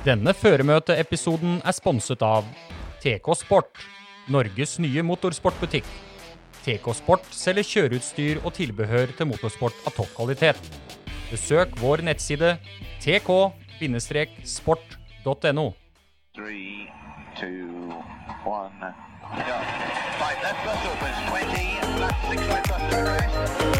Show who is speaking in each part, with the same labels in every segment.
Speaker 1: Denne føremøteepisoden er sponset av TK Sport, Norges nye motorsportbutikk. TK Sport selger kjøreutstyr og tilbehør til motorsport av topp kvalitet. Besøk vår nettside tk-sport.no.
Speaker 2: Right, left bus opens 20, left six right bus to rest.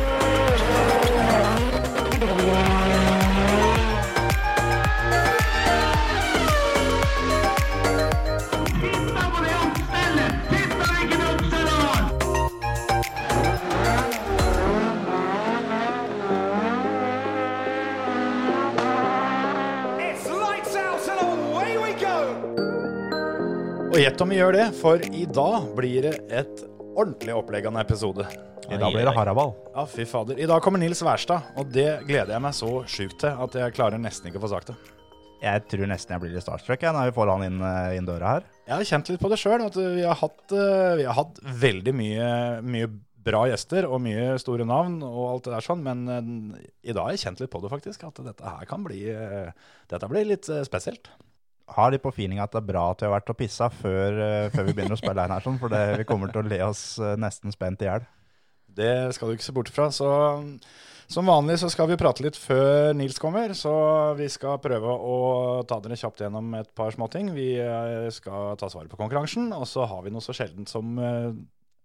Speaker 3: Og gjett om vi gjør det, for i dag blir det et ordentlig opplegg av en episode.
Speaker 4: I dag blir det haraball.
Speaker 3: Ja, fy fader. I dag kommer Nils Wærstad, og det gleder jeg meg så sjukt til at jeg klarer nesten ikke å få sagt det.
Speaker 4: Jeg tror nesten jeg blir litt starstruck jeg, når vi får han inn, eh, inn døra her.
Speaker 3: Jeg har kjent litt på det sjøl, vi har hatt, eh, vi har hatt veldig mye, mye bra gjester og mye store navn og alt det der sånn, men eh, i dag har jeg kjent litt på det faktisk, at dette her kan bli, dette blir litt spesielt.
Speaker 4: Har litt på feeling at det er bra at vi har vært og pissa før, eh, før vi begynner å spille inn her, sånn, for det, vi kommer til å le oss eh, nesten spent i hjel.
Speaker 3: Det skal du ikke se bort fra. Så som vanlig så skal vi prate litt før Nils kommer, så vi skal prøve å ta dere kjapt gjennom et par småting. Vi eh, skal ta svaret på konkurransen, og så har vi noe så sjeldent som,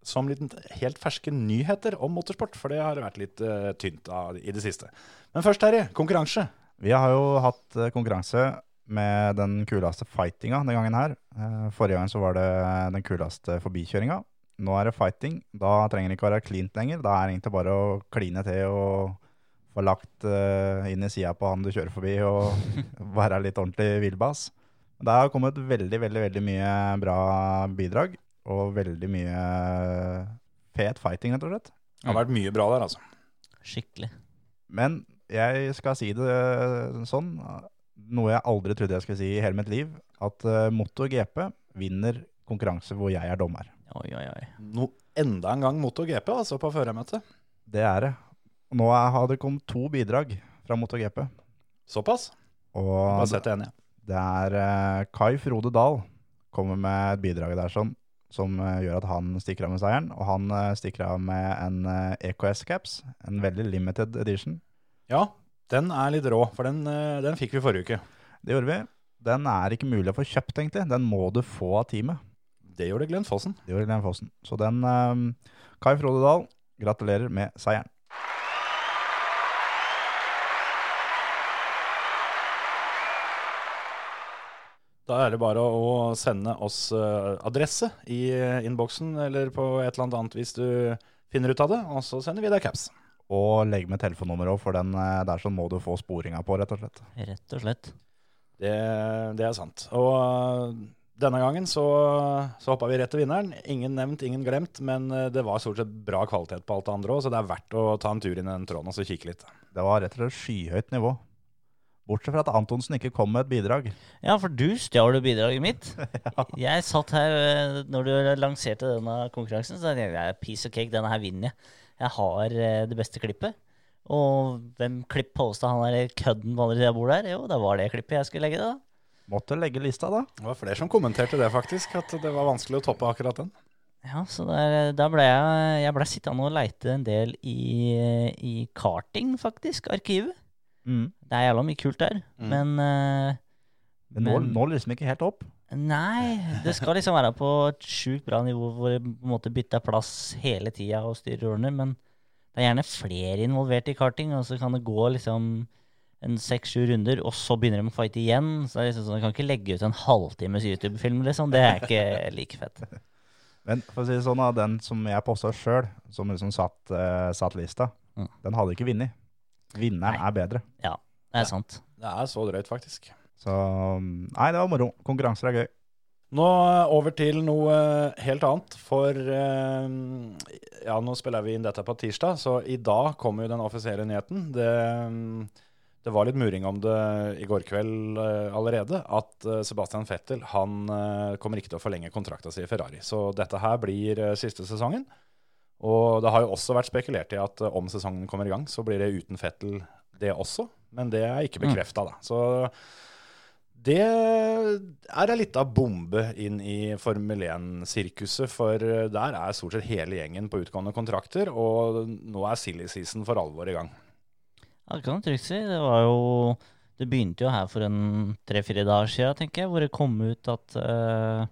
Speaker 3: som litt helt ferske nyheter om motorsport, for det har vært litt uh, tynt av, i det siste. Men først, Terje, konkurranse.
Speaker 4: Vi har jo hatt konkurranse med den kuleste fightinga den gangen her. Eh, Forrige gang så var det den kuleste forbikjøringa. Nå er det fighting. Da trenger det ikke være cleant lenger. Da er det egentlig bare å kline til og få lagt eh, inn i sida på han du kjører forbi, og være litt ordentlig villbass. Det har kommet veldig, veldig, veldig mye bra bidrag, og veldig mye fet fighting, rett og slett.
Speaker 3: Det har vært mye bra der, altså.
Speaker 5: Skikkelig.
Speaker 4: Men jeg skal si det sånn, noe jeg aldri trodde jeg skulle si i hele mitt liv, at uh, MotoGP vinner konkurranse hvor jeg er dommer.
Speaker 5: Oi, oi, oi.
Speaker 3: No, enda en gang MotoGP, altså, på førermøtet.
Speaker 4: Det er det. Nå har det kommet to bidrag fra MotoGP.
Speaker 3: Såpass.
Speaker 4: Og
Speaker 3: Bare sett det enig.
Speaker 4: det er uh, Kai Frode Dahl kommer med et bidrag der sånn, som uh, gjør at han stikker av med seieren. Og han uh, stikker av med en eh, EKS-caps, en veldig limited edition.
Speaker 3: Ja, den er litt rå, for den, eh, den fikk vi forrige uke.
Speaker 4: Det gjorde vi. Den er ikke mulig å få kjøpt, egentlig. Den må du få av teamet.
Speaker 3: Det gjorde Glenn Fossen.
Speaker 4: Det gjorde Glenn Fossen. Så den eh, Kai Frode Dahl, gratulerer med seieren.
Speaker 3: Da er det bare å sende oss eh, adresse i eh, innboksen eller på et eller annet hvis du finner ut av det, og så sender vi deg caps.
Speaker 4: Og legg med telefonnummer òg, for den eh, der sånn må du få sporinga på, rett og slett.
Speaker 5: Rett og slett.
Speaker 3: Det, det er sant. Og eh, denne gangen så, så hoppa vi rett til vinneren. Ingen nevnt, ingen glemt, men eh, det var stort sett bra kvalitet på alt det andre òg, så det er verdt å ta en tur inn i den tråden og så kikke litt.
Speaker 4: Det var rett og slett skyhøyt nivå. Bortsett fra at Antonsen ikke kom med et bidrag.
Speaker 5: Ja, for du stjal jo bidraget mitt. Jeg satt her når du lanserte denne konkurransen, så tenkte jeg piece of cake, denne her vinner jeg. Jeg har eh, det beste klippet. Og hvem klipp posta han der kødden på andre sida av bordet her? Jo, det var det klippet jeg skulle legge da.
Speaker 4: Måtte legge lista, da.
Speaker 3: Det var flere som kommenterte det, faktisk, at det var vanskelig å toppe akkurat den.
Speaker 5: Ja, så der, da ble jeg Jeg ble sittende og leite en del i, i karting, faktisk. Arkivet.
Speaker 4: Mm.
Speaker 5: Det er jævla mye kult der,
Speaker 3: Mm.
Speaker 5: men uh,
Speaker 4: Det når, når liksom ikke helt opp.
Speaker 5: Nei, det skal liksom være på et sjukt bra nivå hvor det på en måte bytter plass hele tida og styrer og men det er gjerne flere involvert i karting, og så kan det gå liksom en seks-sju runder, og så begynner de å fighte igjen. Så det er liksom sånn, Du kan ikke legge ut en halvtimes YouTube-film, liksom. Det er ikke like fett.
Speaker 4: Men for å si det sånn, da, den som jeg posta sjøl, som liksom satt, uh, satt lista,
Speaker 5: Mm.
Speaker 4: den hadde ikke vunnet. Vinneren
Speaker 5: Nei.
Speaker 4: er bedre.
Speaker 5: Ja, det er sant.
Speaker 3: Det er så drøyt, faktisk.
Speaker 4: Så nei, det var moro. Konkurranser er gøy.
Speaker 3: Nå eh, over til noe eh, helt annet, for eh, ja, nå spiller vi inn dette på tirsdag, så i dag kommer jo den offisielle nyheten. Det, mm, det var litt muring om det i går kveld allerede, at Sebastian Fettel han kommer ikke til å forlenge kontrakta si i Ferrari. Så dette her blir siste sesongen. Og det har jo også vært spekulert i at om sesongen kommer i gang, så blir det uten Fettel, det også. Men det er ikke bekrefta, da. Så Det er ei lita bombe inn i Formel 1-sirkuset, for der er stort sett hele gjengen på utgående kontrakter, og nå er silly season for alvor i gang.
Speaker 5: Ja, det kan du trygt si. Det var jo Det begynte jo her for en tre-fire dager siden, tenker jeg, hvor det kom ut at uh,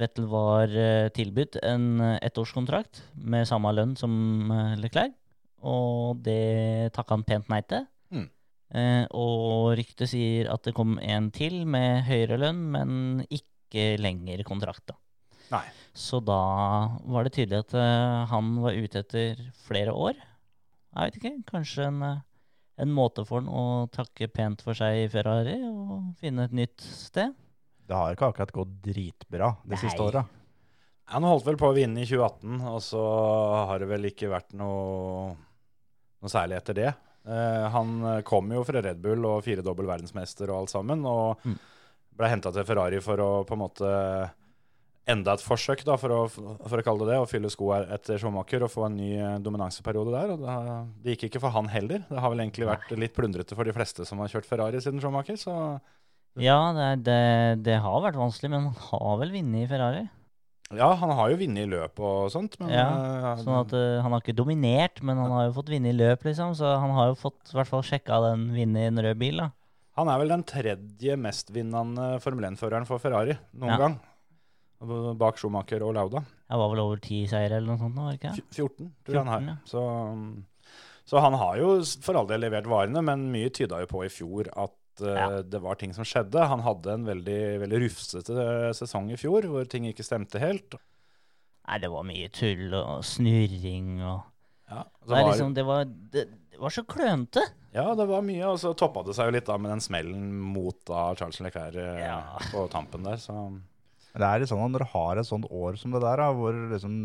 Speaker 5: Vettel var uh, tilbudt en eh, ettårskontrakt med samme lønn som uh, Leclerc, og det takka han pent nei til. Eh, og ryktet sier at det kom en til med høyere lønn, men ikke lenger kontrakt, da.
Speaker 3: Nei.
Speaker 5: Så da var det tydelig at eh, han var ute etter flere år. Jeg vet ikke, kanskje en, eh, en måte for han å takke pent for seg i Ferrari og finne et nytt sted.
Speaker 4: Det har ikke akkurat gått dritbra de siste åra.
Speaker 3: Han holdt vel på å vinne i 2018, og så har det vel ikke vært noe, noe særlig etter det. Eh, han kom jo fra Red Bull og firedobbel verdensmester og alt sammen, og
Speaker 5: Mm.
Speaker 3: ble henta til Ferrari for å på en måte enda et forsøk, da, for å, for å kalle det det, å fylle sko etter Schumacher og få en ny eh, dominanseperiode der. og Det, Det gikk ikke for han heller. Det har vel egentlig vært litt plundrete for de fleste som har kjørt Ferrari siden Schumacher, så
Speaker 5: Ja, det, er- det, det har vært vanskelig, men han har vel vunnet i Ferrari.
Speaker 3: Ja, han har jo vunnet i løp og sånt, men
Speaker 5: Ja,
Speaker 3: eh,
Speaker 5: Sånn at uh, han har ikke dominert, men han har jo fått vinne i løp, liksom. Så han har jo fått i hvert fall sjekka den vinne i en rød bil, da.
Speaker 3: Han er vel den tredje mestvinnende Formel 1-føreren for Ferrari noen
Speaker 5: Ja.
Speaker 3: gang. Bak Schumacher og Lauda.
Speaker 5: Det var vel over ti seire eller noe sånt nå, ikke?
Speaker 3: 14, tror jeg han
Speaker 5: 14,
Speaker 3: har.
Speaker 5: ja.
Speaker 3: Så, um, så han har jo for all del levert varene, men mye tyda jo på i fjor at eh,
Speaker 5: Ja.
Speaker 3: det var ting som skjedde. Han hadde en veldig, veldig rufsete eh, sesong i fjor, hvor ting ikke stemte helt.
Speaker 5: Nei, det var mye tull og snurring og
Speaker 3: Ja,
Speaker 5: det,
Speaker 3: var,
Speaker 5: liksom, det, var, det, det var så klønete.
Speaker 3: ja, det var mye, og så toppa det seg jo litt da med den smellen mot da Charles Leclerc eh,
Speaker 5: Ja.
Speaker 3: på tampen der. Så
Speaker 4: Det er litt sånn at når du har et sånt år som det der, da, hvor liksom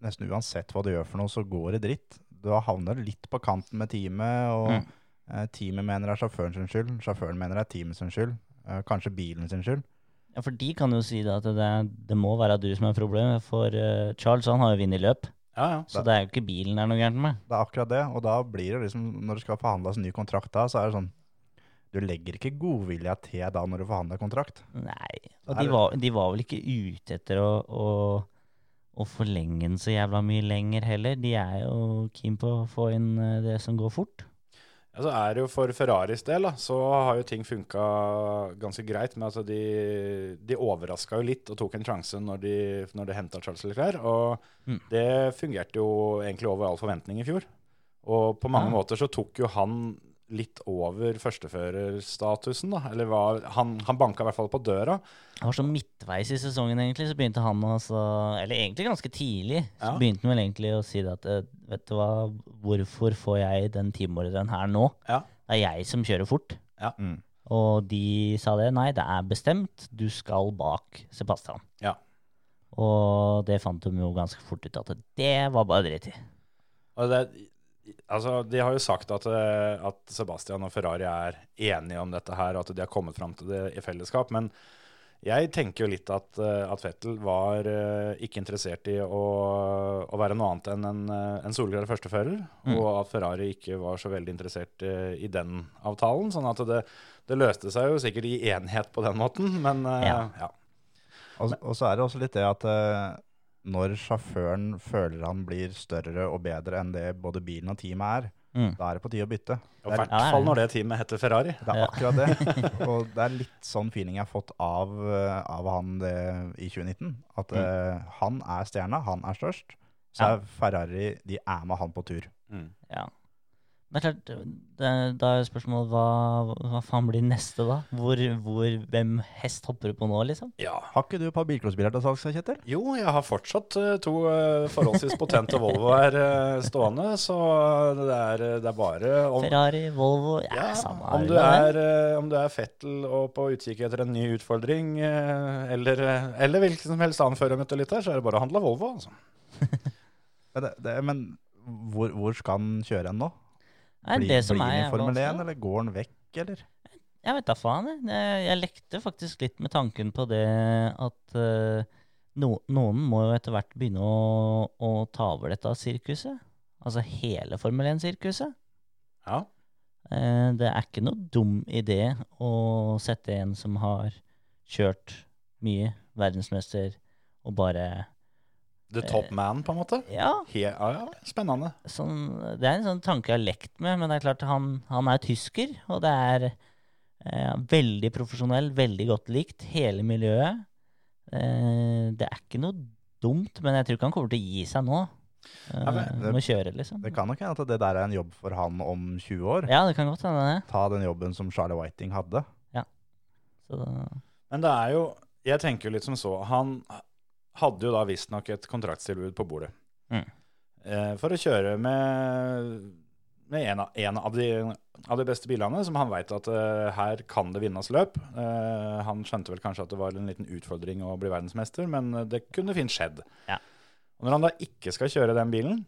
Speaker 4: nesten uansett hva du gjør for noe, så går det dritt. Du havner litt på kanten med teamet, og
Speaker 5: Mm.
Speaker 4: Eh, teamet mener det er sjåføren sin skyld, sjåføren mener det er teamet sin skyld, eh, kanskje bilen sin skyld.
Speaker 5: Ja, For de kan jo si det at det, det må være du som er problemet, for eh, Charles han har jo vunnet løp.
Speaker 3: ja, ja.
Speaker 5: Så det er jo ikke bilen det er noe gærent med.
Speaker 4: Det er akkurat det, og da blir det liksom, når det skal forhandles ny kontrakt da, så er det sånn, du legger ikke godvilja til da når du forhandler kontrakt.
Speaker 5: Nei. Og de var, de var vel ikke ute etter å, å, å forlenge den så jævla mye lenger heller. De er jo keen på å få inn det som går fort.
Speaker 3: Ja, så er det jo For Ferraris del da, så har jo ting funka ganske greit. Men altså De, de overraska jo litt og tok en sjanse når de, når de henta Charles Leclerc. Og
Speaker 5: Mm.
Speaker 3: det fungerte jo egentlig over all forventning i fjor. Og på mange
Speaker 5: Ja.
Speaker 3: måter så tok jo han litt over førsteførerstatusen. da, Eller var, han, han banka i hvert fall på døra.
Speaker 5: Det var så midtveis i sesongen egentlig, så begynte han å så, Eller egentlig ganske tidlig, så
Speaker 3: Ja.
Speaker 5: begynte han vel egentlig å si det at eh, Vet du hva, hvorfor får jeg den teamordren her nå?
Speaker 3: Ja.
Speaker 5: Det er jeg som kjører fort.
Speaker 4: Mm.
Speaker 5: Og de sa det. Nei, det er bestemt. Du skal bak Sebastian.
Speaker 3: Ja.
Speaker 5: Og det fant de jo ganske fort ut at det var bare dritt i.
Speaker 3: Og det, altså, de har jo sagt at, eh, at Sebastian og Ferrari er enige om dette her, og at de har kommet fram til det i fellesskap. Men jeg tenker jo litt at, eh, at Vettel var eh, ikke interessert i å, å være noe annet enn en, en solklar førstefører,
Speaker 5: Mm.
Speaker 3: og at Ferrari ikke var så veldig interessert i den avtalen. Sånn at det, det løste seg jo sikkert i enighet på den måten, men
Speaker 5: Ja.
Speaker 3: ja.
Speaker 4: Og, og så er det også litt det at når sjåføren føler han blir større og bedre enn det både bilen og teamet er,
Speaker 5: Mm.
Speaker 4: da er det på tide å bytte.
Speaker 3: I
Speaker 4: er,
Speaker 3: hvert fall når det teamet heter Ferrari.
Speaker 4: det er
Speaker 5: Ja.
Speaker 4: akkurat det. Og det er litt sånn feeling jeg har fått av, eh, av han det, i 2019. At eh, han er stjerna, han er størst. Så
Speaker 5: Ja.
Speaker 4: er Ferrari de er med han på tur.
Speaker 3: Mm.
Speaker 5: Ja. Det er klart, det, da er spørsmålet hva, hva faen blir neste, da? Hvor, hvor, hvem hest hopper du på nå, liksom?
Speaker 3: Ja.
Speaker 4: Har ikke du et par bilcrossbiler til salgs, Kjetil?
Speaker 3: Jo, jeg har fortsatt eh, to eh, forholdsvis potente Volvoer uh, stående, så det er, det er bare om,
Speaker 5: Ferrari, Volvo Ja,
Speaker 3: ja,
Speaker 5: samme
Speaker 3: om, du er, eh, om du er Fettel og på utkikk etter en ny utfordring, eh, eller, eh, eller hvilken som helst annen fører jeg møtte litt her, så er det bare å handle Volvo. Altså.
Speaker 4: Men, det, det, men hvor, hvor skal han kjøre hen nå?
Speaker 5: Nei,
Speaker 4: Blir,
Speaker 5: det som
Speaker 4: blir han i Formel 1, eller går han vekk, eller?
Speaker 5: Jeg vet da faen. Jeg, jeg lekte faktisk litt med tanken på det at uh, no, noen må jo etter hvert begynne å, å ta over dette sirkuset. Altså hele Formel 1-sirkuset.
Speaker 3: Ja.
Speaker 5: Uh, det er ikke noe dum idé å sette en som har kjørt mye, verdensmester, og bare
Speaker 3: The top man, på en måte.
Speaker 5: Ja,
Speaker 3: He, ja, ja, spennende.
Speaker 5: sånn, det er en sånn tanke jeg har lekt med, men det er klart han, han er tysker, og det er eh, veldig profesjonell, veldig godt likt, hele miljøet. Eh, det er ikke noe dumt, men jeg tror ikke han kommer til å gi seg nå. Eh,
Speaker 4: Ja, det-
Speaker 5: må kjøre, liksom.
Speaker 4: Det kan nok hende at det der er en jobb for han om 20 år.
Speaker 5: Ja, det kan godt hende det.
Speaker 4: Ta den jobben som Charlie Whiting hadde.
Speaker 5: Så, da-
Speaker 3: Men det er jo Jeg tenker jo litt som så. Han hadde jo da visstnok et kontraktstilbud på bordet.
Speaker 5: Mm.
Speaker 3: Eh, for å kjøre med, med en, av, en av, de, av de beste bilene, som han veit at eh, her kan det vinnes løp. Eh, han skjønte vel kanskje at det var en liten utfordring å bli verdensmester, men det kunne fint skjedd.
Speaker 5: Ja.
Speaker 3: Og når han da ikke skal kjøre den bilen,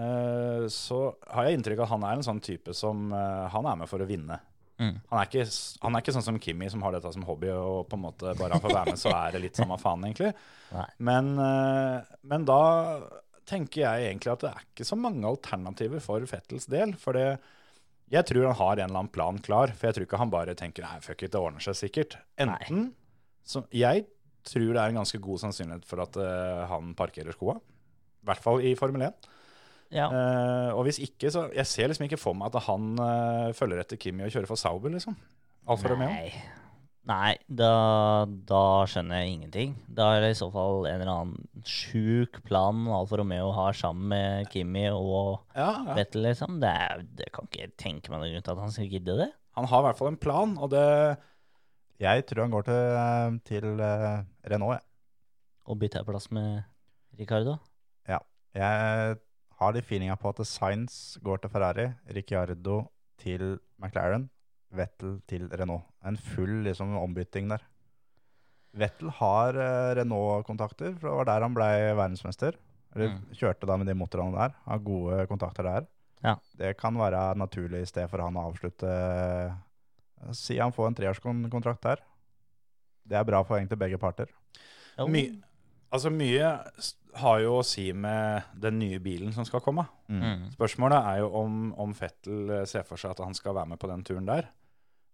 Speaker 3: eh, så har jeg inntrykk av at han er en sånn type som eh, Han er med for å vinne.
Speaker 5: Mm.
Speaker 3: Han er, ikke, han er ikke sånn som Kimmy, som har dette som hobby, og på en måte bare han får være med, så er det litt samme faen, egentlig. Men, eh, men da tenker jeg egentlig at det er ikke så mange alternativer for Fettels del. For det, jeg tror han har en eller annen plan klar, for jeg tror ikke han bare tenker nei, fuck it, det ordner seg sikkert. Enten så Jeg tror det er en ganske god sannsynlighet for at uh, han parkerer skoa. I hvert fall i Formel 1.
Speaker 5: ja.
Speaker 3: Uh, og hvis ikke, så Jeg ser liksom ikke for meg at han uh, følger etter Kimi og kjører for Sauber, liksom. Alfa Romeo.
Speaker 5: Nei, da, da skjønner jeg ingenting. Da er det i så fall en eller annen sjuk plan Alfa Romeo har sammen med Kimi og
Speaker 3: Ja, ja.
Speaker 5: Vettel, liksom. Det, er, det kan ikke jeg tenke meg noen grunn til at han skal gidde det.
Speaker 3: Han har i hvert fall en plan, og det
Speaker 4: Jeg tror han går til, til eh, Renault, jeg.
Speaker 5: Og bytter plass med Ricardo. Ja.
Speaker 4: Jeg har de feelinga på at Sainz går til Ferrari, Ricciardo til McLaren, Vettel til Renault. En full liksom, ombytting der. Vettel har uh, Renault-kontakter, for det var der han ble verdensmester. Eller
Speaker 5: Mm.
Speaker 4: kjørte da med de motorene der. Har gode kontakter der.
Speaker 5: Ja.
Speaker 4: Det kan være naturlig i sted for han å avslutte eh, Si han får en treårskontrakt der. Det er bra for egentlig begge parter.
Speaker 3: My, altså mye har jo å si med den nye bilen som skal komme.
Speaker 5: Mm.
Speaker 3: Spørsmålet er jo om, om Fettel eh, ser for seg at han skal være med på den turen der.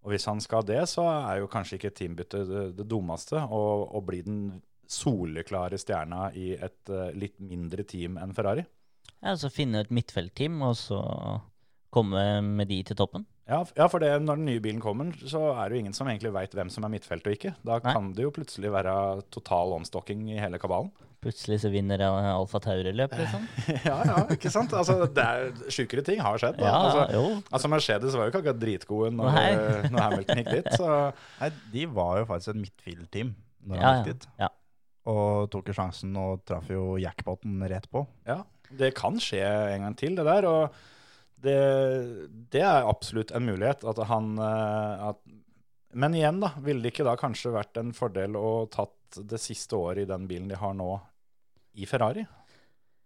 Speaker 3: Og hvis han skal det, så er jo kanskje ikke teambytte det, det dummeste. Å å bli den soleklare stjerna i et uh, litt mindre team enn Ferrari.
Speaker 5: Ja, så finne et midtfeltteam, og så komme med de til toppen.
Speaker 3: Ja, ja, for det, når den nye bilen kommer, så er det jo ingen som egentlig veit hvem som er midtfelt og ikke. Da
Speaker 5: Nei.
Speaker 3: kan det jo plutselig være total omstokking i hele kabalen.
Speaker 5: Plutselig så vinner Alfa Tauri-løp, liksom.
Speaker 3: ja, ja, ikke sant? Altså, det er, Sjukere ting har skjedd. Da.
Speaker 5: Ja,
Speaker 3: altså,
Speaker 5: jo.
Speaker 3: altså, Mercedes var jo ikke akkurat dritgode når,
Speaker 5: Nei.
Speaker 3: når Hamilton gikk dit. Så
Speaker 4: Nei, de var jo faktisk et midtfield-team når han gikk dit.
Speaker 5: ja.
Speaker 4: Og tok jo sjansen og traff jo jackpoten rett på.
Speaker 3: ja, det kan skje en gang til, det der. Og det, det er absolutt en mulighet. At han eh, at, Men igjen, da. Ville det ikke da kanskje vært en fordel å tatt det siste året i den bilen de har nå, i Ferrari?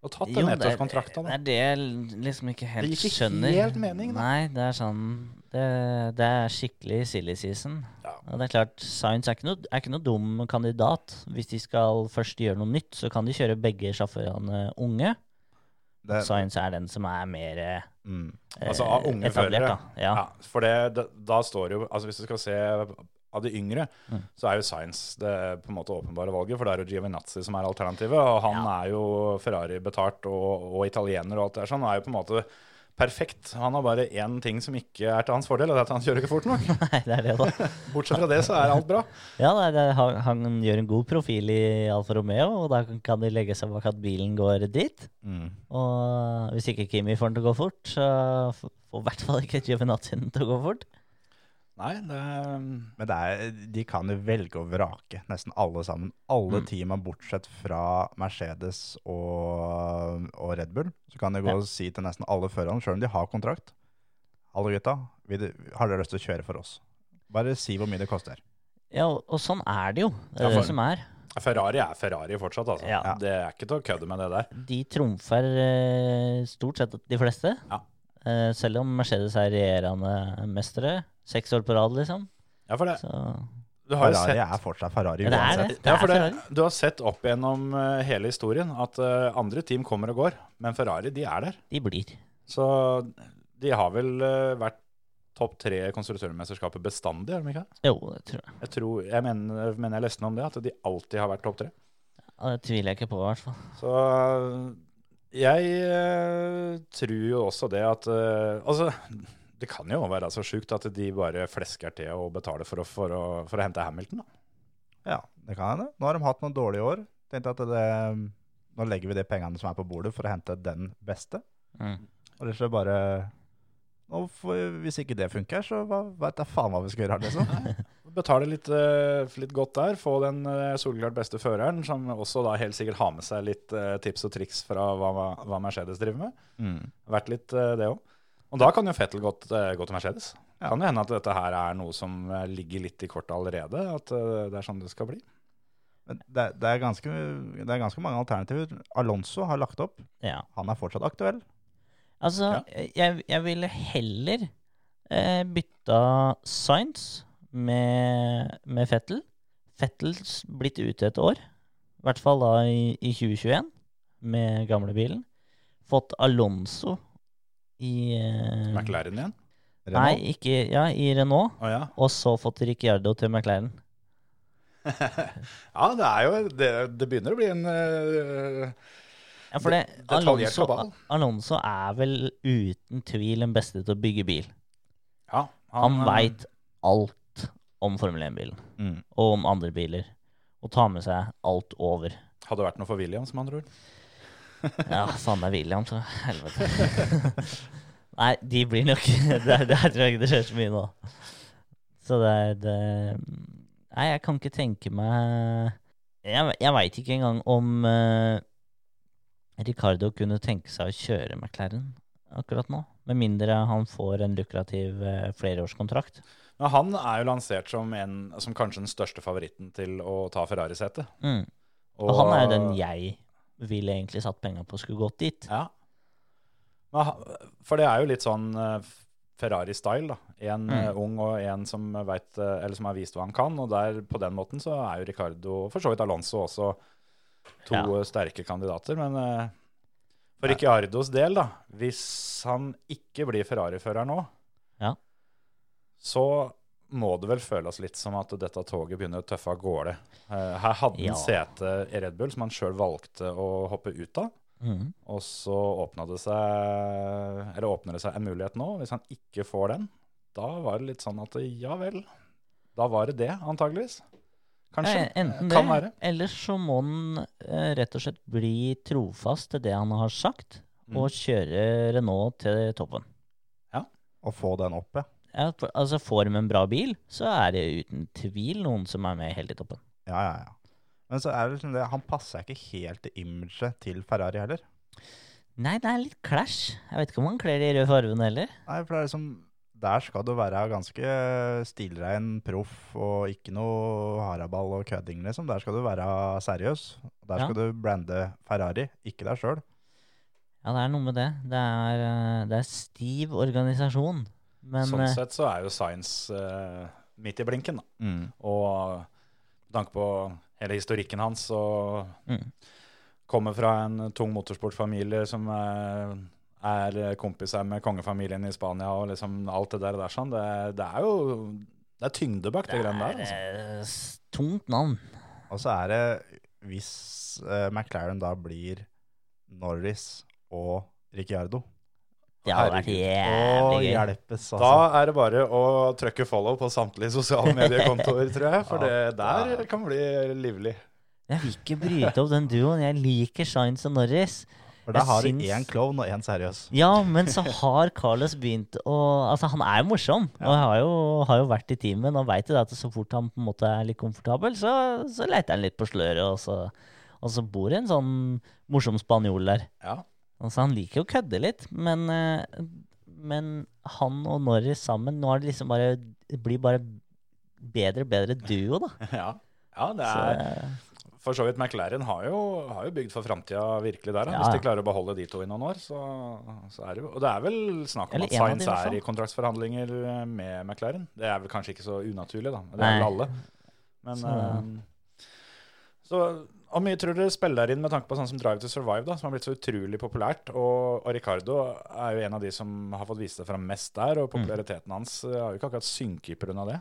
Speaker 3: Og tatt den ettårskontrakta, da.
Speaker 5: Det er det jeg liksom ikke helt skjønner.
Speaker 3: Det gir ikke
Speaker 5: skjønner.
Speaker 3: helt mening, da.
Speaker 5: Nei, det er sånn Det, det er skikkelig silly season.
Speaker 3: Ja.
Speaker 5: Og det er klart, Science er ikke, noe, er ikke noe dum kandidat. Hvis de skal først gjøre noe nytt, så kan de kjøre begge sjåførene unge.
Speaker 4: Det,
Speaker 5: Science er den som er mer eh,
Speaker 4: mm.
Speaker 3: Altså av unge
Speaker 5: etablert,
Speaker 3: førere.
Speaker 5: da. Ja.
Speaker 3: Ja, for det, da, da står jo Altså Hvis du skal se av de yngre,
Speaker 5: Mm.
Speaker 3: så er jo Science det på en måte åpenbare valget. For det er jo Giovinazzi som er alternativet. Og han
Speaker 5: Ja.
Speaker 3: er jo Ferrari-betalt og, og italiener og alt det der. Så han er jo på en måte perfekt. Han har bare én ting som ikke er til hans fordel, og det er at han kjører ikke fort nok.
Speaker 5: Nei, det er det, da.
Speaker 3: Bortsett fra det, så er alt bra.
Speaker 5: Ja, er, han, han gjør en god profil i Alfa Romeo, og da kan de legge seg bak at bilen går dit.
Speaker 4: Mm.
Speaker 5: Og hvis ikke Kimi får den til å gå fort, så får i hvert fall ikke Giovinazzi den til å gå fort.
Speaker 3: Nei, det
Speaker 4: Men det er, de kan jo velge å vrake, nesten alle sammen. Alle
Speaker 5: Mm.
Speaker 4: teamene bortsett fra Mercedes og, og Red Bull. Så kan de gå
Speaker 5: Ja.
Speaker 4: og si til nesten alle førerne, sjøl om de har kontrakt Hallo, gutta. Har dere lyst til å kjøre for oss? Bare si hvor mye det koster.
Speaker 5: Ja, og, og sånn er det jo. Det er
Speaker 3: Ja, for-
Speaker 5: det som er.
Speaker 3: Ferrari er Ferrari fortsatt, altså.
Speaker 5: Ja.
Speaker 3: Det er ikke til å kødde med det der.
Speaker 5: De trumfer eh, stort sett de fleste.
Speaker 3: Ja.
Speaker 5: Eh, selv om Mercedes er regjerende mestere. Seks år på rad, liksom.
Speaker 3: Ja, for det,
Speaker 5: Så
Speaker 3: du har
Speaker 4: Ferrari
Speaker 3: sett
Speaker 4: er fortsatt Ferrari
Speaker 5: Ja, det er
Speaker 4: uansett.
Speaker 5: det. Det
Speaker 3: Ja,
Speaker 5: er
Speaker 3: for det,
Speaker 5: Ferrari.
Speaker 3: du har sett opp gjennom eh, hele historien at eh, andre team kommer og går, men Ferrari de er der.
Speaker 5: de blir.
Speaker 3: Så de har vel eh, vært topp tre i konstruktørmesterskapet bestandig, er de ikke det?
Speaker 5: Jo, det tror jeg.
Speaker 3: Jeg, tror, jeg mener, mener jeg leste noe om det, at de alltid har vært topp tre.
Speaker 5: Ja, det tviler jeg ikke på, i hvert fall.
Speaker 3: Så jeg tror jo også det at Altså, det kan jo være så sjukt at de bare flesker til og betaler for å, for å, for å hente Hamilton. da.
Speaker 4: Ja, det kan hende. Nå har de hatt noen dårlige år. Tenkte at det, nå legger vi de pengene som er på bordet for å hente den beste.
Speaker 5: Mm.
Speaker 4: Og det er bare nå får, Hvis ikke det funker, så veit jeg faen hva vi skal gjøre. liksom.
Speaker 3: Betale litt, eh, litt godt der, få den eh, soleklart beste føreren, som også da helt sikkert har med seg litt eh, tips og triks fra hva, hva Mercedes driver med.
Speaker 4: Mm.
Speaker 3: Vært litt det òg. Og da kan jo Fettel gå, til- gå til Mercedes. Kan jo hende at dette her er noe som eh, ligger litt i kortet allerede. At eh, det er sånn det skal bli.
Speaker 4: Det, det, er ganske, det er ganske mange alternativer. Alonso har lagt opp.
Speaker 5: Ja.
Speaker 4: Han er fortsatt aktuell.
Speaker 5: Altså, jeg, jeg ville heller eh, bytta Science med, med Fettel. Fettel blitt ute et år, i hvert fall da i, i 2021, med gamlebilen. Fått Alonso i uh,
Speaker 3: McLaren igjen.
Speaker 5: Nei, ikke Ja, i Renault.
Speaker 3: Oh, ja.
Speaker 5: Og så fått Ricciardo til McLaren.
Speaker 3: ja, det er jo Det, det begynner å bli en uh,
Speaker 5: Ja, for det,
Speaker 3: Det-
Speaker 5: Alonso. Alonso er vel uten tvil den beste til å bygge bil.
Speaker 3: Ja,
Speaker 5: Han
Speaker 3: han
Speaker 5: veit alt om Formel 1-bilen.
Speaker 4: Mm.
Speaker 5: og om andre biler. Og tar med seg alt over.
Speaker 3: Hadde vært noe for Williams, med andre ord.
Speaker 5: Ja, meg William, så helvete. Nei, de blir nok Der, tror jeg ikke det skjer så mye nå. Så det er det Nei, jeg kan ikke tenke meg Jeg, jeg veit ikke engang om uh, Ricardo kunne tenke seg å kjøre McLaren akkurat nå. Med mindre han får en lukrativ uh, flereårskontrakt.
Speaker 3: Men han er jo lansert som, en, som kanskje den største favoritten til å ta Ferrari-setet.
Speaker 5: Mm. Og, han er jo den jeg ville egentlig satt penger på skulle gått dit.
Speaker 3: Ja. For det er jo litt sånn eh, Ferrari-style, da. En
Speaker 5: Mm.
Speaker 3: eh, ung og en som vet, eh, eller som har vist hva han kan. Og der, på den måten så er jo Ricardo, for så vidt Alonso også, to
Speaker 5: Ja.
Speaker 3: sterke kandidater. Men for Ricciardos del, da, hvis han ikke blir Ferrari-fører nå,
Speaker 5: Ja.
Speaker 3: så må det vel føles litt som at dette toget begynner å tøffe av gårde. Uh, her hadde han
Speaker 5: Ja.
Speaker 3: sete i Red Bull som han sjøl valgte å hoppe ut av.
Speaker 5: Mm.
Speaker 3: Og så åpna det seg Eller åpner det seg en mulighet nå. Hvis han ikke får den, da var det litt sånn at ja vel. Da var det det, antageligvis. Kanskje.
Speaker 5: Ja, enten det,
Speaker 3: kan være.
Speaker 5: eller så må han eh, rett og slett bli trofast til det han har sagt,
Speaker 3: Mm.
Speaker 5: og kjøre Renault til toppen. Ja.
Speaker 4: Og få den opp, ja.
Speaker 5: Ja, altså Får de en bra bil, så er det uten tvil noen som er med helt i toppen.
Speaker 4: Ja, ja, ja. Men så er det liksom det, han passer ikke helt til imaget til Ferrari heller.
Speaker 5: Nei, det er litt clash. Jeg vet ikke om han kler de røde fargene heller.
Speaker 4: Nei, for det er liksom Der skal du være ganske stilrein proff og ikke noe haraball og kødding, liksom. Der skal du være seriøs. Der
Speaker 5: Ja.
Speaker 4: skal du brande Ferrari, ikke deg sjøl.
Speaker 5: Ja, det er noe med det. Det er, eh, det er stiv organisasjon. Men
Speaker 3: sånn
Speaker 5: eh,
Speaker 3: sett så er jo Science uh, midt i blinken. Da.
Speaker 4: Mm.
Speaker 3: Og med tanke på hele historikken hans og
Speaker 5: mm,
Speaker 3: kommer fra en tung motorsportfamilie som er, er kompiser med kongefamilien i Spania og liksom alt det der. der sånn. det, det er jo det er tyngde bak det
Speaker 5: det
Speaker 3: greiene der.
Speaker 5: er
Speaker 3: Altså.
Speaker 5: eh, tungt navn.
Speaker 4: Og så er det, hvis uh, McLaren da blir Norris og Ricciardo
Speaker 5: Det hadde vært jævlig gøy.
Speaker 4: hjelpes, altså.
Speaker 3: Da er det bare å trykke follow på samtlige sosiale mediekontoer, tror jeg. For det der kan bli livlig.
Speaker 5: Jeg vil ikke bryte opp den duoen. Jeg liker Shines og Norris.
Speaker 4: For da
Speaker 5: har
Speaker 4: har du
Speaker 5: syns-
Speaker 4: én klovn og én seriøs.
Speaker 5: Ja, men så har Carlos begynt å Altså, han er jo morsom, og har jo, har jo vært i teamet. Og veit jo at så fort han på en måte er litt komfortabel, så, så leter han litt på sløret, og så, og så bor det en sånn morsom spanjol der.
Speaker 3: Ja.
Speaker 5: Altså, han liker jo å kødde litt, men, eh, men han og Norris sammen Nå er det liksom bare Det blir bare bedre og bedre duo, da.
Speaker 3: Ja. ja, det
Speaker 5: Så,
Speaker 3: er For så vidt McLaren har jo, har jo bygd for framtida virkelig der.
Speaker 5: Ja,
Speaker 3: Hvis de klarer å beholde de to i noen år, så, så er det jo Og det er vel snakk om at Science er i kontraktsforhandlinger eh, med McLaren. Det er vel kanskje ikke så unaturlig, da. Det er vel alle. Men
Speaker 5: Så-
Speaker 3: uh, så Hvor mye tror dere spiller inn med tanke på sånn som Drive to Survive, da, som har blitt så utrolig populært? Og, og Ricardo er jo en av de som har fått vise seg fram mest der, og populariteten hans eh, har jo ikke akkurat synket pga. det.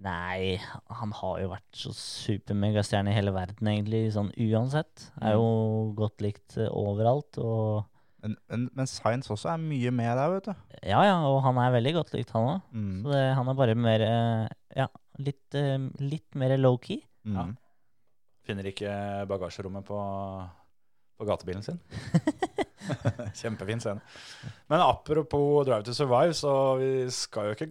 Speaker 5: Nei, han har jo vært så supermegastjerne i hele verden, egentlig, sånn uansett. Er jo godt likt eh, overalt. Og
Speaker 4: Men, men, men Science også er mye med der, vet du.
Speaker 5: ja, ja, og han er veldig godt likt, han òg.
Speaker 4: Mm.
Speaker 5: Så det, han er bare mer eh, Ja, litt, eh, litt mer low-key.
Speaker 4: Mm.
Speaker 3: Ja. Finner ikke bagasjerommet på, på gatebilen sin. Kjempefin scene. Men apropos Drive to Survive, så vi skal jo ikke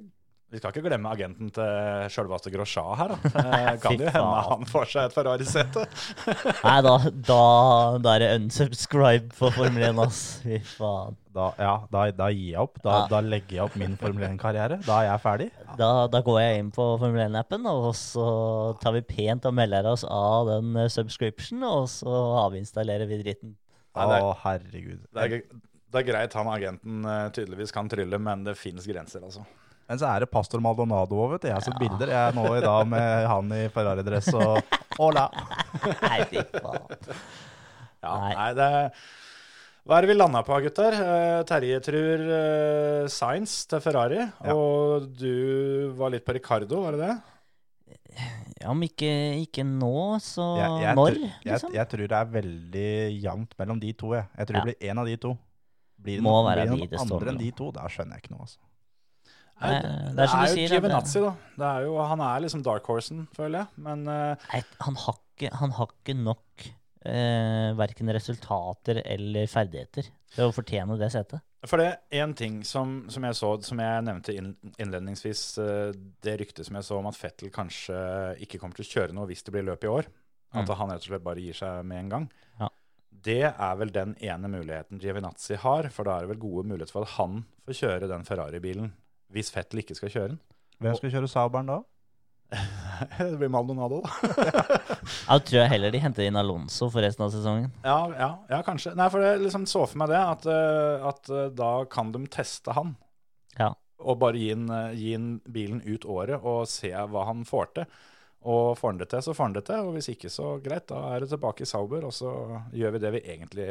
Speaker 3: vi skal ikke glemme agenten til sjølveste Grosja her. Da. Det kan
Speaker 5: det
Speaker 3: jo hende han får seg et Ferrari-sete.
Speaker 5: Nei, da, da, da er det unsubscribe på Formel 1, ass. Fy faen.
Speaker 4: Da, ja, da, da gir jeg opp. Da,
Speaker 5: Ja.
Speaker 4: da legger jeg opp min Formel 1-karriere. Da er jeg ferdig.
Speaker 5: Da, da går jeg inn på Formel 1-appen, og så tar vi pent og melder oss av den subscription, og så avinstallerer vi dritten.
Speaker 4: Å, herregud.
Speaker 3: Det er, det er greit han agenten eh, tydeligvis kan trylle, men det finnes grenser, altså.
Speaker 4: Men så er det pastor Maldonado òg, vet du. Jeg har sett bilder. Jeg er nå i dag med han i Ferrari-dress og Hola.
Speaker 5: Nei, fy faen.
Speaker 3: Ja,
Speaker 5: Nei.
Speaker 3: nei, det Hva er det vi landa på, gutter? Eh, Terje tror uh, Science til Ferrari,
Speaker 4: Ja.
Speaker 3: og du var litt på Ricardo, var det det?
Speaker 5: Ja, om ikke, ikke nå, så
Speaker 4: Jeg, jeg,
Speaker 5: når,
Speaker 4: Tr
Speaker 5: liksom?
Speaker 4: jeg tror det er veldig jevnt mellom de to. Jeg, jeg tror
Speaker 5: Ja.
Speaker 4: det blir én av de to. Blir det
Speaker 5: Må
Speaker 4: noen,
Speaker 5: være
Speaker 4: blir det
Speaker 5: de
Speaker 4: noen andre enn de to? Da skjønner jeg ikke noe, altså.
Speaker 3: Nei,
Speaker 5: Eh,
Speaker 3: det,
Speaker 5: det er som du
Speaker 3: jo
Speaker 5: det-
Speaker 3: Giovinazzi, da. Det er jo, han er liksom dark horsen, føler jeg. Men uh,
Speaker 5: Nei, han har ikke, han har ikke nok eh, verken resultater eller ferdigheter til å fortjene det setet.
Speaker 3: For det er én ting som, som jeg så, som jeg nevnte innledningsvis, eh, det ryktet som jeg så om at Fettel kanskje ikke kommer til å kjøre noe hvis det blir løp i år. At
Speaker 5: Mm.
Speaker 3: han rett og slett bare gir seg med en gang.
Speaker 5: Ja.
Speaker 3: Det er vel den ene muligheten Giovinazzi har, for da er det vel gode muligheter for at han får kjøre den Ferrari-bilen hvis Fettel ikke skal kjøre den.
Speaker 4: Hvem skal kjøre Sauberen da?
Speaker 3: det blir Maldonado, da.
Speaker 5: jeg tror jeg heller de henter inn Alonso for resten av sesongen.
Speaker 3: Ja, ja, ja, kanskje. Nei, for jeg liksom så for meg det, at, eh, at eh, da kan de teste han.
Speaker 5: Ja.
Speaker 3: Og bare gi han, eh, gi han bilen ut året og se hva han får til. Og får han det til, så får han det til. Og hvis ikke, så greit. Da er det tilbake i Sauber, og så gjør vi det vi egentlig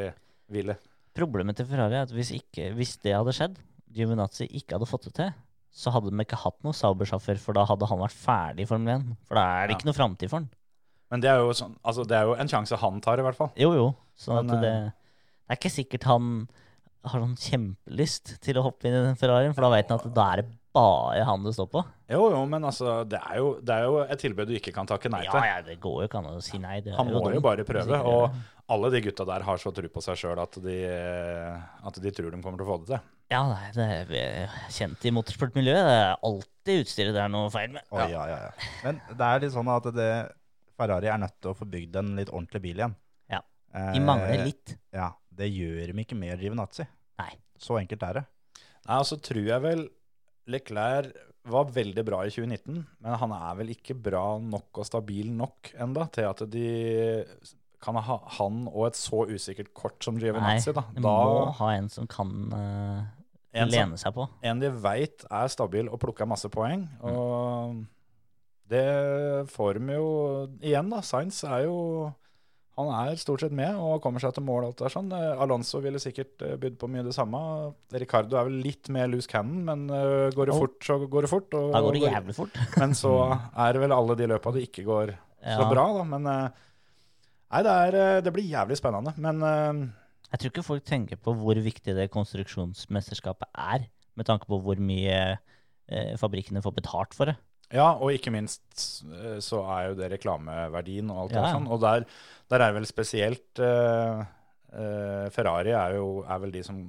Speaker 3: ville.
Speaker 5: Problemet til Ferrari er at hvis, ikke, hvis det hadde skjedd, Giovinazzi ikke hadde fått det til, så hadde de ikke hatt noen Sauber-sjåfør, for da hadde han vært ferdig i Formel 1. For da er det
Speaker 3: Ja.
Speaker 5: ikke noe framtid for han.
Speaker 3: Men det er jo, sånn, altså, det er jo en sjanse han tar, i hvert fall.
Speaker 5: Jo, jo. Sånn
Speaker 3: Men,
Speaker 5: at det, det er ikke sikkert han har sånn kjempelyst til å hoppe inn i den Ferrarien, for da vet han at da er det bare han det står på.
Speaker 3: Jo, jo, men altså, det er jo, det er jo et tilbud du ikke kan takke nei til.
Speaker 5: ja, ja, det går jo ikke an å si nei.
Speaker 3: Han må jo
Speaker 5: jo
Speaker 3: bare prøve. Og alle de gutta der har så tro på seg sjøl at, at de tror de kommer til å få det til.
Speaker 5: Ja, nei, det er kjent i motorsportmiljøet. Det er alltid utstyret det er noe feil med.
Speaker 4: Å, ja. Ja, ja, Men det er litt sånn at det, Ferrari er nødt til å få bygd en litt ordentlig bil igjen.
Speaker 5: Ja.
Speaker 4: Eh,
Speaker 5: De mangler litt.
Speaker 4: Ja, Det gjør dem ikke med Giovinazzi.
Speaker 5: Nei.
Speaker 4: Så enkelt er det.
Speaker 3: Nei, altså tror jeg vel Leclerc var veldig bra i 2019, men han er vel ikke bra nok og stabil nok enda til at de kan ha han og et så usikkert kort som
Speaker 5: Nei,
Speaker 3: Giovinazzi. Da.
Speaker 5: du
Speaker 3: da
Speaker 5: må ha en som kan eh,
Speaker 3: en,
Speaker 5: lene seg på.
Speaker 3: en de veit er stabil og plukker masse poeng. Og det får de jo igjen, da. Sainz er jo Han er stort sett med og kommer seg til mål. alt der sånn. Eh, Alonso ville sikkert eh, bydd på mye det samme. Ricardo er vel litt mer loose cannon, men eh, går det
Speaker 5: Oh.
Speaker 3: fort, så går det fort. Og,
Speaker 5: Da går det jævlig fort.
Speaker 3: Men så er det vel alle de løpa det ikke går så bra, da. Men nei, det, er, det blir jævlig spennende. Men
Speaker 5: Jeg tror ikke folk tenker på hvor viktig det konstruksjonsmesterskapet er, med tanke på hvor mye eh, fabrikkene får betalt for det.
Speaker 3: Ja, og ikke minst eh, så er jo det reklameverdien og alt
Speaker 5: Ja, ja.
Speaker 3: sånn. Og der, der er vel spesielt eh, eh, Ferrari er jo er vel de som,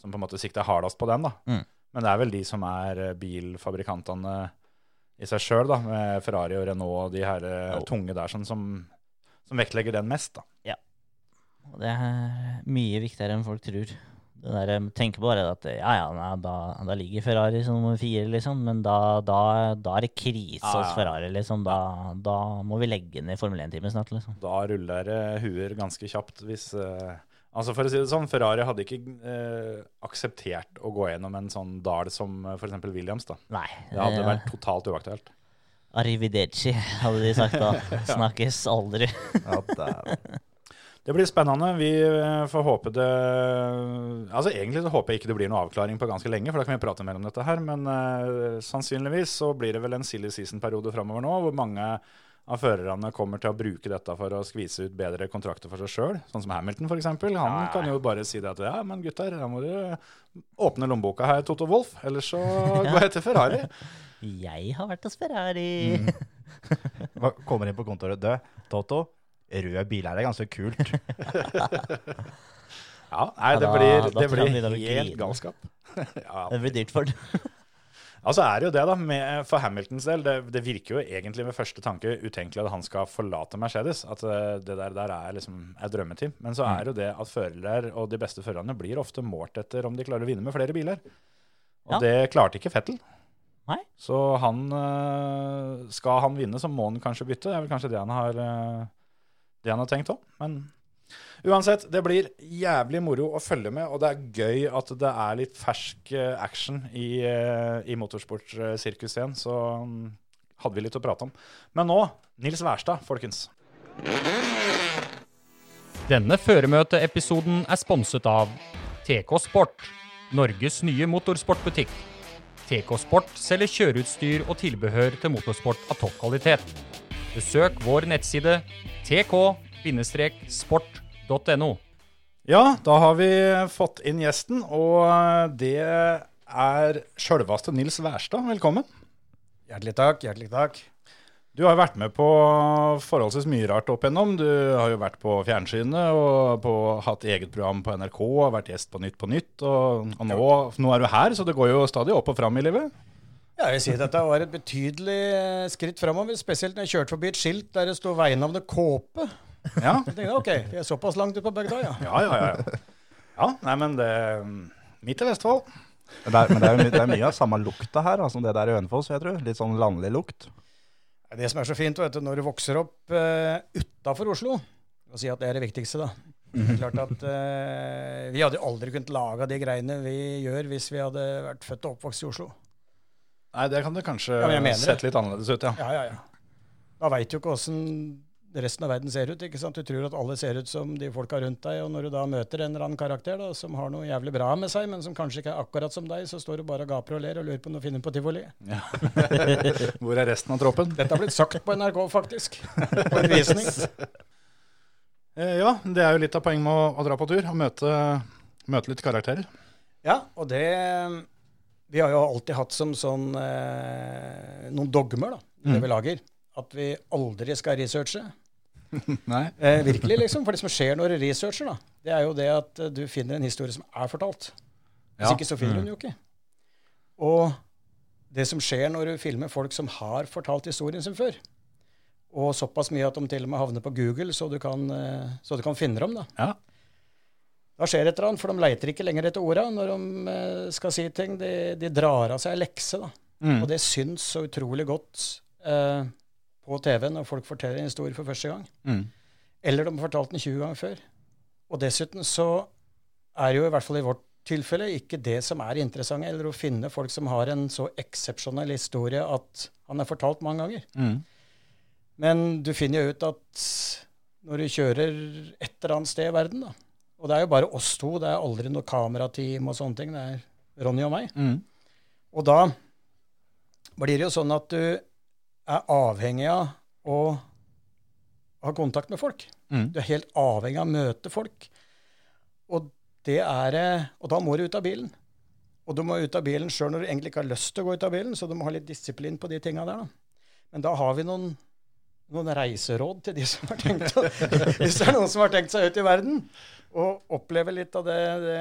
Speaker 3: som på en måte sikter hardest på den, da.
Speaker 5: Mm.
Speaker 3: Men det er vel de som er eh, bilfabrikantene i seg sjøl, da. Med Ferrari og Renault og de her
Speaker 5: oh.
Speaker 3: Tunge der sånn, som, som vektlegger den mest, da.
Speaker 5: Og det er mye viktigere enn folk tror. Det der, eh, tenker bare at ja, ja, nei, da, da ligger Ferrari som nummer fire, liksom. Men da, da, da er det krise hos
Speaker 3: ja.
Speaker 5: Ferrari, liksom. Da, må vi legge ned Formel 1-time snart, liksom.
Speaker 3: Da ruller det huer ganske kjapt hvis uh, Altså For å si det sånn, Ferrari hadde ikke uh, akseptert å gå gjennom en sånn dal som uh, f.eks. Williams. da.
Speaker 5: Nei.
Speaker 3: Det hadde vært totalt uaktuelt.
Speaker 5: Arrivederci, hadde de sagt da. Snakkes aldri.
Speaker 4: Ja.
Speaker 3: Det blir spennende. Vi eh, får håpe det Altså Egentlig så håper jeg ikke det blir noe avklaring på ganske lenge, for da kan vi prate mer om dette her. Men uh, sannsynligvis så blir det vel en silly season-periode framover nå, hvor mange av førerne kommer til å bruke dette for å skvise ut bedre kontrakter for seg sjøl, sånn som Hamilton f.eks. Han kan jo bare si det at ja, men gutter, da må du åpne lommeboka her, Toto Wolff, ellers så går jeg til Ferrari.
Speaker 5: Jeg har vært hos Ferrari.
Speaker 4: Hva- Kommer inn på kontoret. Død, Toto. Røde biler er ganske kult.
Speaker 3: Ja, nei, det blir, det blir helt galskap. ja.
Speaker 5: Det blir dyrt for den.
Speaker 3: Altså er det jo det, da. Med, for Hamiltons del, det, det virker jo egentlig ved første tanke utenkelig at han skal forlate Mercedes. At eh, det der, der er liksom et drømmeteam. Men så er det jo det at førere og de beste førerne blir ofte målt etter om de klarer å vinne med flere biler. Og
Speaker 5: Ja.
Speaker 3: det klarte ikke Fettel.
Speaker 5: Nei.
Speaker 3: Så han eh, Skal han vinne, så må han kanskje bytte. Det er vel kanskje det han har, eh, det han har tenkt om. Men uansett, det blir jævlig moro å følge med, og det er gøy at det er litt fersk eh, action i, eh, i motorsportsirkuset igjen. Så mm, hadde vi litt å prate om. Men nå, Nils Wærstad, folkens.
Speaker 1: Denne føremøteepisoden er sponset av TK Sport, Norges nye motorsportbutikk. TK Sport selger kjøreutstyr og tilbehør til motorsport av topp kvalitet. Besøk vår nettside tk-sport.no.
Speaker 3: Ja, da har vi fått inn gjesten, og det er sjølveste Nils Wærstad. Velkommen.
Speaker 6: Hjertelig takk, hjertelig takk.
Speaker 3: Du har vært med på forholdsvis mye rart opp igjennom. Du har jo vært på fjernsynet og på, hatt eget program på NRK, og vært gjest på Nytt på Nytt. Og, og nå, nå er du her, så det går jo stadig opp og fram i livet.
Speaker 6: Ja, jeg vil si dette var et betydelig eh, skritt framover, spesielt når jeg kjørte forbi et skilt der det sto veinavnet Kåpe.
Speaker 3: Ja,
Speaker 6: Jeg tenkte OK, vi er såpass langt ute på bygda, ja.
Speaker 3: ja, ja. Ja, ja nei, men det Midt i Vestfold.
Speaker 4: Men det er, men det er, det er mye av samme lukta her som som det der i Hønefoss, jeg tror. Litt sånn landlig lukt.
Speaker 6: Det som er så fint, vet du, når du vokser opp uh, utafor Oslo og si at det er det viktigste, da. Det er klart at uh, Vi hadde aldri kunnet lage de greiene vi gjør hvis vi hadde vært født og oppvokst i Oslo.
Speaker 3: Nei, det kan det kanskje
Speaker 6: Ja,
Speaker 3: sett litt annerledes ut, ja.
Speaker 6: Ja, ja, ja. Da veit du ikke åssen resten av verden ser ut. ikke sant? Du tror at alle ser ut som de folka rundt deg, og når du da møter en eller annen karakter da, som har noe jævlig bra med seg, men som kanskje ikke er akkurat som deg, så står du bare og gaper og ler og lurer på om du finner på tivoli. Ja.
Speaker 3: Hvor er resten av troppen?
Speaker 6: Dette har blitt sagt på NRK, faktisk. På en visning.
Speaker 3: Eh, ja, det er jo litt av poenget med å, å dra på tur Å møte, møte litt karakterer.
Speaker 6: Ja, og det Vi har jo alltid hatt som sånn eh, noen dogmer, da, det det vi lager. At vi aldri skal researche. Eh, virkelig, liksom. For det som skjer når du researcher, da, det er jo det at eh, du finner en historie som er fortalt. Hvis
Speaker 3: Ja.
Speaker 6: ikke, så finner du den jo ikke. Og det som skjer når du filmer folk som har fortalt historien sin før, og såpass mye at de til og med havner på Google, så du kan, eh, så du kan finne dem, da.
Speaker 3: Ja.
Speaker 6: Da skjer et eller annet, for de leiter ikke lenger etter orda når de eh, skal si ting. De, de drar av seg lekse, da.
Speaker 3: Mm.
Speaker 6: Og det syns så utrolig godt eh, på TV når folk forteller en historie for første gang.
Speaker 3: Mm.
Speaker 6: Eller de har fortalt den 20 ganger før. Og dessuten så er jo i hvert fall i vårt tilfelle ikke det som er interessant, eller å finne folk som har en så eksepsjonell historie at han er fortalt mange ganger.
Speaker 3: Mm.
Speaker 6: Men du finner jo ut at når du kjører et eller annet sted i verden, da, og det er jo bare oss to, det er aldri noe kamerateam og sånne ting, det er Ronny og meg,
Speaker 3: Mm.
Speaker 6: og da blir det jo sånn at du er avhengig av å ha kontakt med folk.
Speaker 3: Mm.
Speaker 6: Du er helt avhengig av å møte folk. Og, det er, og da må du ut av bilen. Og du må ut av bilen sjøl når du egentlig ikke har lyst til å gå ut av bilen, så du må ha litt disiplin på de tinga der. Da. Men da har vi noen, noen reiseråd til de som har tenkt å, Hvis det er noen som har tenkt seg ut i verden, og oppleve litt av det, det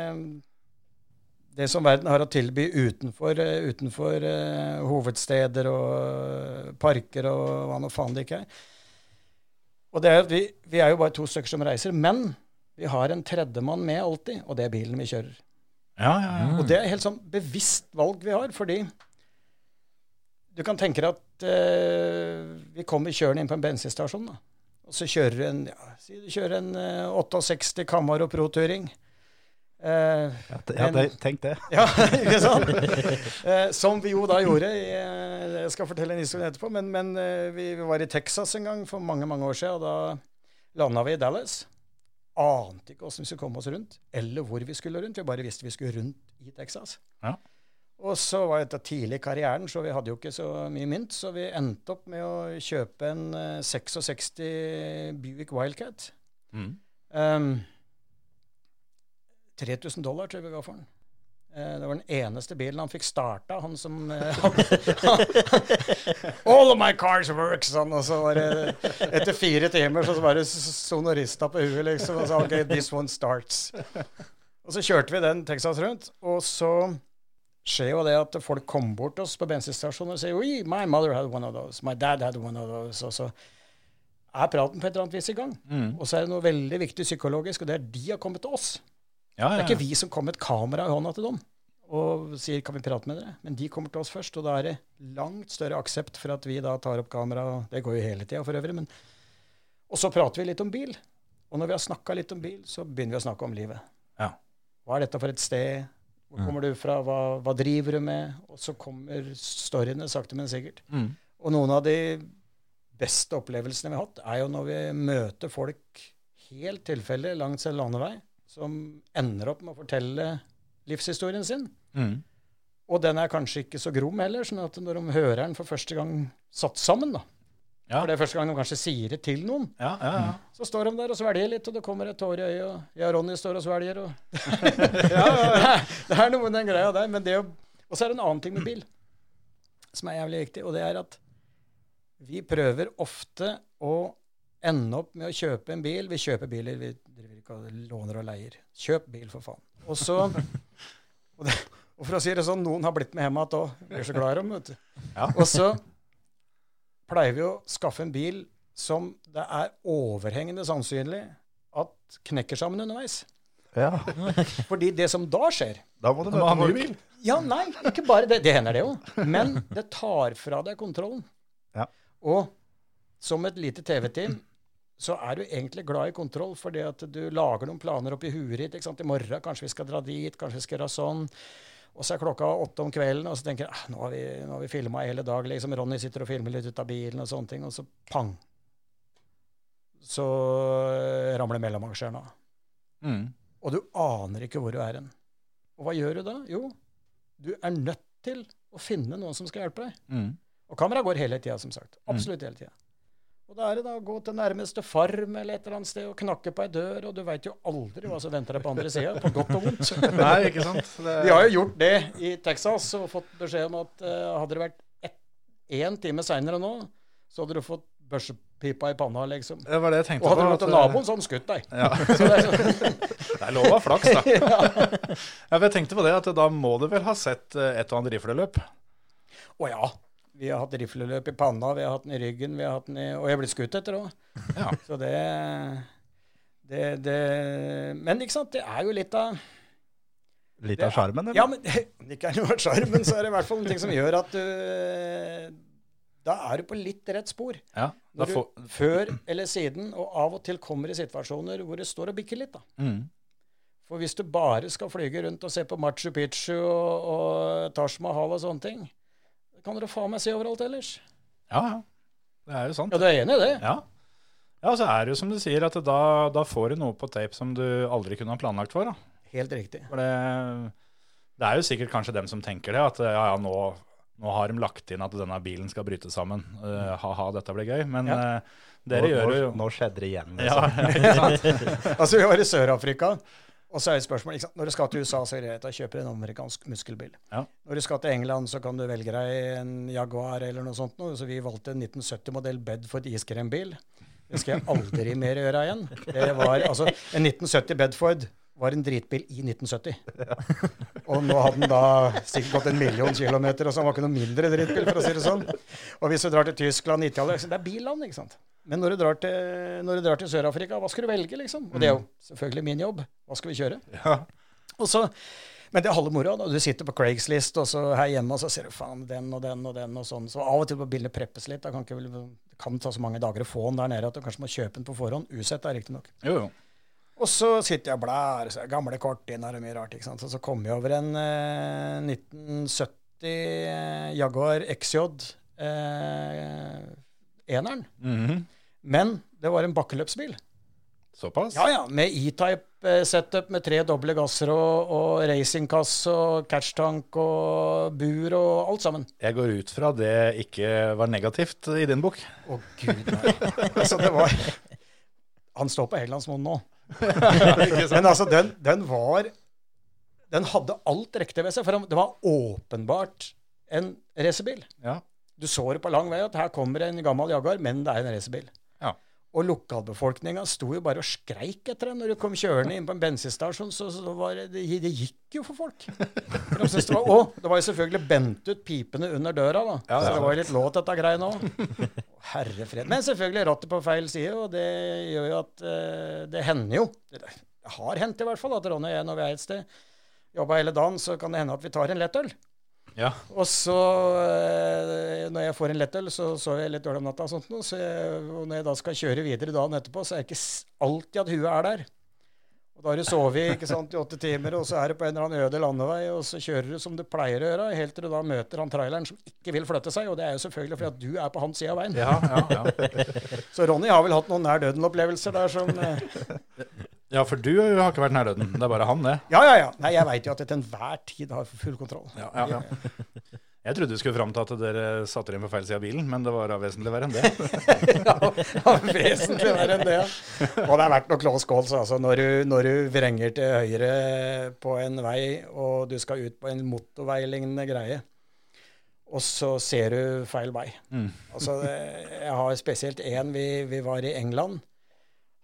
Speaker 6: det som verden har å tilby utenfor, eh, utenfor uh, hovedsteder og eh, parker og hva nå faen det ikke er. Og det er, at vi, vi er jo bare to stykker som reiser, men vi har en tredjemann med alltid, og det er bilen vi kjører.
Speaker 3: Ja, ja, ja.
Speaker 6: Og det er helt sånn bevisst valg vi har, fordi du kan tenke deg at eh, vi kommer kjørende inn på en bensinstasjon, da. Og så kjører du en, ja, si du kjører en eh, 68 Camaro Pro Touring. Eh,
Speaker 4: Ja, det- ja, tenk det.
Speaker 6: ja, ikke sant? Eh, som vi jo da gjorde. I, eh, jeg skal fortelle en historie etterpå. Men, men eh, vi, vi var i Texas en gang for mange mange år siden, og da landa vi i Dallas. Ante ikke åssen vi skulle komme oss rundt, eller hvor vi skulle rundt. Vi bare visste vi skulle rundt i Texas.
Speaker 3: Ja.
Speaker 6: Og så var dette tidlig i karrieren, så vi hadde jo ikke så mye mynt. Så vi endte opp med å kjøpe en eh, 66 Buick Wildcat.
Speaker 3: Mm.
Speaker 6: Um, 3000 dollar tror jeg vi ga for den. Eh, Det var den eneste bilen han fikk starta, han som eh, All of my cars work, sånn. Og så var det etter fire timer så var det sonorista på huet, liksom. Og så OK, this one starts. Og så kjørte vi den Texas rundt, og så skjer jo det at folk kommer bort til oss på bensinstasjonen og sier Oi, my mother had one of those. My dad had one of those. Og så er praten på et eller annet vis i gang.
Speaker 3: Mm.
Speaker 6: Og så er det noe veldig viktig psykologisk, og det er de har kommet til oss.
Speaker 3: Ja,
Speaker 6: Det
Speaker 3: ja,
Speaker 6: er ikke vi som kommer med et kamera i hånda til dem og sier 'kan vi prate med dere'? Men de kommer til oss først, og da er det langt større aksept for at vi da tar opp kamera. Det går jo hele tida for øvrig. Men og så prater vi litt om bil. Og når vi har snakka litt om bil, så begynner vi å snakke om livet.
Speaker 3: Ja.
Speaker 6: Hva er dette for et sted? Hvor kommer du fra? Hva, hva driver du med? Og så kommer storyene sakte, men sikkert.
Speaker 3: Mm.
Speaker 6: Og noen av de beste opplevelsene vi har hatt, er jo når vi møter folk helt tilfeldig langs en landevei, som ender opp med å fortelle livshistorien sin.
Speaker 3: Mm.
Speaker 6: Og den er kanskje ikke så grom heller, sånn at når de hører den for første gang satt sammen, da,
Speaker 3: Ja.
Speaker 6: for det er første gang de kanskje sier det til noen,
Speaker 3: Ja, ja, ja.
Speaker 6: så står de der og svelger litt, og det kommer et tår i øyet, og jeg og Ronny står og svelger, og Det er noe med den greia der, men det å Og så er det en annen ting med bil som er jævlig viktig, og det er at vi prøver ofte å ende opp med å kjøpe en bil. Vi kjøper biler, vi driver ikke og låner og leier. Kjøp bil, for faen. Og så og, det, og for å si det sånn, noen har blitt med hjem igjen òg. Er så glad i dem, vet du.
Speaker 3: Ja.
Speaker 6: Og så pleier vi å skaffe en bil som det er overhengende sannsynlig at knekker sammen underveis.
Speaker 4: Ja,
Speaker 6: Fordi det som da skjer
Speaker 4: da må du
Speaker 3: ha ny bil.
Speaker 6: Ja, nei, ikke bare det. Det hender det jo. Men det tar fra deg kontrollen.
Speaker 4: Ja.
Speaker 6: Og som et lite TV-team så er du egentlig glad i kontroll fordi at du lager noen planer oppi huet ditt. ikke sant? I morgen kanskje vi skal dra dit, kanskje vi skal gjøre sånn. Og så er klokka åtte om kvelden, og så tenker jeg ah, nå har vi, nå har vi filma hele dag. liksom Ronny sitter og filmer litt ut av bilen og sånne ting, og så pang. Så eh, ramler mellomaksjeren av.
Speaker 3: Mm.
Speaker 6: Og du aner ikke hvor du er hen. Og hva gjør du da? Jo, du er nødt til å finne noen som skal hjelpe deg.
Speaker 3: Mm.
Speaker 6: Og kameraet går hele tida, som sagt. Absolutt hele tida. Og da er det da å gå til nærmeste farm eller et eller annet sted og knakke på ei dør, og du veit jo aldri hva som venter deg på andre sida, på godt og vondt.
Speaker 3: Nei, ikke sant? Det,
Speaker 6: Vi har jo gjort det i Texas og fått beskjed om at uh, hadde det vært én time seinere nå, så hadde du fått børsepipa i panna, liksom.
Speaker 3: det var det jeg tenkte
Speaker 6: Og hadde du
Speaker 3: på.
Speaker 6: gått til naboen, så hadde han skutt deg.
Speaker 3: Ja,
Speaker 6: Så det er sånn,
Speaker 3: det er lov å ha flaks, da. ja. jeg tenkte på det, at da må du vel ha sett eh, et og annet rifleløp?
Speaker 6: Å ja. Vi har hatt rifleløp i panna, vi har hatt den i ryggen, vi har hatt den i, og jeg er blitt skutt etter òg.
Speaker 3: Ja.
Speaker 6: Så det, det, det Men ikke sant, det er jo litt av
Speaker 4: Litt av sjarmen, eller?
Speaker 6: Ja, men det ikke er noe sjarmen, så er det i hvert fall noe som gjør at du Da er du på litt rett spor.
Speaker 3: Ja,
Speaker 6: Når du før eller siden, og av og til kommer i situasjoner hvor det står og bikker litt. da.
Speaker 3: mm.
Speaker 6: For hvis du bare skal flyge rundt og se på Machu Picchu og, og Taj Mahal og sånne ting, det kan dere faen meg se overalt ellers.
Speaker 3: Ja, ja. Det er jo sant.
Speaker 6: Ja, du er enig i det?
Speaker 3: Ja. Ja, så er det jo som du sier, at da, da får du noe på tape som du aldri kunne ha planlagt for. da.
Speaker 6: Helt riktig.
Speaker 3: For det, det er jo sikkert kanskje dem som tenker det, at ja, ja, nå, nå har de lagt inn at denne bilen skal bryte sammen. Uh, Ha-ha, dette blir gøy. Men
Speaker 6: Ja.
Speaker 3: uh, dere
Speaker 4: nå,
Speaker 3: gjør
Speaker 4: nå,
Speaker 3: jo
Speaker 4: nå skjedde det igjen.
Speaker 3: ja,
Speaker 4: Liksom.
Speaker 3: ikke sant?
Speaker 6: Altså, vi var i Sør-Afrika, og så er det spørsmål ikke sant? Når du skal til USA, så er det greit å kjøpe en amerikansk muskelbil.
Speaker 3: Ja.
Speaker 6: Når du skal til England, så kan du velge deg en Jaguar eller noe sånt. Så vi valgte en 1970-modell Bedford iskrembil. Det skal jeg aldri mer gjøre igjen. Det var, altså, en 1970 Bedford var en dritbil i 1970. Og nå hadde den da sikkert gått en million kilometer, og så var det ikke noe mindre dritbil, for å si det sånn. Og hvis du drar til Tyskland, Italia Det er billand, ikke sant. Men når du drar til, du drar til Sør-Afrika, hva skal du velge, liksom? Og det er jo selvfølgelig min jobb. Hva skal vi kjøre?
Speaker 3: Ja.
Speaker 6: Og så, men det er halve moroa. Du sitter på Craigslist og så her hjemme og så ser du faen den og den og den og sånn. Så av og til må bildet preppes litt. Da kan ikke, det kan ta så mange dager å få den der nede at du kanskje må kjøpe den på forhånd. Usett, riktignok. Og så sitter jeg og blar, så er gamle kortlinjer og mye rart. ikke sant? Og så kom jeg over en eh, 1970 Jaguar XJ eh, eneren.
Speaker 3: Mhm.
Speaker 6: Men det var en bakkeløpsbil.
Speaker 3: Såpass?
Speaker 6: Ja, ja, med E-type-setup med tre doble gasser og, og racingkasse og catchtank og bur og alt sammen.
Speaker 3: Jeg går ut fra det ikke var negativt i din bok.
Speaker 6: Å, gud nei. altså, det var Han står på Hellandsmoen nå. Men altså, den, den var Den hadde alt riktig ved seg, for det var åpenbart en racerbil.
Speaker 3: Ja.
Speaker 6: Du så det på lang vei at her kommer en gammel Jaguar, men det er en racerbil.
Speaker 3: Ja.
Speaker 6: Og lokalbefolkninga sto jo bare og skreik etter den. Når du kom kjørende inn på en bensinstasjon, så, så var det, det, det gikk jo for folk. For de det var, og det var jo selvfølgelig bent ut pipene under døra, da.
Speaker 3: Ja,
Speaker 6: så det var jo litt låt, dette greiene òg. Herre fred. Men selvfølgelig rattet på feil side, og det gjør jo at eh, Det hender jo. Det har hendt i hvert fall at Ronny og jeg, når vi er et sted, jobba hele dagen, så kan det hende at vi tar en lettøl.
Speaker 3: Ja.
Speaker 6: Og så, eh, når jeg får en lettøl, så sover jeg litt dårlig om natta. Og sånt, så jeg, og når jeg da skal kjøre videre dagen etterpå, så er det ikke alltid at huet er der. Og da har du sovet ikke sant, i åtte timer, og så er du på en eller annen øde landevei, og så kjører du som du pleier å gjøre, helt til du da møter han traileren som ikke vil flytte seg. Og det er jo selvfølgelig fordi at du er på hans side av veien.
Speaker 3: Ja, ja, ja.
Speaker 6: Så Ronny har vel hatt noen nær døden-opplevelser der som eh,
Speaker 3: ja, for du har ikke vært nær døden. Det er bare han, det.
Speaker 6: Ja, ja, ja. Nei, jeg veit jo at jeg til enhver tid har full kontroll.
Speaker 3: Ja, ja. Jeg trodde du skulle fram til at dere satte dere inn på feil side av bilen, men det var da vesentlig verre enn det.
Speaker 6: ja, vesentlig verre enn det. ja. Og det har vært noe close calls. Altså, når, du, når du vrenger til høyre på en vei, og du skal ut på en motorveilignende greie, og så ser du feil vei.
Speaker 3: Mm.
Speaker 6: Altså, jeg har spesielt én vi, vi var i England.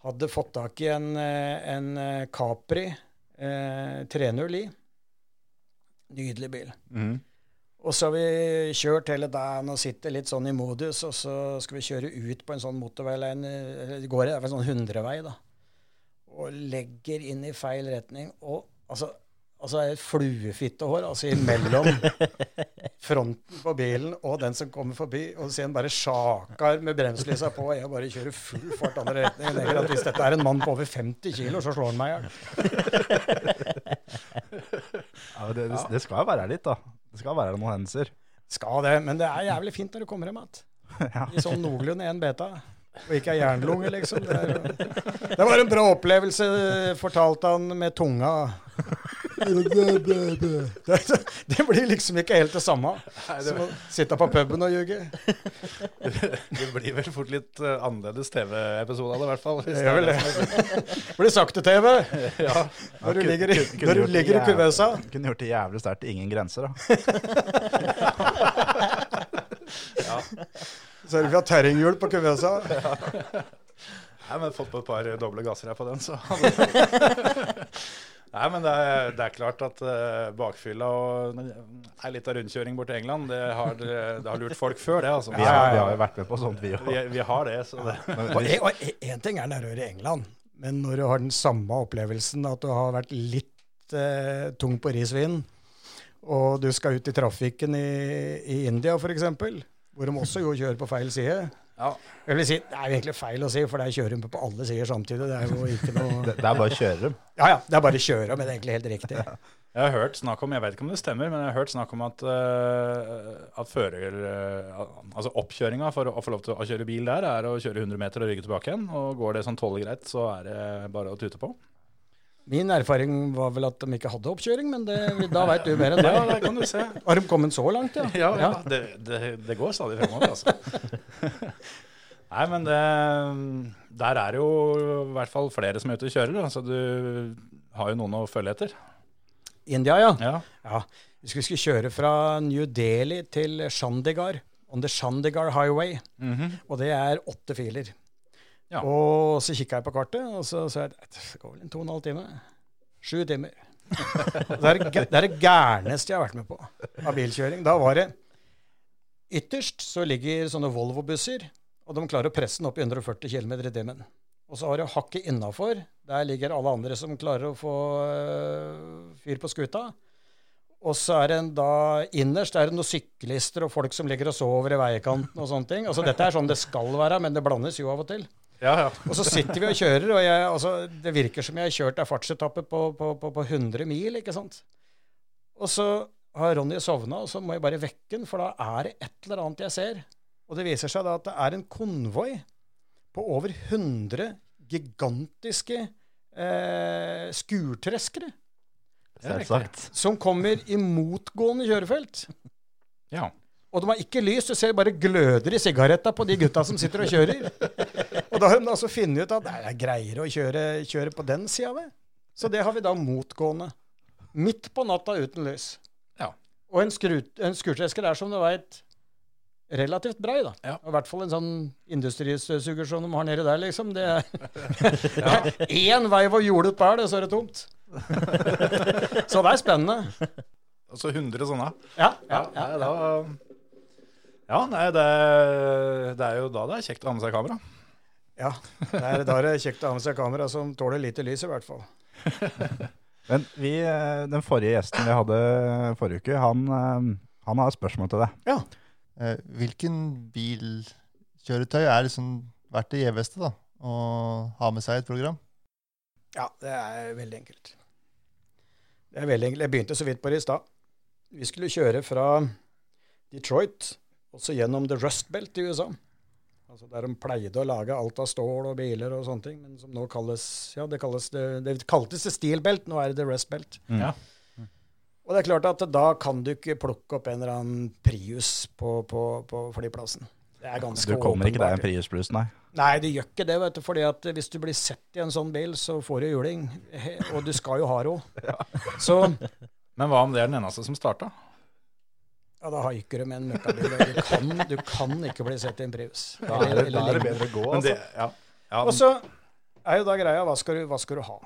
Speaker 6: Hadde fått tak i en, en Capri eh, 309. Nydelig bil.
Speaker 3: Mhm.
Speaker 6: Og så har vi kjørt hele dagen og sitter litt sånn i modus, og så skal vi kjøre ut på en sånn motorveileine, eller det går i en sånn hundrevei, da. Og legger inn i feil retning. Og altså, altså er det et fluefittehår altså imellom fronten på bilen og den som kommer forbi, og ser en bare sjakar med bremselysa på, og jeg bare kjører full fart andre retning. Jeg at hvis dette er en mann på over 50 kilo, så slår han meg i hjel.
Speaker 4: Ja, det, det, det skal jo være litt, da. Det skal være noen hendelser.
Speaker 6: Skal det, men det er jævlig fint når du kommer hjem igjen. I sånn noenlunde én beta. Og ikke ei jernlunge, liksom. Det, er, det var en bra opplevelse, fortalte han med tunga. Det, det blir liksom ikke helt det samme som å sitte på puben og ljuge.
Speaker 3: Det blir vel fort litt eh, annerledes TV-episode av det, i hvert fall. hvis
Speaker 6: Det gjør vel
Speaker 3: er
Speaker 6: det. Det blir sakte-TV
Speaker 3: Ja.
Speaker 6: når du ligger i,
Speaker 4: Kunne- kunne
Speaker 6: når du
Speaker 4: det
Speaker 6: ligger i kuvøsa.
Speaker 4: Kunne gjort det jævlig sterkt. Ingen grenser, da.
Speaker 6: Så vi har terrenghjul på kuvøsa.
Speaker 3: Nei, men fått på et par doble gasser her på den, så Nei, men det er, det er klart at uh, bakfylla og ei lita rundkjøring bort til England, det har, det har lurt folk før, det. altså.
Speaker 4: Vi har, vi har jo vært med på sånt, vi òg.
Speaker 3: Vi, vi har det, så det
Speaker 6: Ja. en- og én ting er nærmere i England, men når du har den samme opplevelsen, at du har vært litt eh, tung på risvinen, og du skal ut i trafikken i, i India f.eks., hvor de også jo kjører på feil side
Speaker 3: Ja.
Speaker 6: Jeg vil si, Det er jo egentlig feil å si, for det er de på alle sider samtidig. Det er jo ikke noe
Speaker 4: Det, det er bare å.
Speaker 6: Ja ja, det er bare å men det er egentlig helt riktig.
Speaker 3: Jeg har hørt snakk om, jeg vet ikke om det stemmer, men jeg har hørt snakk om at, uh, at fører, uh, altså oppkjøringa for å, å få lov til å kjøre bil der, er å kjøre 100 meter og rygge tilbake igjen. Og går det sånn tålelig greit, så er det bare å tute på.
Speaker 6: Min erfaring var vel at de ikke hadde oppkjøring, men det, da veit du mer enn
Speaker 3: Ja, det kan du se.
Speaker 6: Har de kommet så langt, ja?
Speaker 3: Ja, ja. Det, det, det går stadig fremover, altså. Nei, men det, der er jo i hvert fall flere som er ute og kjører. Altså, du har jo noen å følge etter.
Speaker 6: India, ja.
Speaker 3: Ja.
Speaker 6: Ja, vi skulle, skulle kjøre fra New Delhi til Chandigarh, on the Chandigarh Highway,
Speaker 3: Mhm.
Speaker 6: og det er åtte filer.
Speaker 3: Ja.
Speaker 6: Og så kikka jeg på kartet, og så sa jeg det går vel en to og en halv time. Sju timer. det, er, det det gærneste jeg har vært med på av bilkjøring. Da var det Ytterst så ligger sånne Volvo-busser, og de klarer å presse den opp i 140 km i timen. Og så har du hakket innafor. Der ligger alle andre som klarer å få øh, fyr på skuta. Og så er det da innerst er det noen syklister og folk som ligger og sover i veikanten og sånne ting. Altså Dette er sånn det skal være, men det blandes jo av og til.
Speaker 3: Ja, ja.
Speaker 6: Og så sitter vi og kjører, og jeg, altså, det virker som jeg har kjørt ei fartsetappe på, på, på, på 100 mil, ikke sant. Og så har Ronny sovna, og så må jeg bare vekke den, for da er det et eller annet jeg ser. Og det viser seg da at det er en konvoi på over 100 gigantiske eh, skurtreskere
Speaker 4: Selvsagt.
Speaker 6: som kommer i motgående kjørefelt.
Speaker 3: ja.
Speaker 6: Og de har ikke lys, du ser bare gløder i sigaretta på de gutta som sitter og kjører. Og da har de altså funnet ut at det er greier å kjøre, kjøre på den sida det. Så det har vi da motgående. Midt på natta uten lys.
Speaker 3: Ja.
Speaker 6: Og en, skrut, en skurtresker er som du veit relativt brei, da.
Speaker 3: Ja.
Speaker 6: Og I hvert fall en sånn industristøvsuger som de har nedi der, liksom. Det er én vei hvor jordet bær, det, så er det tomt. så det er spennende.
Speaker 3: Altså 100 sånne.
Speaker 6: Ja, ja, ja.
Speaker 3: Nei, da, ja, nei, det, det er jo da det er kjekt å ha med seg kamera.
Speaker 6: Ja, det er, da er det kjekt å ha med seg kamera som tåler lite lys, i hvert fall.
Speaker 4: Men vi, eh, den forrige gjesten vi hadde forrige uke, han, eh, han har et spørsmål til deg.
Speaker 6: Ja.
Speaker 7: Eh, hvilken bilkjøretøy er liksom verdt det gjeveste da, å ha med seg i et program?
Speaker 6: Ja, det er veldig enkelt. Det er veldig enkelt. Jeg begynte så vidt på det i stad. Vi skulle kjøre fra Detroit også gjennom The Rust Belt i USA. Altså Der de pleide å lage alt av stål og biler og sånne ting, men som nå kalles Ja, det kalles det, det kaltes det Steel Belt, nå er det The rest Belt.
Speaker 3: Ja.
Speaker 6: Og det er klart at da kan du ikke plukke opp en eller annen Prius på, på, på flyplassen. Det er ganske åpenbart.
Speaker 4: Du kommer ikke deg en. Prius Plus, nei.
Speaker 6: Nei, det gjør ikke det, vet du. fordi at hvis du blir sett i en sånn bil, så får du juling. Og du skal jo ha ro. Så
Speaker 3: Men hva om det er den eneste som starta?
Speaker 6: Ja, da haiker du med en møkkabil. Du kan, du kan ikke bli sett i en Prius.
Speaker 4: Da er det, da er det bedre å gå, altså.
Speaker 3: det, ja. Ja,
Speaker 6: Og så er jo da greia, hva skal, du, hva skal du ha?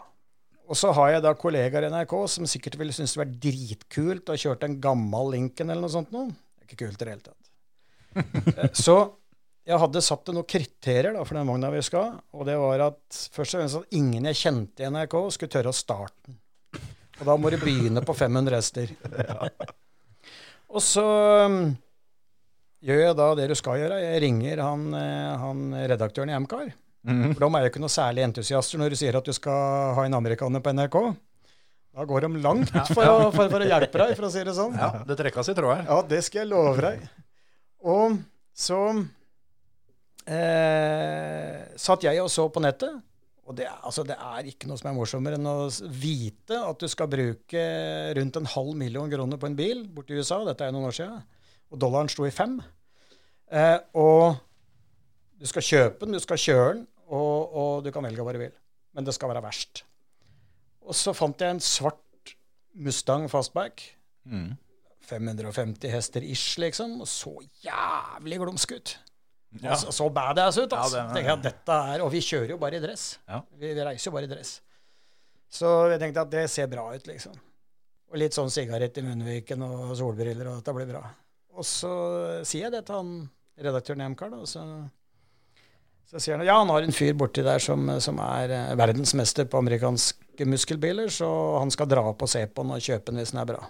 Speaker 6: Og så har jeg da kollegaer i NRK som sikkert ville synes det var dritkult å kjøre en gammel Lincoln eller noe sånt noe. Det er ikke kult i det hele tatt. Eh, Så jeg hadde satt noen kriterier da, for den vogna vi skal, og det var at først og fremst at ingen jeg kjente i NRK skulle tørre å starte den. Og da må du begynne på 500 hester. Og så um, gjør jeg da det du skal gjøre. Jeg ringer han, eh, han redaktøren i Amcar.
Speaker 3: Mhm.
Speaker 6: For de er jo ikke noe særlig entusiaster når du sier at du skal ha en amerikaner på NRK. Da går de langt for å, for, for å hjelpe deg, for å si det sånn.
Speaker 3: ja, det trekkes seg tråd her.
Speaker 6: Ja, det skal jeg love deg. Og så eh, satt jeg og så på nettet. Og det, er- altså, det er ikke noe som er morsommere enn å vite at du skal bruke rundt en halv million kroner på en bil borti USA. Dette er jo noen år siden. Og dollaren sto i fem. Eh, og du skal kjøpe den, du skal kjøre den, og, og du kan velge hva du vil. Men det skal være verst. Og så fant jeg en svart Mustang fastback.
Speaker 3: Mm.
Speaker 6: 550 hester ish, liksom. Og så jævlig glumsk ut.
Speaker 3: Ja.
Speaker 6: Så, så badass ut, altså.
Speaker 3: Ja, det
Speaker 6: det, dette er, og vi kjører jo bare i dress.
Speaker 3: Ja.
Speaker 6: Vi, vi reiser jo bare i dress. Så jeg tenkte at det ser bra ut, liksom. Og litt sånn sigarett i munnviken og solbriller, og dette blir bra. Og så sier jeg det til han redaktøren i MK, og så, så sier han ja, han har en fyr borti der som, som er eh, verdensmester på amerikanske muskelbiler, så han skal dra opp og se på den og kjøpe den hvis den er bra.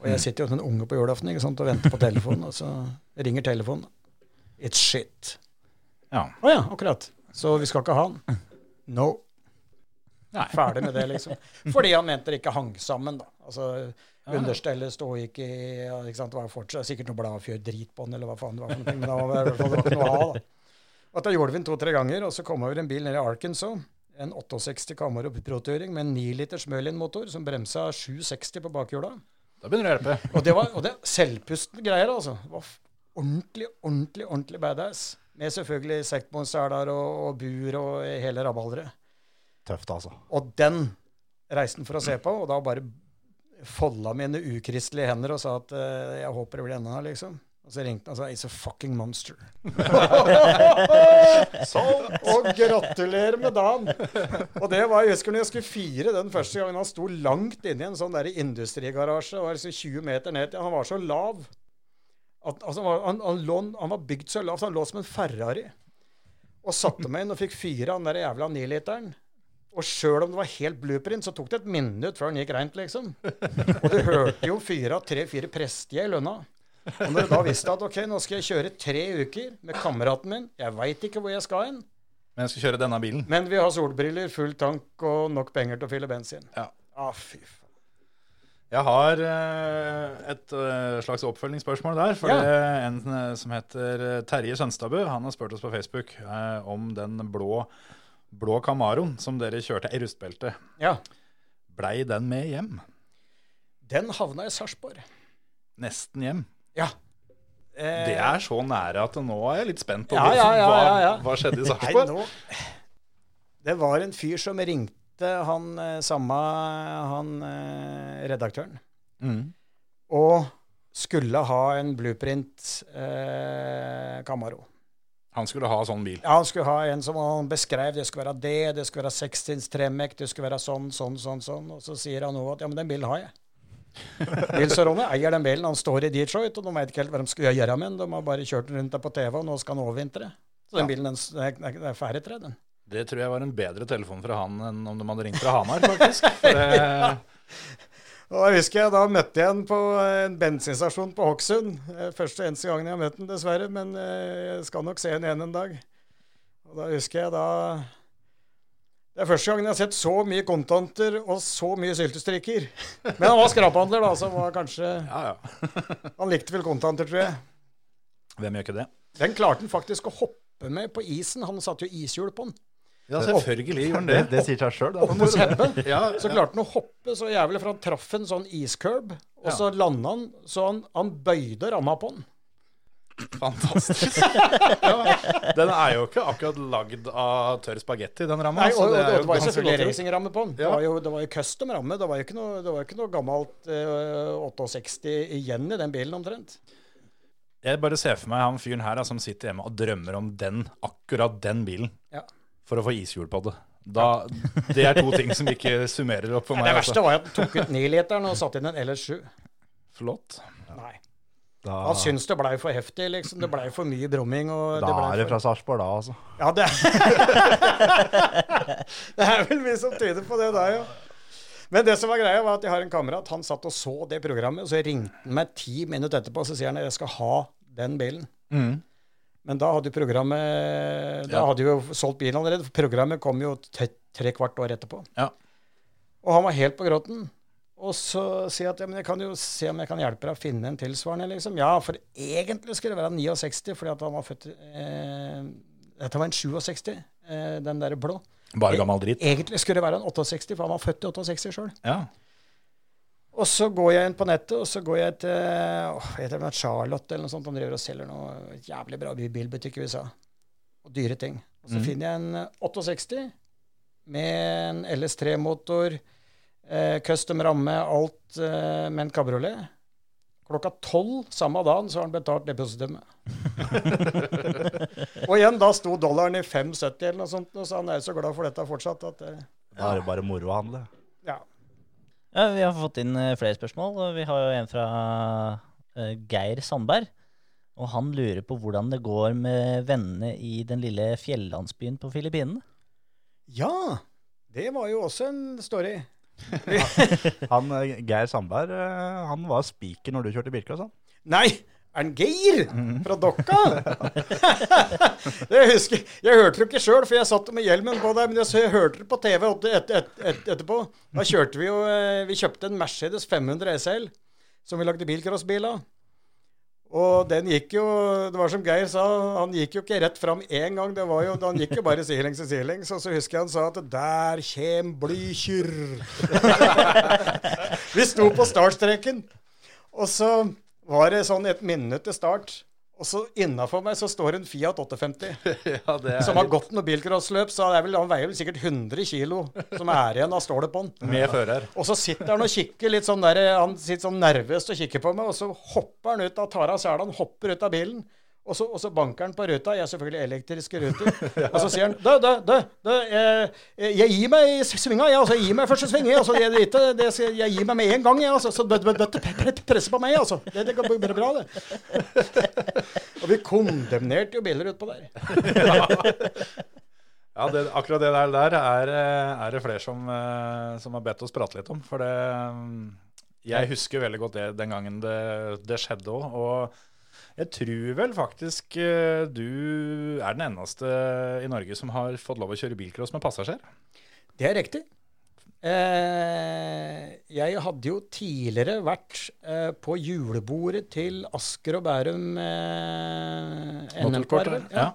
Speaker 6: Og jeg sitter jo som en unge på julaften og venter på telefonen, og så ringer telefonen. It's shit.
Speaker 3: Ja.
Speaker 6: Å ja, akkurat. Så vi skal ikke ha den? No.
Speaker 3: Nei.
Speaker 6: Ferdig med det, liksom. Fordi han mente det ikke hang sammen, da. Altså, Understellet sto ikke i ikke sant? Det var fortsatt sikkert noe bladfjør drit på den, eller hva faen det var for noe. Men det var i hvert fall det ikke noe å ha, da. Og da gjorde vi den to-tre ganger, og så kom over en bil nede i Arkansas. En 68 Camaro Pro-turing med en 9 liters Merlin-motor som bremsa 760 på bakhjula.
Speaker 3: Da begynner det å hjelpe.
Speaker 6: Og det var og det, selvpustne greier, altså. Det var ordentlig, ordentlig, ordentlig badass. Med selvfølgelig sektmonsterder og, og bur og hele rabalderet.
Speaker 4: Tøft, altså.
Speaker 6: Og den reiste han for å se på, og da bare folda mine ukristelige hender og sa at uh, jeg håper det blir enda, liksom. Og så ringte han og sa 'It's a fucking monster'. og gratulerer med dagen! Og det var, Jeg husker når jeg skulle fire den første gangen. Han sto langt inne i en sånn der industrigarasje. og var liksom 20 meter ned til Han var så lav. At, altså, han, han, han, lå, han var bygd så lavt, han lå som en Ferrari. Og satte meg inn og fikk fyre han der jævla niliteren. Og sjøl om det var helt blueprint, så tok det et minutt før den gikk reint, liksom. Og du hørte jo fyra tre-fire prestige i lønna. Og når du da visste at ok, nå skal jeg kjøre tre uker med kameraten min, jeg veit ikke hvor jeg skal hen,
Speaker 3: Men jeg skal kjøre denne bilen.
Speaker 6: Men vi har solbriller, full tank og nok penger til å fylle bensin.
Speaker 3: Ja.
Speaker 6: Ah, fy.
Speaker 3: Jeg har eh, et eh, slags oppfølgingsspørsmål der. For
Speaker 6: Ja.
Speaker 3: det en eh, som heter Terje Sønstadbø, han har spurt oss på Facebook om den blå, blå Camaroen som dere kjørte i rustbeltet.
Speaker 6: Ja.
Speaker 3: Blei den med hjem?
Speaker 6: Den havna i Sarpsborg.
Speaker 3: Nesten hjem.
Speaker 6: Ja. Eh,
Speaker 3: Det er så nære at nå er jeg litt spent på
Speaker 6: Ja, ja, ja,
Speaker 3: hva,
Speaker 6: ja, ja.
Speaker 3: hva skjedde i Sarpsborg.
Speaker 6: Det var en fyr som ringte han eh, samme han eh, redaktøren.
Speaker 3: Mm.
Speaker 6: Og skulle ha en blueprint eh, Camaro.
Speaker 3: Han skulle ha sånn bil.
Speaker 6: Ja, han skulle ha en som han beskrev. Det skulle være det, det skulle være 16 tremek, det skulle være sånn, sånn, sånn. sånn. Og så sier han nå at ja, men den bilen har jeg. Nils Ronny eier den bilen. Han står i Detroit, og de vet ikke helt hva de skal gjøre med den. De har bare kjørt den rundt der på TV, og nå skal han overvintre. Så den
Speaker 3: Ja.
Speaker 6: bilen den, den er, er ferdig den.
Speaker 3: Det tror jeg var en bedre telefon fra han enn om de hadde ringt fra Hamar, faktisk. For ja.
Speaker 6: Og jeg husker jeg da møtte jeg ham på en bensinstasjon på Hokksund. Eh, Første og eneste gangen jeg har møtt ham, dessverre. Men eh, jeg skal nok se ham igjen en dag. Og da husker jeg da Det er første gangen jeg har sett så mye kontanter og så mye syltestrikker. Men han var skraphandler, da, så var kanskje
Speaker 3: ja, ja.
Speaker 6: Han likte vel kontanter, tror jeg.
Speaker 3: Hvem gjør ikke det?
Speaker 6: Den klarte han faktisk å hoppe med på isen. Han satte jo ishjul på den.
Speaker 3: Ja, selvfølgelig gjorde han
Speaker 4: Det,
Speaker 3: det.
Speaker 4: det sier seg sjøl.
Speaker 3: Ja,
Speaker 6: Så klarte han å hoppe så jævlig, for han traff en sånn iskurb. Og så landa han så han, han bøyde ramma på den.
Speaker 3: Fantastisk. ja, den er jo ikke akkurat lagd av tørr spagetti, den ramma.
Speaker 6: Nei, og, og,
Speaker 3: er
Speaker 6: det var jo selvfølgelig racingramme på den. Det, var jo, det var jo custom ramme. Det var jo ikke noe, det var jo ikke noe gammelt eh, 68 igjen i den bilen, omtrent.
Speaker 3: Jeg bare ser for meg han fyren her da, som sitter hjemme og drømmer om den, akkurat den bilen,
Speaker 6: Ja.
Speaker 3: For å få ishjul på det. Da, det er to ting som ikke summerer opp for
Speaker 6: Nei,
Speaker 3: meg.
Speaker 6: det verste
Speaker 3: altså.
Speaker 6: var at han tok ut 9-literen og satte inn en LS7.
Speaker 3: Flott.
Speaker 6: Nei.
Speaker 4: Da,
Speaker 6: Han syns det blei for heftig, liksom. Det blei for mye brumming.
Speaker 4: Da
Speaker 6: det
Speaker 4: er det
Speaker 6: for...
Speaker 4: fra Sarpsborg, da, altså.
Speaker 6: Ja, det Det er vel mye som tyder på det da, jo. Men det som var greia, var at jeg har en kamerat. Han satt og så det programmet, og så ringte han meg ti minutter etterpå, og så sier han at jeg skal ha den bilen.
Speaker 3: Mm.
Speaker 6: Men da hadde jo programmet Da
Speaker 3: Ja.
Speaker 6: hadde vi jo solgt bilen allerede. for Programmet kom jo tre, kvart år etterpå.
Speaker 3: Ja.
Speaker 6: Og han var helt på gråten. Og så sier jeg at ja, men jeg kan jo se om jeg kan hjelpe deg å finne en tilsvarende. liksom. Ja, for egentlig skulle det være 69, fordi at han var født eh, Dette var en 67, eh, den der blå.
Speaker 3: Bare gammel dritt.
Speaker 6: Egentlig skulle det være en 68, for han var født i 68 sjøl.
Speaker 3: Ja.
Speaker 6: Og så går jeg inn på nettet, og så går jeg til åh, heter det Charlotte eller noe sånt. Han driver og selger noe jævlig bra bilbutikk i USA. Og dyre ting. Og så
Speaker 3: mm.
Speaker 6: finner jeg en 68 med en LS3-motor, eh, custom ramme, alt eh, med en kabriolet. Klokka tolv samme dagen så har han betalt depositumet. og igjen, da sto dollaren i 5,70 eller noe sånt, og så han er så glad for dette fortsatt at eh,
Speaker 4: Da er det bare moro å handle.
Speaker 6: ja.
Speaker 5: Ja, vi har fått inn eh, flere spørsmål. og Vi har jo en fra eh, Geir Sandberg. Og han lurer på hvordan det går med vennene i den lille fjellandsbyen på Filippinene.
Speaker 6: ja, det var jo også en story.
Speaker 4: Han, eh, Geir Sandberg han var spiker når du kjørte Birka, sa han.
Speaker 6: Nei, er han Geir fra Dokka? det husker jeg. Jeg hørte det ikke sjøl, for jeg satt med hjelmen på der, men jeg, jeg hørte det på TV et, et, et, et, etterpå. Da kjørte vi jo eh, Vi kjøpte en Mercedes 500 SL som vi lagde bilcrossbil av. Og den gikk jo Det var som Geir sa, han gikk jo ikke rett fram én gang. Det var jo, Han gikk jo bare sidelengs og sidelengs. Og så husker jeg han sa at 'der kjem Blykjer'. vi sto på startstreken, og så var det sånn et minutt til start. Og så innafor meg så står en Fiat 850
Speaker 3: ja, det
Speaker 6: som har gått noe bilcrossløp. Så er vel, han veier vel sikkert 100 kilo som er igjen av stålet på den.
Speaker 3: med fører.
Speaker 6: Og så sitter han og kikker litt sånn der, han sitter sånn nervøst og kikker på meg, og så hopper han ut av tar av han hopper ut av bilen. Og så, og så banker han på ruta. Jeg er selvfølgelig elektriske ruter. Og så sier han Dø, dø, dø, dø jeg, jeg gir meg i svinga, jeg. Altså, jeg gir meg første sving, jeg. Altså, jeg, det, det, jeg gir meg med en gang, jeg. Altså, så bøtte presser presse på meg, altså. Det, det går bare bra, det. Og vi kondemnerte jo biler utpå der.
Speaker 3: Ja, det, akkurat det der, der er, eh, er det flere som, eh, som har bedt oss prate litt om. For det mm, Jeg husker veldig godt det den gangen det, det skjedde òg. Jeg tror vel faktisk eh, du er den eneste i Norge som har fått lov å kjøre bilcross med passasjer.
Speaker 6: Det er riktig. Eh, jeg hadde jo tidligere vært eh, på julebordet til Asker og Bærum eh, vel?
Speaker 3: Ja.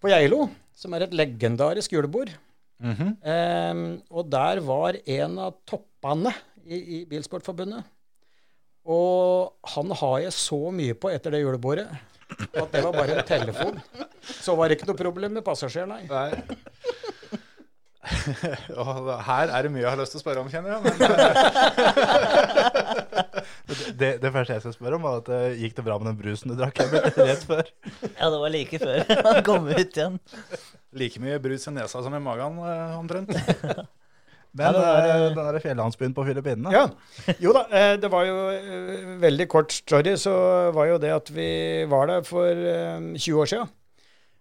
Speaker 6: På Geilo, som er et legendarisk julebord.
Speaker 3: Mhm.
Speaker 6: Eh, og der var en av toppene i, i Bilsportforbundet. Og han har jeg så mye på etter det julebordet at det var bare en telefon. Så var det ikke noe problem med passasjer, nei.
Speaker 3: Og her er det mye jeg har lyst til å spørre om, kjenner jeg. Men,
Speaker 4: Det, det første jeg skal spørre om, var at det gikk det bra med den brusen du drakk Emil, rett før?
Speaker 5: Ja, det var like før han kom ut igjen.
Speaker 3: like mye brus i nesa som i magen, eh, omtrent.
Speaker 4: Men
Speaker 5: ja, var,
Speaker 4: eh,
Speaker 5: eh,
Speaker 4: den der fjellandsbyen på Filippinene,
Speaker 6: Ja. Jo da, eh, det var jo eh, veldig kort story, så var jo det at vi var der for eh, 20 år siden.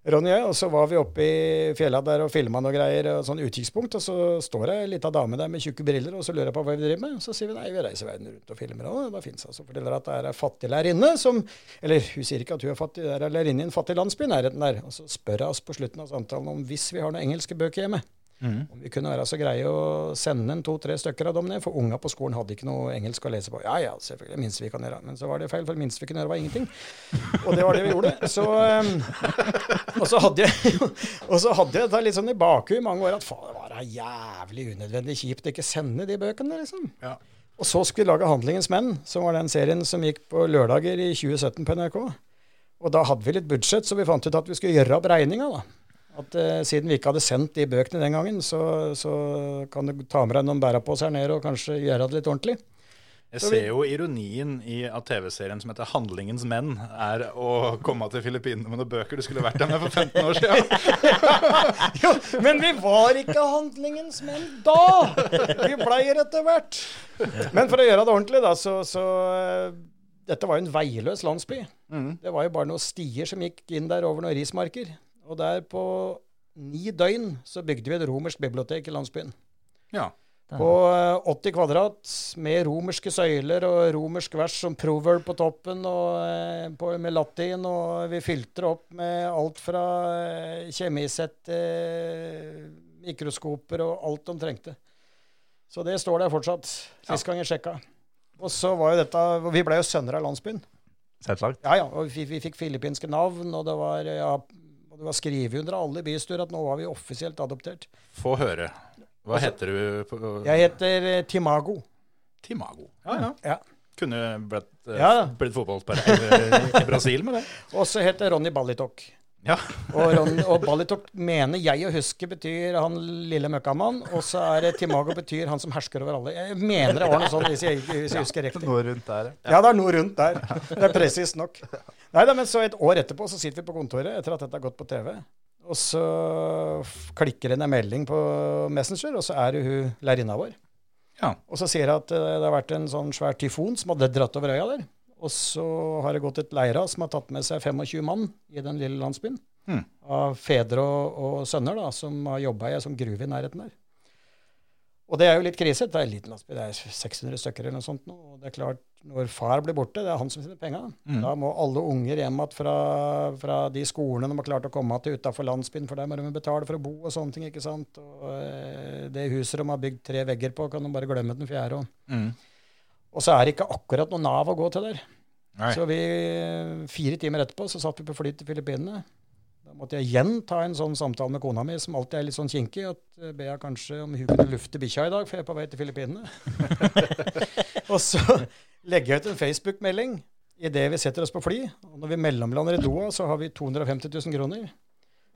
Speaker 6: Ronny og jeg, og så var vi oppe i fjella der og filma noe greier, og sånn utkikkspunkt, og så står det ei lita dame der med tjukke briller, og så lurer jeg på hva vi driver med. Og så sier vi nei, vi reiser verden rundt og filmer, og da fins det. Så forteller at det er ei fattig lærerinne som Eller hun sier ikke at hun er fattig, det er ei lærerinne i en fattig landsby i nærheten der. Og så spør hun oss på slutten av samtalen om hvis vi har noen engelske bøker hjemme. Om vi kunne være så greie å sende en to-tre stykker av dem ned, for unga på skolen hadde ikke noe engelsk å lese på. Ja ja, selvfølgelig, det minste vi kan gjøre. Men så var det feil, for det minste vi kunne gjøre var ingenting. Og det var det vi gjorde. Så, um, og så hadde jeg og så hadde jeg det litt sånn i bakhuet i mange år at faen, det var da jævlig unødvendig kjipt å ikke sende de bøkene, liksom.
Speaker 3: Ja.
Speaker 6: Og så skulle vi lage 'Handlingens menn', som var den serien som gikk på lørdager i 2017 på NRK. Og da hadde vi litt budsjett, så vi fant ut at vi skulle gjøre opp regninga, da. At eh, siden vi ikke hadde sendt de bøkene den gangen, så, så kan du ta med deg noen bæreposer ned og kanskje gjøre det litt ordentlig.
Speaker 3: Jeg ser jo ironien i at TV-serien som heter 'Handlingens menn' er å komme til Filippinene med noen bøker du skulle vært der med for 15 år siden.
Speaker 6: Jo, men vi var ikke handlingens menn da! Vi blei etter hvert. Men for å gjøre det ordentlig, da, så, så eh, Dette var jo en veiløs landsby. Det var jo bare noen stier som gikk inn der over noen rismarker. Og der på ni døgn så bygde vi et romersk bibliotek i landsbyen.
Speaker 3: Ja.
Speaker 6: På eh, 80 kvadrat med romerske søyler og romersk vers som proverb på toppen og eh, på, med latin. Og vi fylte opp med alt fra eh, kjemisett, eh, mikroskoper og alt de trengte. Så det står der fortsatt. Sist gang jeg sjekka. Og så var jo dette Vi ble jo sønner av landsbyen.
Speaker 4: Selvsagt.
Speaker 6: Ja, ja. Og vi, vi fikk filippinske navn, og det var, ja, og det var skrevet under alle bystyr at nå var vi offisielt adoptert.
Speaker 3: Få høre. Hva heter du? På,
Speaker 6: Jeg heter eh, Timago.
Speaker 3: Timago. Ja, ja.
Speaker 6: Ja.
Speaker 3: Kunne blitt, eh,
Speaker 6: Ja.
Speaker 3: blitt fotballspiller i, i Brasil med det.
Speaker 6: Og så heter Ronny Ballitok.
Speaker 3: Ja.
Speaker 6: Og, Ron, og Balitok mener jeg å huske betyr han lille møkkamann, og så er det Timago betyr han som hersker over alle. Jeg mener det var noe sånn, hvis jeg, hvis jeg husker riktig.
Speaker 4: Noe rundt der, ja.
Speaker 6: Ja, det er noe rundt der. Det er presist nok. Nei da, men så et år etterpå så sitter vi på kontoret etter at dette har gått på TV. Og så klikker det en melding på Messenger, og så er det hun lærerinna vår.
Speaker 3: Ja.
Speaker 6: Og så sier hun at eh, det har vært en sånn svær tyfon som hadde dratt over øya der. Og så har det gått et leirras som har tatt med seg 25 mann i den lille landsbyen.
Speaker 3: Mm.
Speaker 6: Av fedre og, og sønner da, som har jobba i ei sånn gruve i nærheten der. Og det er jo litt krise. Det er en liten landsby, det er 600 stykker eller noe sånt. nå, Og det er klart, når far blir borte, det er han som finner penga. Da må alle unger hjem igjen fra, fra de skolene de har klart å komme til utafor landsbyen, for der må de betale for å bo og sånne ting. ikke sant? Og eh, det huset de har bygd tre vegger på, kan de bare glemme den fjerde. Og,
Speaker 3: Mm.
Speaker 6: og så er det ikke akkurat noe Nav å gå til der.
Speaker 3: Nei.
Speaker 6: Så vi, fire timer etterpå så satt vi på fly til Filippinene. Da måtte jeg igjen ta en sånn samtale med kona mi, som alltid er litt sånn kinkig. At ber be henne kanskje om hun kunne lufte bikkja i dag, for jeg er på vei til Filippinene. og så legger jeg ut en Facebook-melding idet vi setter oss på fly. Og når vi mellomlander i Doha, så har vi 250 000 kroner.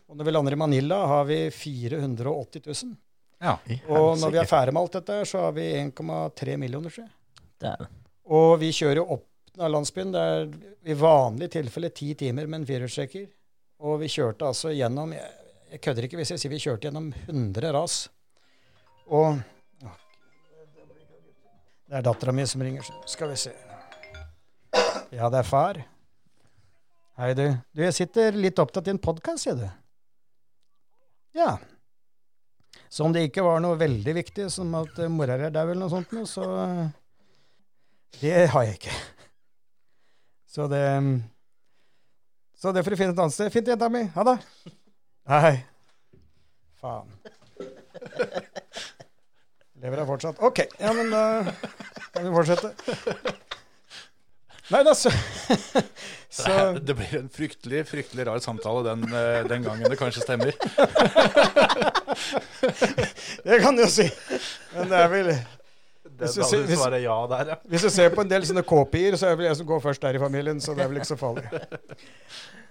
Speaker 6: Og når vi lander i Manila, har vi 480 000.
Speaker 3: Ja.
Speaker 6: Og når vi er ferdig med alt dette, så har vi 1,3 millioner, tror jeg.
Speaker 5: Det er det.
Speaker 6: Og vi kjører jo opp av landsbyen. Det er i vanlig tilfelle ti timer med en firehjulstrekker. Og vi kjørte altså gjennom Jeg, jeg kødder ikke hvis jeg sier vi kjørte gjennom 100 ras. Og Det er dattera mi som ringer. Skal vi se. Ja, det er far. Hei, du. Du, jeg sitter litt opptatt i en podkast, sier du. Ja. Så om det ikke var noe veldig viktig, som at eh, mora er dau eller noe sånt, så Det har jeg ikke. Så det Så det får du finne et annet sted. Fint, jenta mi. Ha det. Nei. Faen. Lever jeg fortsatt? OK. Ja, men da kan vi fortsette. Nei da, så, så
Speaker 8: Det blir en fryktelig fryktelig rar samtale den, eh, den gangen det kanskje stemmer.
Speaker 6: Det kan du jo si. Men det er vel
Speaker 4: Det,
Speaker 6: Hvis du ser- hvis-
Speaker 4: ja der, ja.
Speaker 6: Hvis du ser på en del sånne K-pier, så er det vel jeg som går først der i familien, så det er vel ikke så farlig.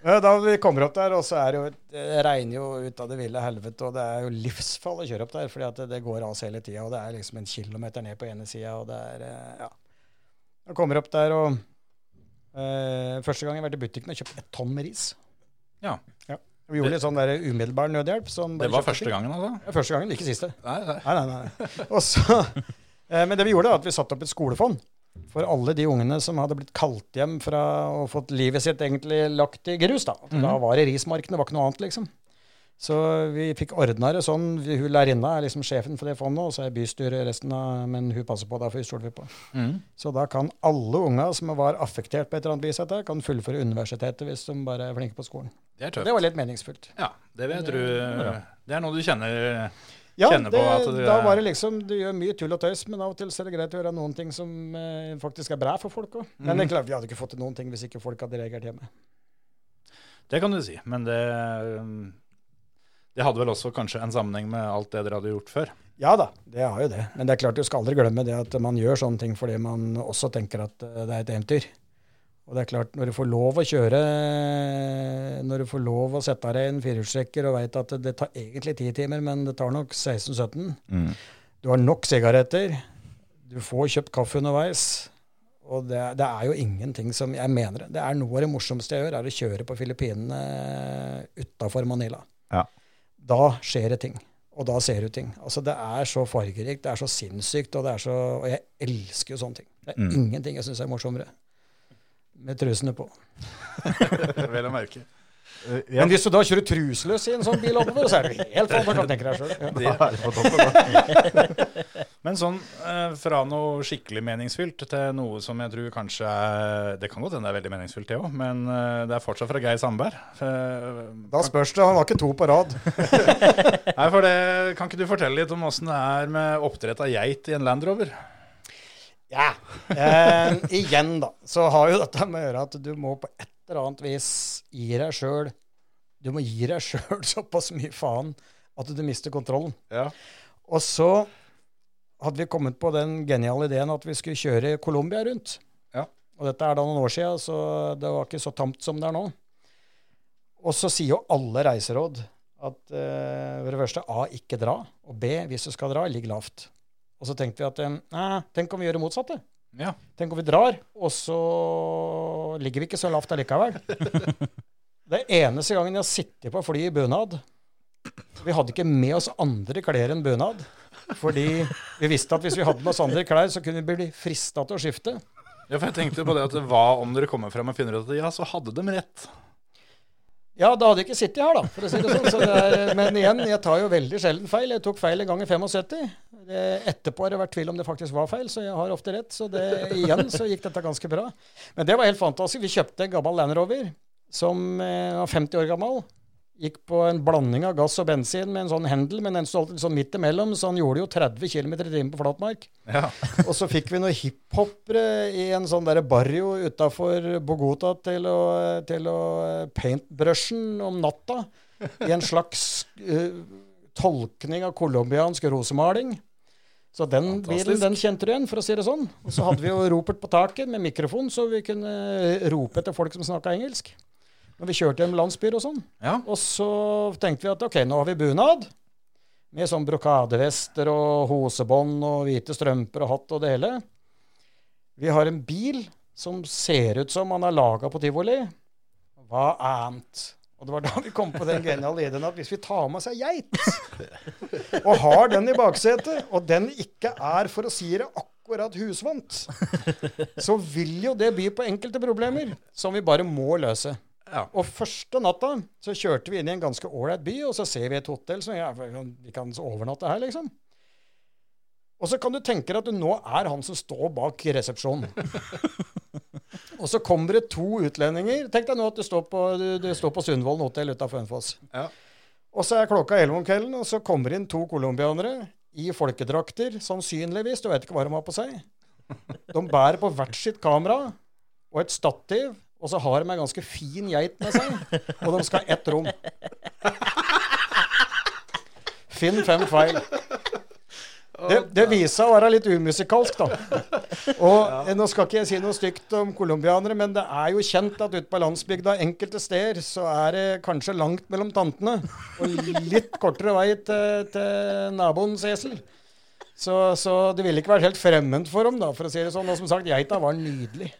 Speaker 6: Da vi kommer opp der, og så er det jo Det regner jo ut av det ville helvete, og det er jo livsfall å kjøre opp der, fordi det, det går ras hele tida, og det er liksom en kilometer ned på ene sida, og det er eh, Ja. Jeg kommer opp der, og eh, Første gang jeg har vært i butikken og kjøpt et tonn med ris.
Speaker 8: Ja.
Speaker 6: Vi gjorde litt sånn der umiddelbar nødhjelp. Som
Speaker 8: Det var første gangen, altså?
Speaker 6: Ja, første gangen, ikke siste.
Speaker 8: Nei, nei.
Speaker 6: Nei, nei, nei. Og så, men det vi gjorde, var at vi satte opp et skolefond for alle de ungene som hadde blitt kalt hjem fra og fått livet sitt egentlig lagt i grus. Da Da var det rismarkene, det var ikke noe annet, liksom. Så vi fikk ordna det sånn. Hun lærerinna er liksom sjefen for det fondet, og så er bystyret resten av Men hun passer på, derfor stoler vi på.
Speaker 8: Mm.
Speaker 6: Så da kan alle unger som var affektert på et eller annet vis, etter, kan fullføre universitetet hvis de bare er flinke på skolen.
Speaker 8: Det er tøft.
Speaker 6: det var litt meningsfullt.
Speaker 8: Ja, det vil jeg tro. Det er noe du kjenner
Speaker 6: Ja,
Speaker 8: kjenne
Speaker 6: det,
Speaker 8: på at det
Speaker 6: da var det liksom Du gjør mye tull og tøys, men av og til så er det greit å gjøre noen ting som eh, faktisk er bra for folk òg. Men det er klart, vi hadde ikke fått til noen ting hvis ikke folk hadde reagert hjemme.
Speaker 8: Det kan du si, men det um, Det hadde vel også kanskje en sammenheng med alt det dere hadde gjort før.
Speaker 6: Ja da, det har jo det. Men det er klart du skal aldri glemme det at man gjør sånne ting fordi man også tenker at eh, det er et eventyr. Og det er klart, når du får lov å kjøre, når du får lov å sette deg i en firehjulstrekker og veit at det tar egentlig ti timer, men det tar nok 16-17
Speaker 4: Mm.
Speaker 6: Du har nok sigaretter. Du får kjøpt kaffe underveis. Og det, det er jo ingenting som Jeg mener det. Det er noe av det morsomste jeg gjør, er å kjøre på Filippinene utafor Manila.
Speaker 4: Ja.
Speaker 6: Da skjer det ting. Og da ser du ting. Altså Det er så fargerikt, det er så sinnssykt, og det er så Og jeg elsker jo sånne ting. Det er
Speaker 4: Mm.
Speaker 6: ingenting jeg syns er morsommere. Med trusene på.
Speaker 8: Vel å merke.
Speaker 4: Uh, ja,
Speaker 6: Men hvis du da kjører truseløs i en sånn bil oppover, så er du helt faen, kan tenke deg sjøl. Ja.
Speaker 4: da er på toppen, da.
Speaker 8: Men sånn eh, fra noe skikkelig meningsfylt til noe som jeg tror kanskje er Det kan godt hende det er veldig meningsfylt, det òg, men eh, det er fortsatt fra Geir Sandberg.
Speaker 6: Da spørs det. Han var ikke to på rad.
Speaker 8: Nei, for det, Kan ikke du fortelle litt om åssen det er med oppdrett av geit i en Land Rover?
Speaker 6: Ja. Eh, igjen, da, så har jo dette med å gjøre at du må på et eller annet vis gi deg sjøl Du må gi deg sjøl såpass mye faen at du mister kontrollen.
Speaker 8: Ja.
Speaker 6: Og så hadde vi kommet på den geniale ideen at vi skulle kjøre Colombia rundt.
Speaker 8: Ja.
Speaker 6: Og dette er da noen år siden, så det var ikke så tamt som det er nå. Og så sier jo alle reiseråd at eh, for det første A, ikke dra. Og B, hvis du skal dra, ligg lavt. Og så tenkte vi at eh, nei, tenk om vi gjør det motsatte.
Speaker 8: Ja.
Speaker 6: Tenk om vi drar, og så ligger vi ikke så lavt allikevel. Det eneste gangen jeg har sittet på fly i bunad. Vi hadde ikke med oss andre klær enn bunad. Fordi vi visste at hvis vi hadde med oss andre klær, så kunne vi bli frista til å skifte.
Speaker 8: ja, for jeg tenkte på det at hva om dere kommer frem og finner ut at ja, så hadde de rett.
Speaker 6: Ja, da hadde jeg ikke sittet her, da, for å si det sånn. Så det er, men igjen, jeg tar jo veldig sjelden feil. Jeg tok feil en gang i 75. Det, etterpå har det vært tvil om det faktisk var feil, så jeg har ofte rett. Så det, igjen så gikk dette ganske bra. Men det var helt fantastisk. Vi kjøpte en gammel Land Rover som eh, var 50 år gammel. Gikk på en blanding av gass og bensin med en sånn hendel, men den sto alltid sånn midt imellom, så han gjorde jo 30 km i timen på flatmark.
Speaker 8: Ja.
Speaker 6: Og så fikk vi noen hiphopere i en sånn derre barrio utafor Bogota til å, til å paintbrushen om natta. I en slags uh, tolkning av colombiansk rosemaling. Så den
Speaker 8: Fantastisk.
Speaker 6: bilen den kjente du igjen, for å si det sånn. Og så hadde vi jo ropert på taket med mikrofon, så vi kunne rope etter folk som snakka engelsk. Når vi kjørte gjennom landsbyer og sånn.
Speaker 8: Ja.
Speaker 6: Og så tenkte vi at ok, nå har vi bunad. Med sånn brokadevester og hosebånd og hvite strømper og hatt og det hele. Vi har en bil som ser ut som han er laga på tivoli. Hva annet? Og det var da vi kom på den geniale ideen at hvis vi tar med ei geit, og har den i baksetet, og den ikke er, for å si det akkurat husvant, så vil jo det by på enkelte problemer som vi bare må løse.
Speaker 8: Ja.
Speaker 6: Og første natta så kjørte vi inn i en ganske ålreit by, og så ser vi et hotell som ja, vi kan overnatte her, liksom. Og så kan du tenke deg at du nå er han som står bak resepsjonen. Og så kommer det to utlendinger. Tenk deg nå at du står på, du, du står på Sundvolden hotell utafor Hønefoss.
Speaker 8: Ja.
Speaker 6: Og så er klokka 11 om kvelden, og så kommer inn to colombianere i folkedrakter, sannsynligvis. Du vet ikke hva de har på seg. De bærer på hvert sitt kamera og et stativ, og så har de en ganske fin geit med seg. Og de skal ha ett rom. Finn fem feil. Det, det viser seg å være litt umusikalsk, da. Og Nå skal ikke jeg si noe stygt om colombianere, men det er jo kjent at ute på landsbygda enkelte steder så er det kanskje langt mellom tantene. Og litt kortere vei til, til naboens esel. Så, så det ville ikke vært helt fremmed for dem, da, for å si det sånn. Og som sagt, geita var nydelig.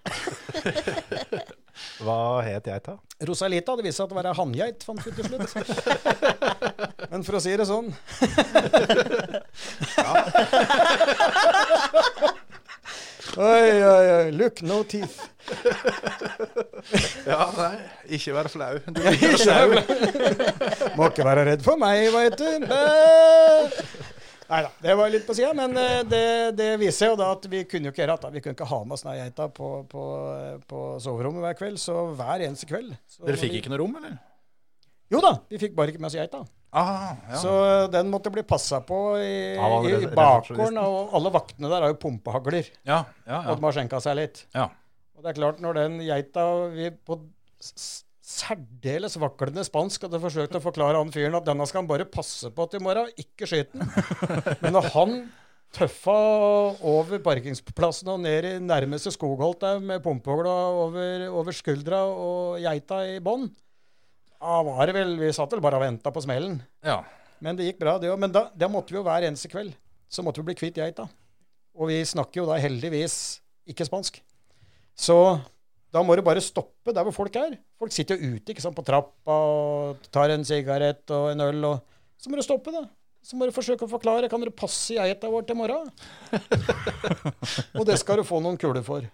Speaker 4: Hva het geita?
Speaker 6: Rosalita. Det viste seg at det var ei hanngeit, fant vi til slutt. Men for å si det sånn Oi, oi, oi. Look, no teeth.
Speaker 8: Ja, nei, ikke være flau. Du
Speaker 6: Ikke flau. Må ikke være redd for meg, veit du. Nei da, det var litt på sida, men eh, det, det viser jo da at vi kunne jo ikke gjøre det. Vi kunne ikke ha med oss geita på, på, på soverommet hver kveld, så hver eneste kveld. Så
Speaker 8: Dere fikk
Speaker 6: vi-
Speaker 8: ikke noe rom, eller?
Speaker 6: Jo da, vi fikk bare ikke med oss geita.
Speaker 8: Ah, ja.
Speaker 6: Så den måtte bli passa på i,
Speaker 4: Ja,
Speaker 6: i, bakgården. Og alle vaktene der har jo pumpehagler.
Speaker 8: ja, ja,
Speaker 6: Og de har skjenka seg litt.
Speaker 8: ja.
Speaker 6: Og det er klart, når den geita vi på særdeles vaklende spansk hadde forsøkt å forklare han fyren at denne skal han bare passe på til i morgen, ikke skyte den. Men når han tøffa over parkingsplassen og ned i nærmeste skogholt der med pumpehagla over, over skuldra og geita i bånn, da var det vel Vi satt vel bare og venta på smellen.
Speaker 8: ja.
Speaker 6: Men det gikk bra, det òg. Men da, da måtte vi jo hver eneste kveld så måtte vi bli kvitt geita. Og vi snakker jo da heldigvis ikke spansk. Så da må du bare stoppe der hvor folk er. Folk sitter jo ute ikke sant, på trappa og tar en sigarett og en øl. og Så må du stoppe, da. Så må du forsøke å forklare. Kan dere passe geita vår til i morgen? og det skal du få noen kuler for.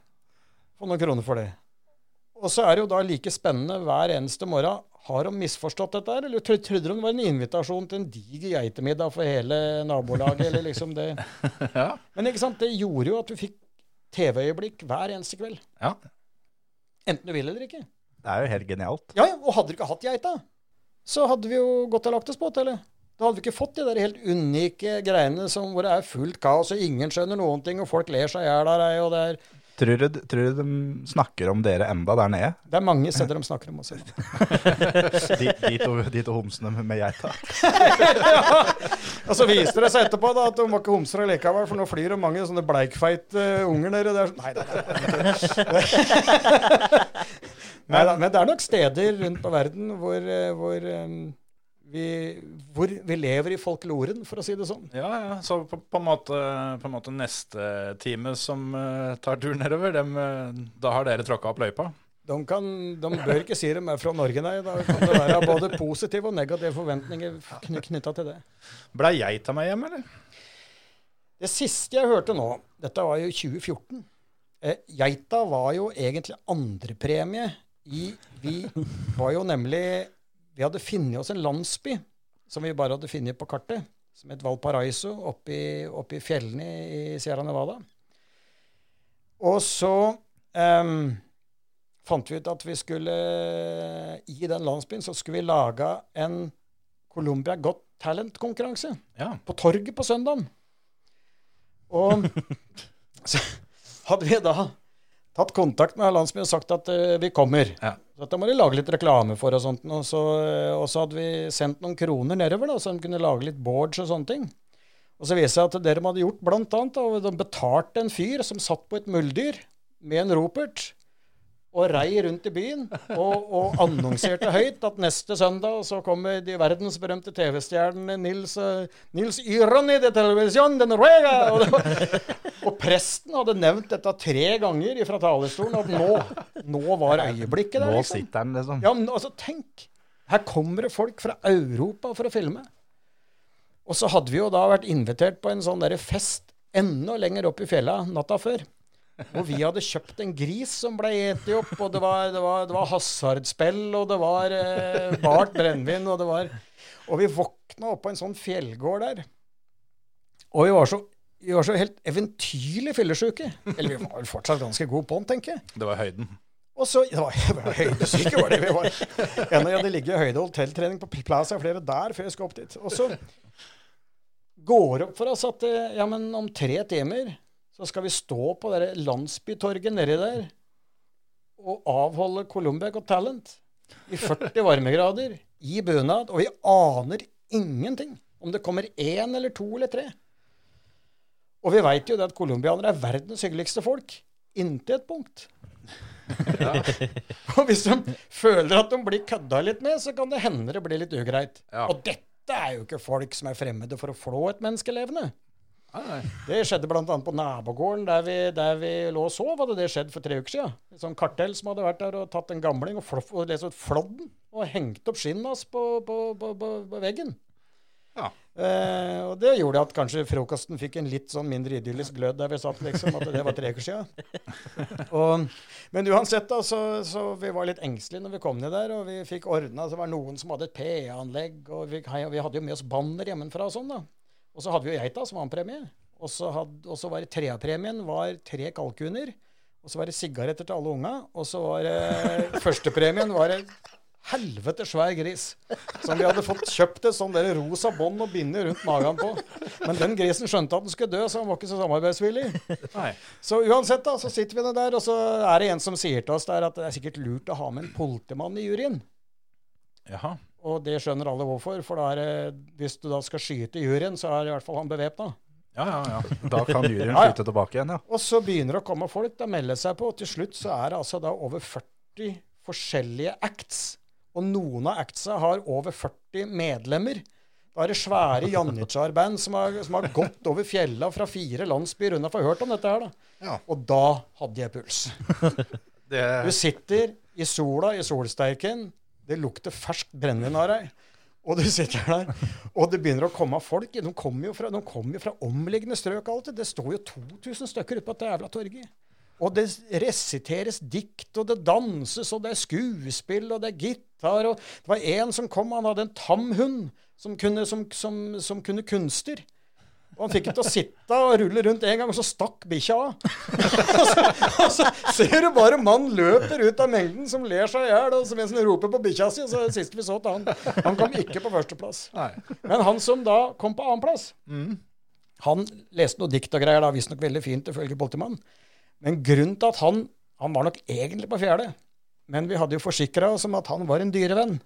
Speaker 6: Få noen kroner for det. Og så er det jo da like spennende hver eneste morgen. Har de misforstått dette eller trodde de det var en invitasjon til en diger geitemiddag for hele nabolaget? eller liksom det. Men ikke sant, det gjorde jo at vi fikk TV-øyeblikk hver eneste kveld.
Speaker 8: Ja.
Speaker 6: Enten du vil eller ikke.
Speaker 4: Det er jo helt genialt.
Speaker 6: Ja, ja, Og hadde du ikke hatt geita, så hadde vi jo gått og lagt oss på hotellet. Da hadde vi ikke fått de der helt unike greiene som, hvor det er fullt kaos, og ingen skjønner noen ting, og folk ler seg i hjel av deg, og det er,
Speaker 4: Tror du, tror du de snakker om dere enda der nede?
Speaker 6: det er mange steder de snakker om oss.
Speaker 4: De, de, to, de to homsene med geita?
Speaker 6: Og så viste det seg etterpå da, at de var ikke homser likevel, for nå flyr det mange sånne bleikfeite unger nedi der. Nei, nei, men det er nok steder rundt på verden hvor, eh, hvor, eh, vi, hvor vi lever i folkloren, for å si det sånn.
Speaker 8: Ja, ja. Så på, på, en måte, på en måte neste time som uh, tar tur nedover, dem, eh, da har dere tråkka opp løypa?
Speaker 6: De, kan, de bør ikke si dem er fra Norge, nei. Da kan det være både positive og negative forventninger kny knytta til det.
Speaker 8: Blei geita meg hjem, eller?
Speaker 6: Det siste jeg hørte nå, dette var jo 2014 eh, Geita var jo egentlig andrepremie i Vi var jo nemlig Vi hadde funnet oss en landsby som vi bare hadde funnet på kartet, som het Valparaiso, oppe i, oppe i fjellene i Sierra Nevada. Og så um, fant vi ut at vi skulle I den landsbyen så skulle vi lage en Colombia Got Talent-konkurranse
Speaker 8: Ja.
Speaker 6: på torget på søndagen. Og så hadde vi da tatt kontakt med landsbyen og sagt at uh, vi kommer.
Speaker 8: Ja.
Speaker 6: Så dette må de lage litt reklame for og sånt. Og så, eh, og så hadde vi sendt noen kroner nedover, da, så de kunne lage litt boards og sånne ting. Og så viste det seg at det de hadde gjort, blant annet, da, de betalte en fyr som satt på et muldyr med en ropert og rei rundt i byen og, og annonserte høyt at neste søndag så kommer de verdensberømte TV-stjernene Nils, eh, Nils Yroni de Televisión de Noruega. Og, var, og presten hadde nevnt dette tre ganger fra talerstolen, at nå, nå var øyeblikket der.
Speaker 4: Nå
Speaker 6: liksom.
Speaker 4: sitter han, liksom.
Speaker 6: Ja, men altså, tenk! Her kommer det folk fra Europa for å filme. Og så hadde vi jo da vært invitert på en sånn derre fest enda lenger opp i fjella natta før. Og vi hadde kjøpt en gris som ble eti opp, og det var, det var, det var hasardspill, og det var eh, bart brennevin, og det var Og vi våkna opp på en sånn fjellgård der. Og vi var så Vi var så helt eventyrlig fyllesyke. Eller vi var vel fortsatt ganske gode på den, tenker jeg.
Speaker 8: Det var høyden.
Speaker 6: Og så Det var, det var høydesyke, var det vi var. En av de hadde ligget i høyde og hotelltrening på Plaza flere der før jeg skulle opp dit. Og så går det opp for oss at eh, ja, men om tre timer så skal vi stå på det landsbytorget nedi der og avholde Colombia Got Talent i 40 varmegrader i bunad, og vi aner ingenting om det kommer én eller to eller tre. Og vi veit jo det at colombianere er verdens hyggeligste folk. Inntil et punkt. og hvis de føler at de blir kødda litt med, så kan det hende det blir litt ugreit.
Speaker 8: Ja.
Speaker 6: Og dette er jo ikke folk som er fremmede for å flå et menneske levende.
Speaker 8: Nei, nei.
Speaker 6: Det skjedde bl.a. på nabogården der vi, der vi lå og sov. Hadde det skjedd for tre uker siden. Et sånn kartell som hadde vært der og tatt en gamling og, floff, og liksom flådd den. Og hengt opp skinnet hans på, på, på, på, veggen.
Speaker 8: Ja.
Speaker 6: Eh, og det gjorde at kanskje frokosten fikk en litt sånn mindre idyllisk glød der vi satt, liksom. At det var tre uker siden. Og, men uansett, da, så, så vi var litt engstelige når vi kom ned der. Og vi fikk ordna Så var det noen som hadde et PA-anlegg, og vi, vi hadde jo med oss banner hjemmefra og sånn, da. Og så hadde vi jo geita som. Og så, hadde, og så var det treapremien var tre kalkuner. Og så var det sigaretter til alle unga. Og så var det førstepremien var en helvete svær gris. Som vi hadde fått kjøpt et sånn der rosa bånd og binde rundt magen på. Men den grisen skjønte at den skulle dø, så han var ikke så samarbeidsvillig.
Speaker 8: Nei.
Speaker 6: Så uansett, da, så sitter vi nå der, og så er det en som sier til oss der at det er sikkert lurt å ha med en politimann i juryen.
Speaker 8: Jaha.
Speaker 6: Og det skjønner alle hvorfor, for da er det, hvis du da skal skyte juryen, så er i hvert fall han bevæpna.
Speaker 8: Ja, ja, ja.
Speaker 4: Da kan juryen
Speaker 6: Ja,
Speaker 4: skyte tilbake igjen, ja.
Speaker 6: Og så begynner det å komme folk, da melder seg på, og til slutt så er det altså da over 40 forskjellige acts. Og noen av actsa har over 40 medlemmer. Da er det svære Janitsjar-band som, har- som har gått over fjella fra fire landsbyer unna for hørt om dette her, da.
Speaker 8: Ja.
Speaker 6: Og da hadde jeg puls.
Speaker 8: Det,
Speaker 6: Du sitter i sola, i solsteiken. Det lukter ferskt brennevin av deg. Og du sitter der, og det begynner å komme folk. De kommer jo fra, kommer fra omliggende strøk. alltid. Det står jo 2000 stykker ute på dette jævla torget. Og det resiteres dikt, og det danses, og det er skuespill, og det er gitar. og Det var en som kom, han hadde en tam hund som kunne, som, som, som kunne kunster. Og han fikk ikke til å sitte og rulle rundt en gang, og så stakk bikkja av. og, så, og så ser du bare mannen løper ut av mengden som ler seg i hjel, og mens han roper på bikkja si. Så det siste vi så til han, han kom ikke på førsteplass. Men han som da kom på annenplass, han leste noe dikt og greier, da, visstnok veldig fint ifølge politimannen. Men grunnen til at han Han var nok egentlig på fjerde, men vi hadde jo forsikra oss om at han var en dyrevenn.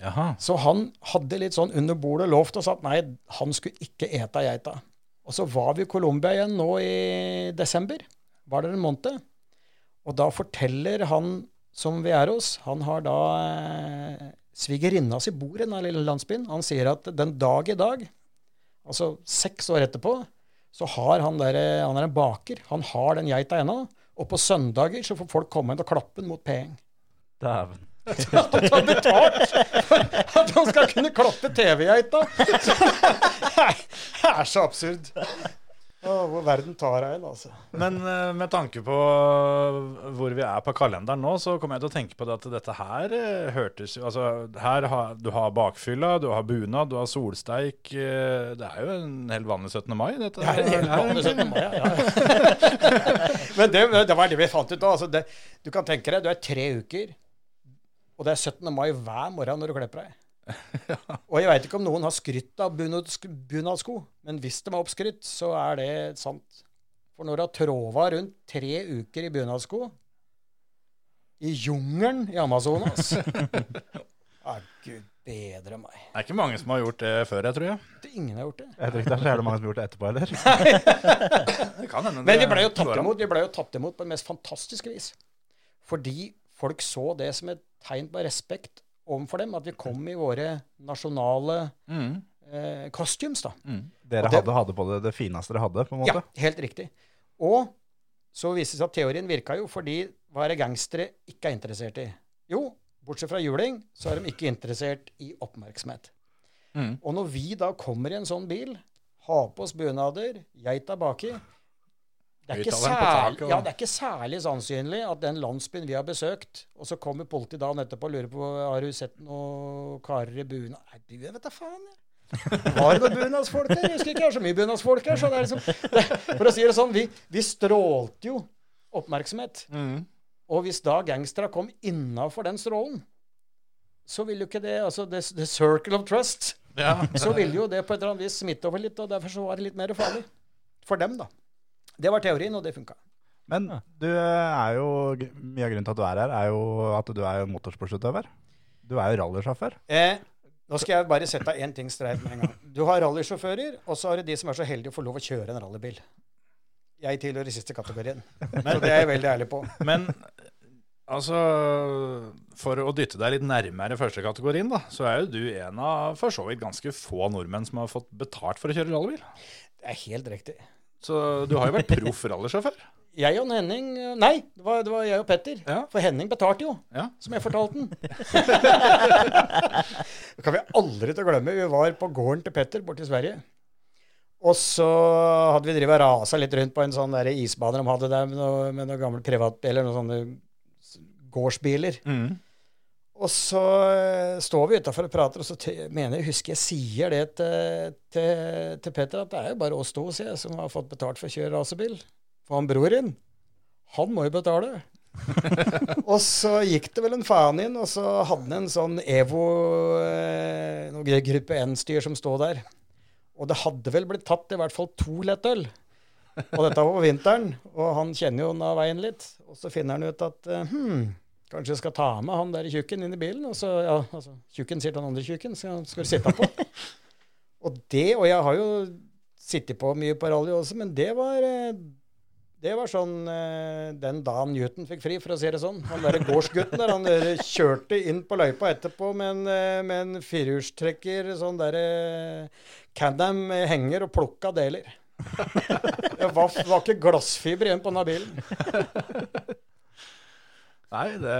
Speaker 8: Jaha.
Speaker 6: Så han hadde litt sånn under bordet lovt oss at nei, han skulle ikke ete geita. Og så var vi i Colombia igjen nå i desember. Var det en måned? Og da forteller han som vi er hos, han har da eh, svigerinna si bor i den lille landsbyen. Han sier at den dag i dag, altså seks år etterpå, så har han der, eh, han er en baker. Han har den geita ennå. Og på søndager så får folk komme inn og klappe den mot pengene.
Speaker 4: Dæven.
Speaker 6: At han betalt for at han skal kunne klappe TV-geita. Det er så absurd. Oh, hvor verden tar en, altså.
Speaker 8: Men uh, med tanke på hvor vi er på kalenderen nå, så kommer jeg til å tenke på det at dette her uh, hørtes jo Altså, her ha, du har bakfylla, du har bunad, du har solsteik. Uh, Det er jo en helt vanlig 17. mai, dette.
Speaker 6: Det er en helt vanlig 17. mai, ja. ja. Men det, det var det vi fant ut da. Altså det, du kan tenke deg, du er tre uker, og det er 17. mai hver morgen når du klepper deg. Og jeg veit ikke om noen har skrytt av bunadsk- bunadsko, men hvis de har oppskrytt, så er det sant. For når du har tråva rundt tre uker i bunadsko i jungelen i Amazonas Ja, gud bedre meg.
Speaker 8: Det er ikke mange som har gjort det før, jeg tror jeg.
Speaker 6: Det, ingen har gjort det.
Speaker 4: Jeg tror ikke det er så jævlig mange som har gjort det etterpå heller.
Speaker 8: Det kan hende
Speaker 6: Men vi ble jo tatt imot, ble jo tatt imot på det mest fantastiske vis. Fordi folk så det som et tegn på respekt overfor dem, at vi kom i våre nasjonale
Speaker 8: Mm.
Speaker 6: eh, costumes, da.
Speaker 4: Dere
Speaker 6: det-
Speaker 4: hadde, hadde på det det fineste dere hadde, på en måte?
Speaker 6: Ja, helt riktig. Og så viste det seg at teorien virka jo fordi hva er det gangstere ikke er interessert i? Jo, bortsett fra juling, så er de ikke interessert i oppmerksomhet.
Speaker 8: Mm.
Speaker 6: Og når vi da kommer i en sånn bil, har på oss bunader, geita baki det er, ikke særlig, ja, det er ikke særlig sannsynlig at den landsbyen vi har besøkt, og så kommer politiet dagen etterpå og lurer på har du sett noen karer i bunad Nei, du vet da faen. jeg. Var det noen bunadsfolk her? Jeg husker ikke, jeg har så mye bunadsfolk her. Så det er liksom, det, for å si det sånn, vi, vi strålte jo oppmerksomhet. Og hvis da gangstere kom innafor den strålen, så ville jo ikke det Altså the, the circle of trust. Så ville jo det på et eller annet vis smitte over litt, og derfor så var det litt mer farlig. For dem, da. Det var teorien, og det funka.
Speaker 4: Men du er jo Mye av grunnen til at du er her, er jo at du er jo motorsportsutøver. Du er jo rallysjåfør.
Speaker 6: Eh, nå skal jeg bare sette én ting streit med en gang. Du har rallysjåfører, og så har du de som er så heldige å få lov å kjøre en rallybil. Jeg tilhører siste kategorien. Så det er jeg veldig ærlig på.
Speaker 3: Men altså For å dytte deg litt nærmere første kategorien, da, så er jo du en av for så vidt ganske få nordmenn som har fått betalt for å kjøre rallybil.
Speaker 6: Det er helt riktig.
Speaker 3: Så du har jo vært proff rallysjåfør.
Speaker 6: Jeg og Henning Nei, det var, det var jeg og Petter.
Speaker 3: Ja.
Speaker 6: For Henning betalte jo,
Speaker 3: Ja.
Speaker 6: som jeg fortalte den. det kan vi aldri til å glemme. Vi var på gården til Petter borte i Sverige. Og så hadde vi drevet og rasa litt rundt på en sånn der isbane de hadde der med noen noe gamle privatbiler, noen sånne gårdsbiler. gårdsbiler. Og så eh, står vi utafor og prater, og så mener jeg, husker jeg sier det til, til, til Petter, at det er jo bare oss to, sier jeg, som har fått betalt for å kjøre racerbil. For han bror din, han må jo betale. og så gikk det vel en faen inn, og så hadde han en sånn Evo, eh, noe gruppe N-styr som stod der. Og det hadde vel blitt tatt i hvert fall to lettøl. Og dette var på vinteren, og han kjenner jo av veien litt. Og så finner han ut at eh, hm, kanskje jeg skal ta med han der tjukken inn i bilen. Og så, ja, altså, tjukken sier til den andre tjukken, så skal du sitte på. og det, og jeg har jo sittet på mye på rally også, men det var eh, det var sånn eh, den dagen Newton fikk fri, for å si det sånn. Han derre gårdsgutten der, han kjørte inn på løypa etterpå med en, eh, med en firehjulstrekker, sånn derre Can-Am henger og plukka deler. Det var, var ikke glassfiber igjen på denne bilen.
Speaker 3: Nei, det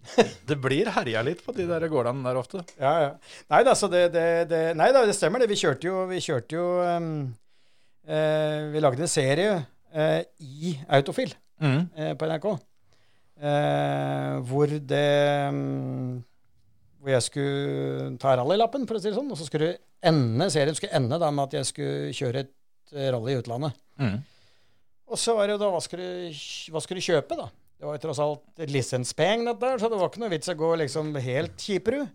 Speaker 3: Det blir herja litt på de der gårdene der ofte.
Speaker 6: Ja, ja. Nei da, det, det, det, nei, da, det stemmer det. Vi kjørte jo, vi kjørte jo um, uh, Vi lagde en serie uh, i Autofil eh, på NRK. Hvor det um, Hvor jeg skulle ta rallylappen, for å si det sånn. Og så skulle ende, serien skulle ende da med at jeg skulle kjøre et rally i utlandet. Og så var det jo da hva skulle, hva du kjøpe, da? Det var jo tross alt lisenspeng, dette så det var ikke noe vits å gå liksom helt kjiperud.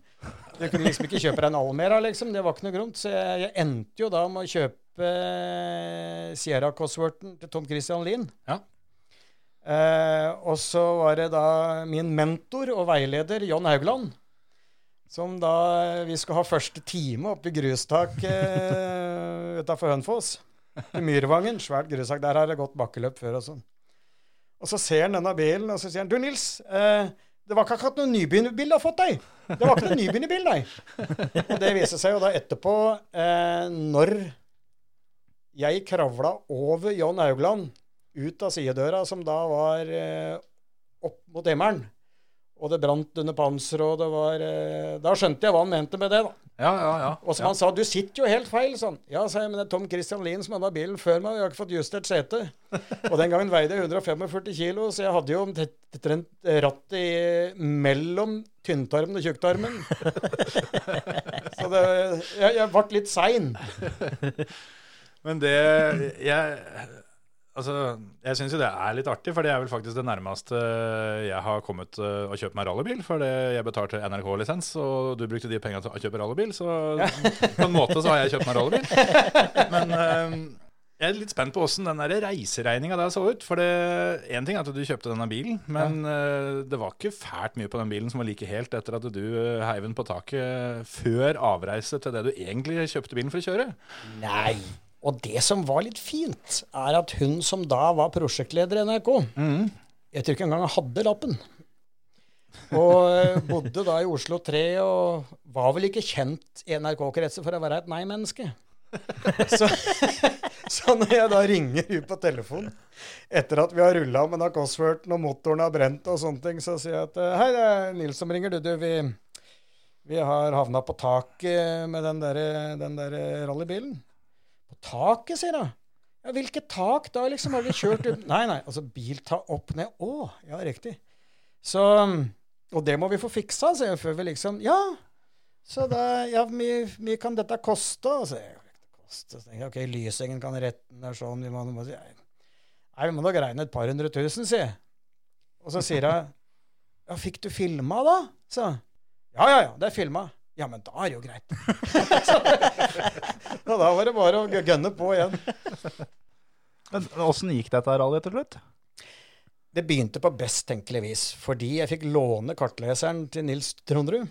Speaker 6: Du kunne liksom ikke kjøpe deg en Almera, liksom. Det var ikke noe grunt. Så jeg, jeg endte jo da med å kjøpe eh, Sierra Cosworthen til Tom Christian Lien.
Speaker 3: Ja.
Speaker 6: Eh, og så var det da min mentor og veileder John Haugland. Som da Vi skulle ha første time oppe i grustak eh, utafor Hønefoss. I Myrvangen. Svært grustak. Der har det gått bakkeløp før og sånn. Og så ser han denne bilen, og så sier han Du, Nils. Eh, det var ikke akkurat noen nybegynnerbil du har fått deg. Det var ikke noen nybegynnerbil, nei. Og det viser seg jo da etterpå, eh, når jeg kravla over John Haugland ut av sidedøra, som da var eh, opp mot himmelen, og det brant under panseret, og det var eh, Da skjønte jeg hva han mente med det, da.
Speaker 3: Ja, ja, ja.
Speaker 6: Og som han sa, du sitter jo helt feil, sånn. Ja, sa jeg, men det er Tom Christian Lien som hadde bilen før meg, og jeg har ikke fått justert sete. Og den gangen veide jeg 145 kilo, så jeg hadde jo omtrent rattet i mellom tynntarmen og tjukktarmen. Så det, jeg, jeg ble litt sein.
Speaker 3: Men det Jeg Altså, jeg syns jo det er litt artig, for det er vel faktisk det nærmeste jeg har kommet uh, å kjøpe meg rallybil. For jeg betalte NRK-lisens, og du brukte de pengene til å kjøpe rallybil. Så på en måte så har jeg kjøpt meg rallybil. Men um, jeg er litt spent på åssen den reiseregninga der så ut. For én ting er at du kjøpte denne bilen, men uh, det var ikke fælt mye på den bilen som var like helt etter at du heiv den på taket før avreise til det du egentlig kjøpte bilen for å kjøre.
Speaker 6: Nei. Og det som var litt fint, er at hun som da var prosjektleder i NRK Jeg tror ikke engang hun hadde lappen. Og eh, bodde da i Oslo 3 og var vel ikke kjent i NRK-kretser for å være et nei-menneske. Så, så når jeg da ringer hun på telefon etter at vi har rulla med da Cosworthen og motoren har brent og sånne ting, så sier jeg at Hei, det er Nils som ringer. Du, du vi, vi har havna på taket med den derre der rallybilen. Taket, sier hun. Ja, hvilket tak da, liksom? Har dere kjørt ut Nei, nei, altså bil ta opp ned. Å, ja, riktig. Så Og det må vi få fiksa, sier jeg, før vi liksom Ja. Så da Ja, mye, kan dette koste? Og så, koste. så tenker jeg, ok, Lysengen kan rette den der sånn vi må, må, Nei, vi må nok regne et par hundre tusen, sier jeg. Og så sier hun Ja, fikk du filma, da? Så Ja, ja, ja, det er filma. Ja, men da er det jo greit. og da var det bare å gønne på igjen.
Speaker 4: Men åssen gikk dette rallyet til slutt?
Speaker 6: Det begynte på best tenkelig vis, fordi jeg fikk låne kartleseren til Nils Trondrud.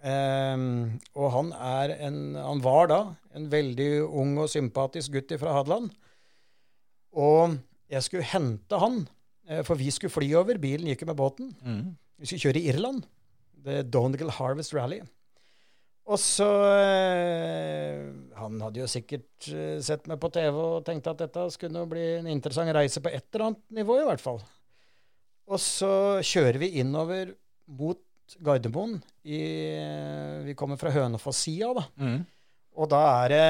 Speaker 6: Um, og han, er en, han var da en veldig ung og sympatisk gutt fra Hadeland. Og jeg skulle hente han, eh, for vi skulle fly over. Bilen gikk jo med båten. Vi skulle kjøre i Irland. The Donegal Harvest Rally. Og så eh, Han hadde jo sikkert eh, sett meg på TV og tenkte at dette skulle bli en interessant reise på et eller annet nivå, i hvert fall. Og så kjører vi innover mot Gardermoen. I, eh, vi kommer fra Hønefoss-sida, da.
Speaker 8: Mm.
Speaker 6: Og da er det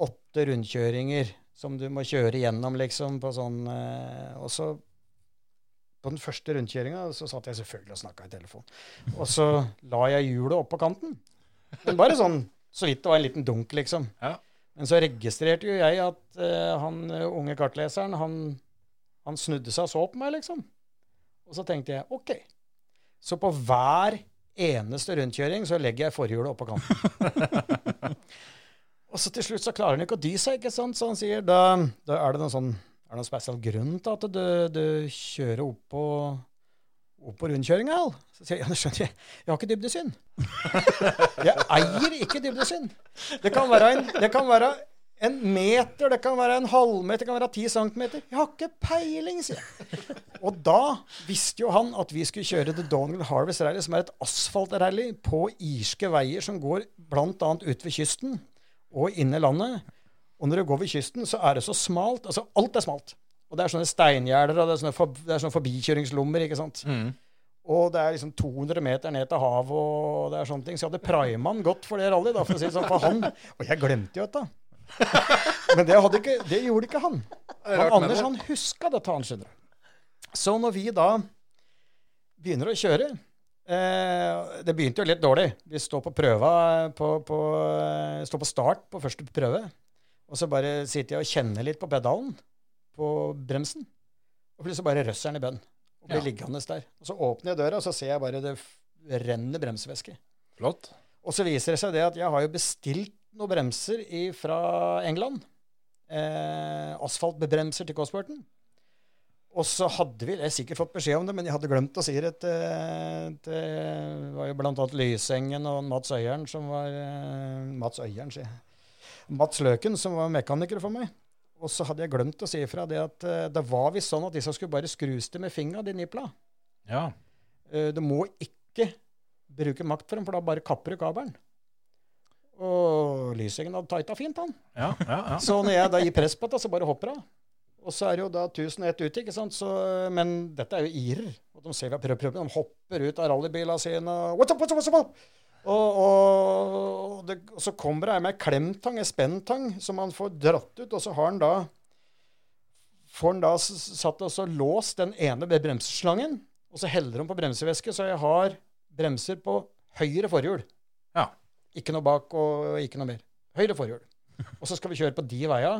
Speaker 6: åtte rundkjøringer som du må kjøre gjennom, liksom, på sånn Og så på den første rundkjøringa så satt jeg selvfølgelig og snakka i telefon. Og så la jeg hjulet opp på kanten. Men bare sånn så vidt det var en liten dunk, liksom.
Speaker 8: Ja.
Speaker 6: Men så registrerte jo jeg at uh, han eh, unge kartleseren, han, han snudde seg og så på meg, liksom. Og så tenkte jeg OK. Så på hver eneste rundkjøring så legger jeg forhjulet oppå kanten. og så til slutt så klarer han ikke å dy seg, ikke sant? Så han sier da, da er det noen sånn er det noen spesiell grunn til at du, du kjører opp på, opp på rundkjøringa? Så sier jeg ja, skjønner jeg. Jeg har ikke dybdesyn. jeg eier ikke dybdesyn. Det kan være en, det kan være en meter, det kan være en halvmeter, det kan være ti centimeter. Jeg har ikke peiling, sier jeg. Og da visste jo han at vi skulle kjøre The Donald Harvest Rally, som er et asfaltrally på irske veier som går bl.a. ut ved kysten og inn i landet. Og når du går ved kysten, så er det så smalt. Altså, alt er smalt. Og det er sånne steingjerder, og det er sånne, for, det er sånne forbikjøringslommer, ikke sant. Og det er liksom 200 meter ned til havet, og det er sånne ting. Så hadde prima gått godt for det rally, da, for å si det sånn. For han Og jeg glemte jo dette. Men det, ikke, det gjorde ikke han. Men Anders han huska dette, han skjønner du. Så når vi da begynner å kjøre eh, Det begynte jo litt dårlig. Vi står på prøva på, på, eh, står på start på første prøve. Og så bare sitter jeg og kjenner litt på pedalen på bremsen. Og plutselig bare røsser den i bønn og blir liggende der. Og så åpner jeg døra, og så ser jeg bare det renner bremsevæske.
Speaker 8: Flott.
Speaker 6: Og så viser det seg det at jeg har jo bestilt noen bremser fra England. Eh, asfaltbremser til Cosworthen. Og så hadde vi jeg sikkert fått beskjed om det, men jeg hadde glemt å si det til, til Det var jo blant annet Lysengen og Mats Øyeren som var eh, Mats Øyeren, sier jeg. Mats Løken, som var mekaniker for meg. Og så hadde jeg glemt å si ifra det at uh, det var visst sånn at disse skulle bare skrus til med fingra, de nipla.
Speaker 8: Ja.
Speaker 6: Uh, Du må ikke bruke makt for dem, for da bare kapper du kabelen. Og Lysingen hadde tighta fint, han.
Speaker 8: Ja, ja, ja.
Speaker 6: Så når jeg da gir press på det, så bare hopper hun. Og så er det jo da 1001 ute, ikke sant. Så, men dette er jo irer. Og de ser vi har prøvd, prøvd. De hopper ut av rallybilene sine. What's up, what's up, what's up? Og, og, det, og så kommer det med ei klemtang, ei spenntang, som han får dratt ut, og så har han da får han da satt og så låst den ene ved bremseslangen, og så heller han på bremsevæske, så jeg har bremser på høyre forhjul.
Speaker 8: Ja.
Speaker 6: Ikke noe bak og ikke noe mer. Høyre forhjul. Og så skal vi kjøre på de veia.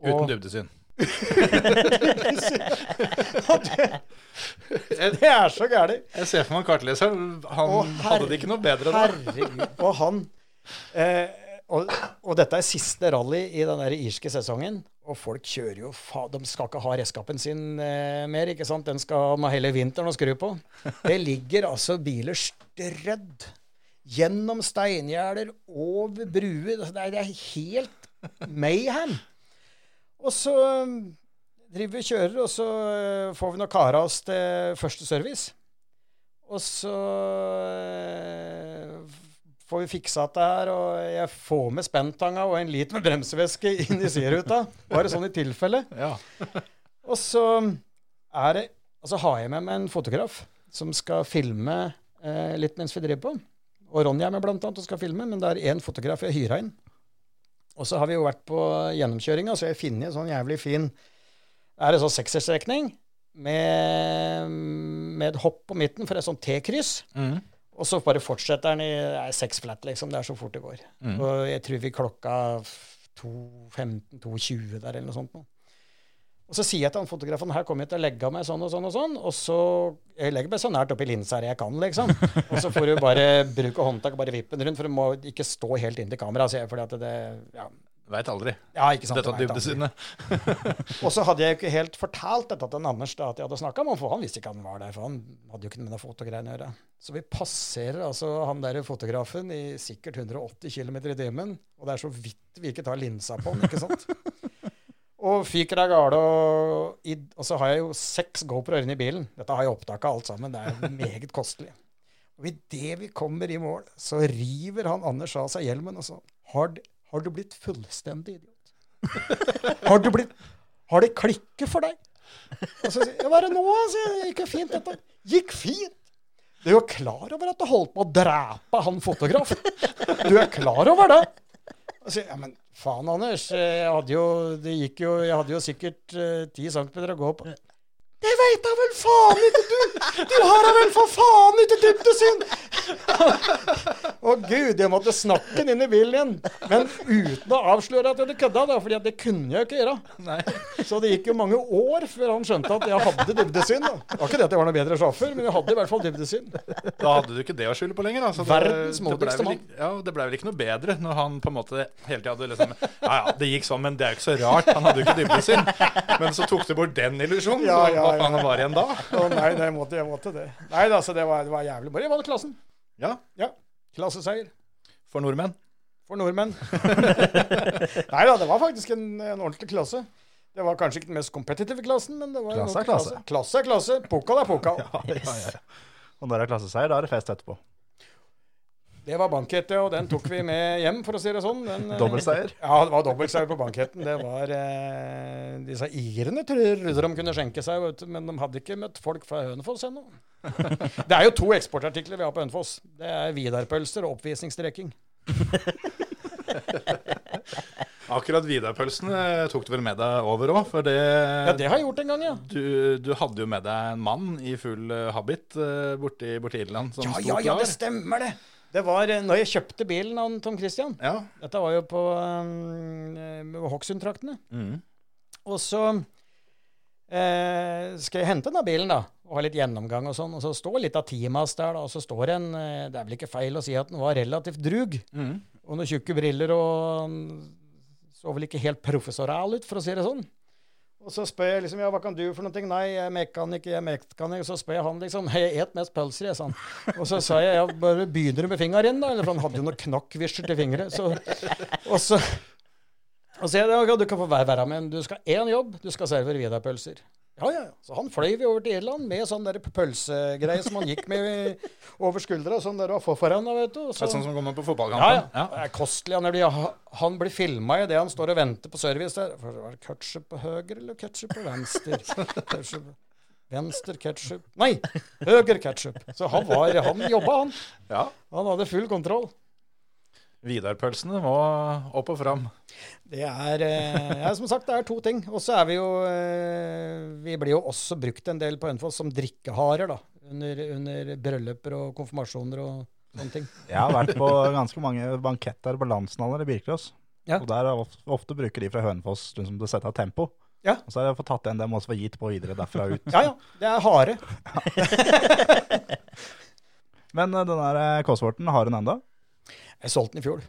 Speaker 8: Uten dybdesyn.
Speaker 6: Det er så gærent.
Speaker 8: Jeg ser for meg kartleseren. Han hadde det ikke noe bedre da.
Speaker 6: Herregud. Og han eh, og, og dette er siste rally i den der irske sesongen. Og folk kjører jo fa De skal ikke ha redskapen sin eh, mer, ikke sant? Den skal ha hele vinteren å skru på. Det ligger altså biler strødd gjennom steingjerder, over bruer. Det det er helt mayhem. Og så um, driver vi og kjører, og så uh, får vi nå kara oss til første service. Og så uh, får vi fiksa dette her, og jeg får med spenntanga og en liter med bremsevæske inn i sideruta. Bare sånn i tilfelle.
Speaker 8: Ja.
Speaker 6: Og så er det Altså har jeg med meg en fotograf som skal filme eh, litt mens vi driver på. Og Ronny er med blant annet og skal filme, men det er én fotograf jeg hyra inn. Og så har vi jo vært på gjennomkjøringa, så jeg har funnet en sånn jævlig fin Er det sånn sekserstrekning med, med et hopp på midten for et sånt T-kryss.
Speaker 8: Mm.
Speaker 6: Og så bare fortsetter den i seks flat, liksom. Det er så fort det går. Og jeg tror vi klokka 2.15-2.20 der, eller noe sånt. Nå. Og så sier jeg til han fotografen her kommer jeg til å legge meg sånn og sånn og sånn. Og så Jeg legger meg så nært oppi linsa her jeg kan, liksom. Og så får du bare bruke håndtak og bare vippe den rundt, for du må ikke stå helt inntil kameraet. jeg, fordi at det ja,
Speaker 8: Veit aldri.
Speaker 6: ja, ikke sant.
Speaker 8: Dette dybdesynet.
Speaker 6: Og så hadde jeg ikke helt fortalt dette til Anders da, at jeg hadde snakka med ham, for han visste ikke han var der. For han hadde jo ikke med noe fotogreiene å gjøre. Så vi passerer altså han der fotografen i sikkert 180 km i timen, og det er så vidt vi ikke tar linsa på han, ikke sant. Og fyker av gårde, og, og så har jeg jo seks GoPro-er inne i bilen. Dette har jeg opptak av alt sammen. Det er meget kostelig. Og idet vi kommer i mål, så river han Anders av seg hjelmen og så har, har du blitt fullstendig idiot? Har du blitt Har det klikket for deg? Og så sier jeg, hva er det nå? sier jeg. Gikk jo fint, dette. Gikk fint. Du er jo klar over at du holdt på å drepe han fotografen? Du er klar over det? Sier ja, men faen, Anders. Jeg hadde jo, det gikk jo, jeg hadde jo sikkert ti uh, centimeter å gå på. Det veit da vel faen ikke du! Du har da vel for faen ikke dybdesyn! Å gud, jeg måtte snakke den inn i bilen igjen. Men uten å avsløre at jeg hadde kødda, da, fordi det kunne jeg ikke gjøre. Så det gikk jo mange år før han skjønte at jeg hadde dybdesyn. da. Det var ikke det at jeg var noe bedre sjåfør, men jeg hadde i hvert fall dybdesyn.
Speaker 8: Da hadde du ikke det å skylde på lenger. Da. Så det-
Speaker 6: Verdens modigste mann.
Speaker 8: Ja, Det ble vel ikke noe bedre når han på en måte hele tida hadde liksom Ja ja, det gikk sånn, men det er jo ikke så rart. Han hadde jo ikke dybdesyn. Men så tok du bort den illusjonen.
Speaker 6: Ja, ja,
Speaker 8: hva
Speaker 6: ja.
Speaker 8: faen var igjen da?
Speaker 6: Å nei, det måtte, jeg måtte det. Nei da, så det var, det var jævlig bra. Jeg vant klassen.
Speaker 8: Ja,
Speaker 6: Ja. Klasseseier.
Speaker 8: for nordmenn.
Speaker 6: for nordmenn. Nei da, det var faktisk en, en ordentlig klasse. Det var kanskje ikke den mest kompetitive klassen, men det var en
Speaker 4: Klasse er klasse.
Speaker 6: Klasse er klasse. Pokal er pokal.
Speaker 4: Og når det er klasseseier, da er det fest etterpå.
Speaker 6: Det var bankettet, og den tok vi med hjem, for å si det sånn. Den, eh,
Speaker 4: Dobbeltseier.
Speaker 6: Ja, det var dobbeltseier på banketten. Det var eh, Disse irene trodde de kunne skjenke seg, vet men de hadde ikke møtt folk fra Hønefoss ennå. Det er jo to eksportartikler vi har på Hønefoss. Det er Vidar-pølser og oppvisningsstreking.
Speaker 8: Akkurat Vidar-pølsene tok du vel med deg over òg, for det,
Speaker 6: Ja, det har jeg gjort en gang, ja.
Speaker 8: du, du hadde jo med deg en mann i full eh, habit uh, borti, borti Irland som
Speaker 6: Ja,
Speaker 8: sto
Speaker 6: ja, ja, det stemmer det. Det var eh, når jeg kjøpte bilen av Tom Christian.
Speaker 8: Ja.
Speaker 6: Dette var jo på um, Hokksund-traktene.
Speaker 8: Mm.
Speaker 6: Og så eh, skal jeg hente denne bilen, da. Og ha litt gjennomgang og sånn. Og så står litt av teamet der, da. Og så står en eh, Det er vel ikke feil å si at den var relativt drug.
Speaker 8: Mm.
Speaker 6: Og noen tjukke briller og så vel ikke helt professoral ut, for å si det sånn. Og så spør jeg liksom, ja, hva kan du for noe? Nei, jeg er mekaniker, jeg er mekaniker. Så spør jeg han liksom, jeg et mest pølser, jeg, sa han. Og så sa jeg, ja, bare begynner du med fingeren da? Eller for han hadde jo noen knakkvisjer til fingre. Så, og så, og så jeg, ja, du kan få være, med, men du skal én jobb, du skal servere Vidar-pølser. Ja, ja, ja. Så han fløy vi over til Irland med sånn der pølsegreie som han gikk med over skuldra, sånn der og foran, da, vet du. Så-
Speaker 8: sånn som kommer på
Speaker 6: ja,
Speaker 8: fotballkampen.
Speaker 6: ja. Det er kostelig. Han blir, han blir filma idet han står og venter på service der. Var det ketsjup på høyre eller ketsjup på venstre? Ketchup. Venstre ketsjup Nei, høyre ketsjup. Så han, var, han jobba, han.
Speaker 8: Ja.
Speaker 6: Han hadde full kontroll.
Speaker 8: Vidar-pølsene må opp og fram.
Speaker 6: Det er, eh, ja, som sagt, det er to ting. Og så er vi jo eh, Vi blir jo også brukt en del på Hønefoss som drikkeharer, da. Under, under brylluper og konfirmasjoner og sånne ting.
Speaker 4: Jeg har vært på ganske mange banketter på landsnaller i Birkelås.
Speaker 6: Ja.
Speaker 4: Og der er ofte, ofte bruker de fra Hønefoss liksom, til å sette av tempo.
Speaker 6: Ja.
Speaker 4: Og så har jeg fått tatt igjen dem og så gitt på videre derfra ut.
Speaker 6: Ja ja, det er hare.
Speaker 4: Men eh, den der Cosworthen, har hun enda?
Speaker 6: Jeg solgte den i fjor.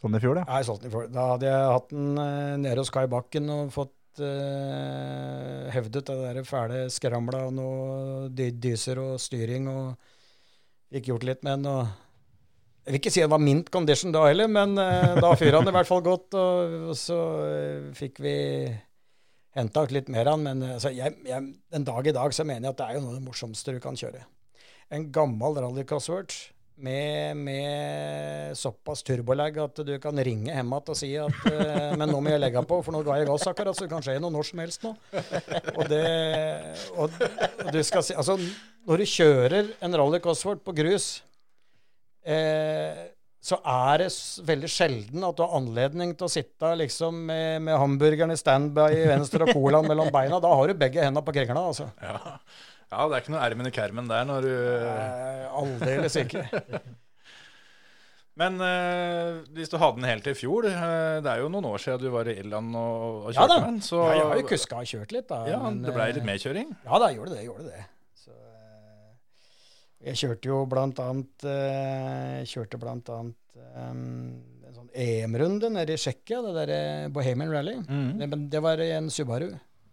Speaker 4: Sånn i fjor, ja.
Speaker 6: Ja, jeg solgte den i fjor. Da hadde jeg hatt den eh, nede hos Kai Bakken og fått uh, hevdet det der fæle skramla og noe dy dyser og styring og fikk gjort litt med den. og jeg vil ikke si det var mint condition da heller, men eh, da fyra han i hvert fall godt. Og, og så eh, fikk vi henta litt mer av den. Men eh, altså, jeg, jeg, en dag i dag så mener jeg at det er jo noe av det morsomste du kan kjøre. En gammel Rally Cosworth med, med såpass turbolegg at du kan ringe hjem igjen og si at uh, Men nå må jeg legge på, for nå ga jeg gass akkurat, så det kan skje noe når som helst nå. Og det og, og du skal si Altså, når du kjører en Rally Cosworth på grus eh, så er det veldig sjelden at du har anledning til å sitte liksom med, med hamburgeren i standby i venstre og colaen mellom beina. Da har du begge hendene på kringla, altså.
Speaker 8: Ja.
Speaker 3: Ja, det er ikke noe ermen i kermen der når du
Speaker 6: Eh, Aldeles ikke.
Speaker 3: Men eh, hvis du hadde den helt i fjor eh, Det er jo noen år siden du var i Irland og, og
Speaker 6: Ja
Speaker 3: kjørte
Speaker 6: da.
Speaker 3: med den. Så
Speaker 6: Ja, jeg har jo kuska og kjørt litt, da.
Speaker 3: ja,
Speaker 6: men,
Speaker 3: det ble
Speaker 6: eh,
Speaker 3: litt medkjøring.
Speaker 6: Ja da, gjorde det. Gjorde det. Så, eh, jeg kjørte jo blant annet eh, Kjørte blant annet eh, en sånn EM-runde nede i Tsjekkia, det derre Bohemian Rally.
Speaker 3: Mhm.
Speaker 6: Det, men det var en Subaru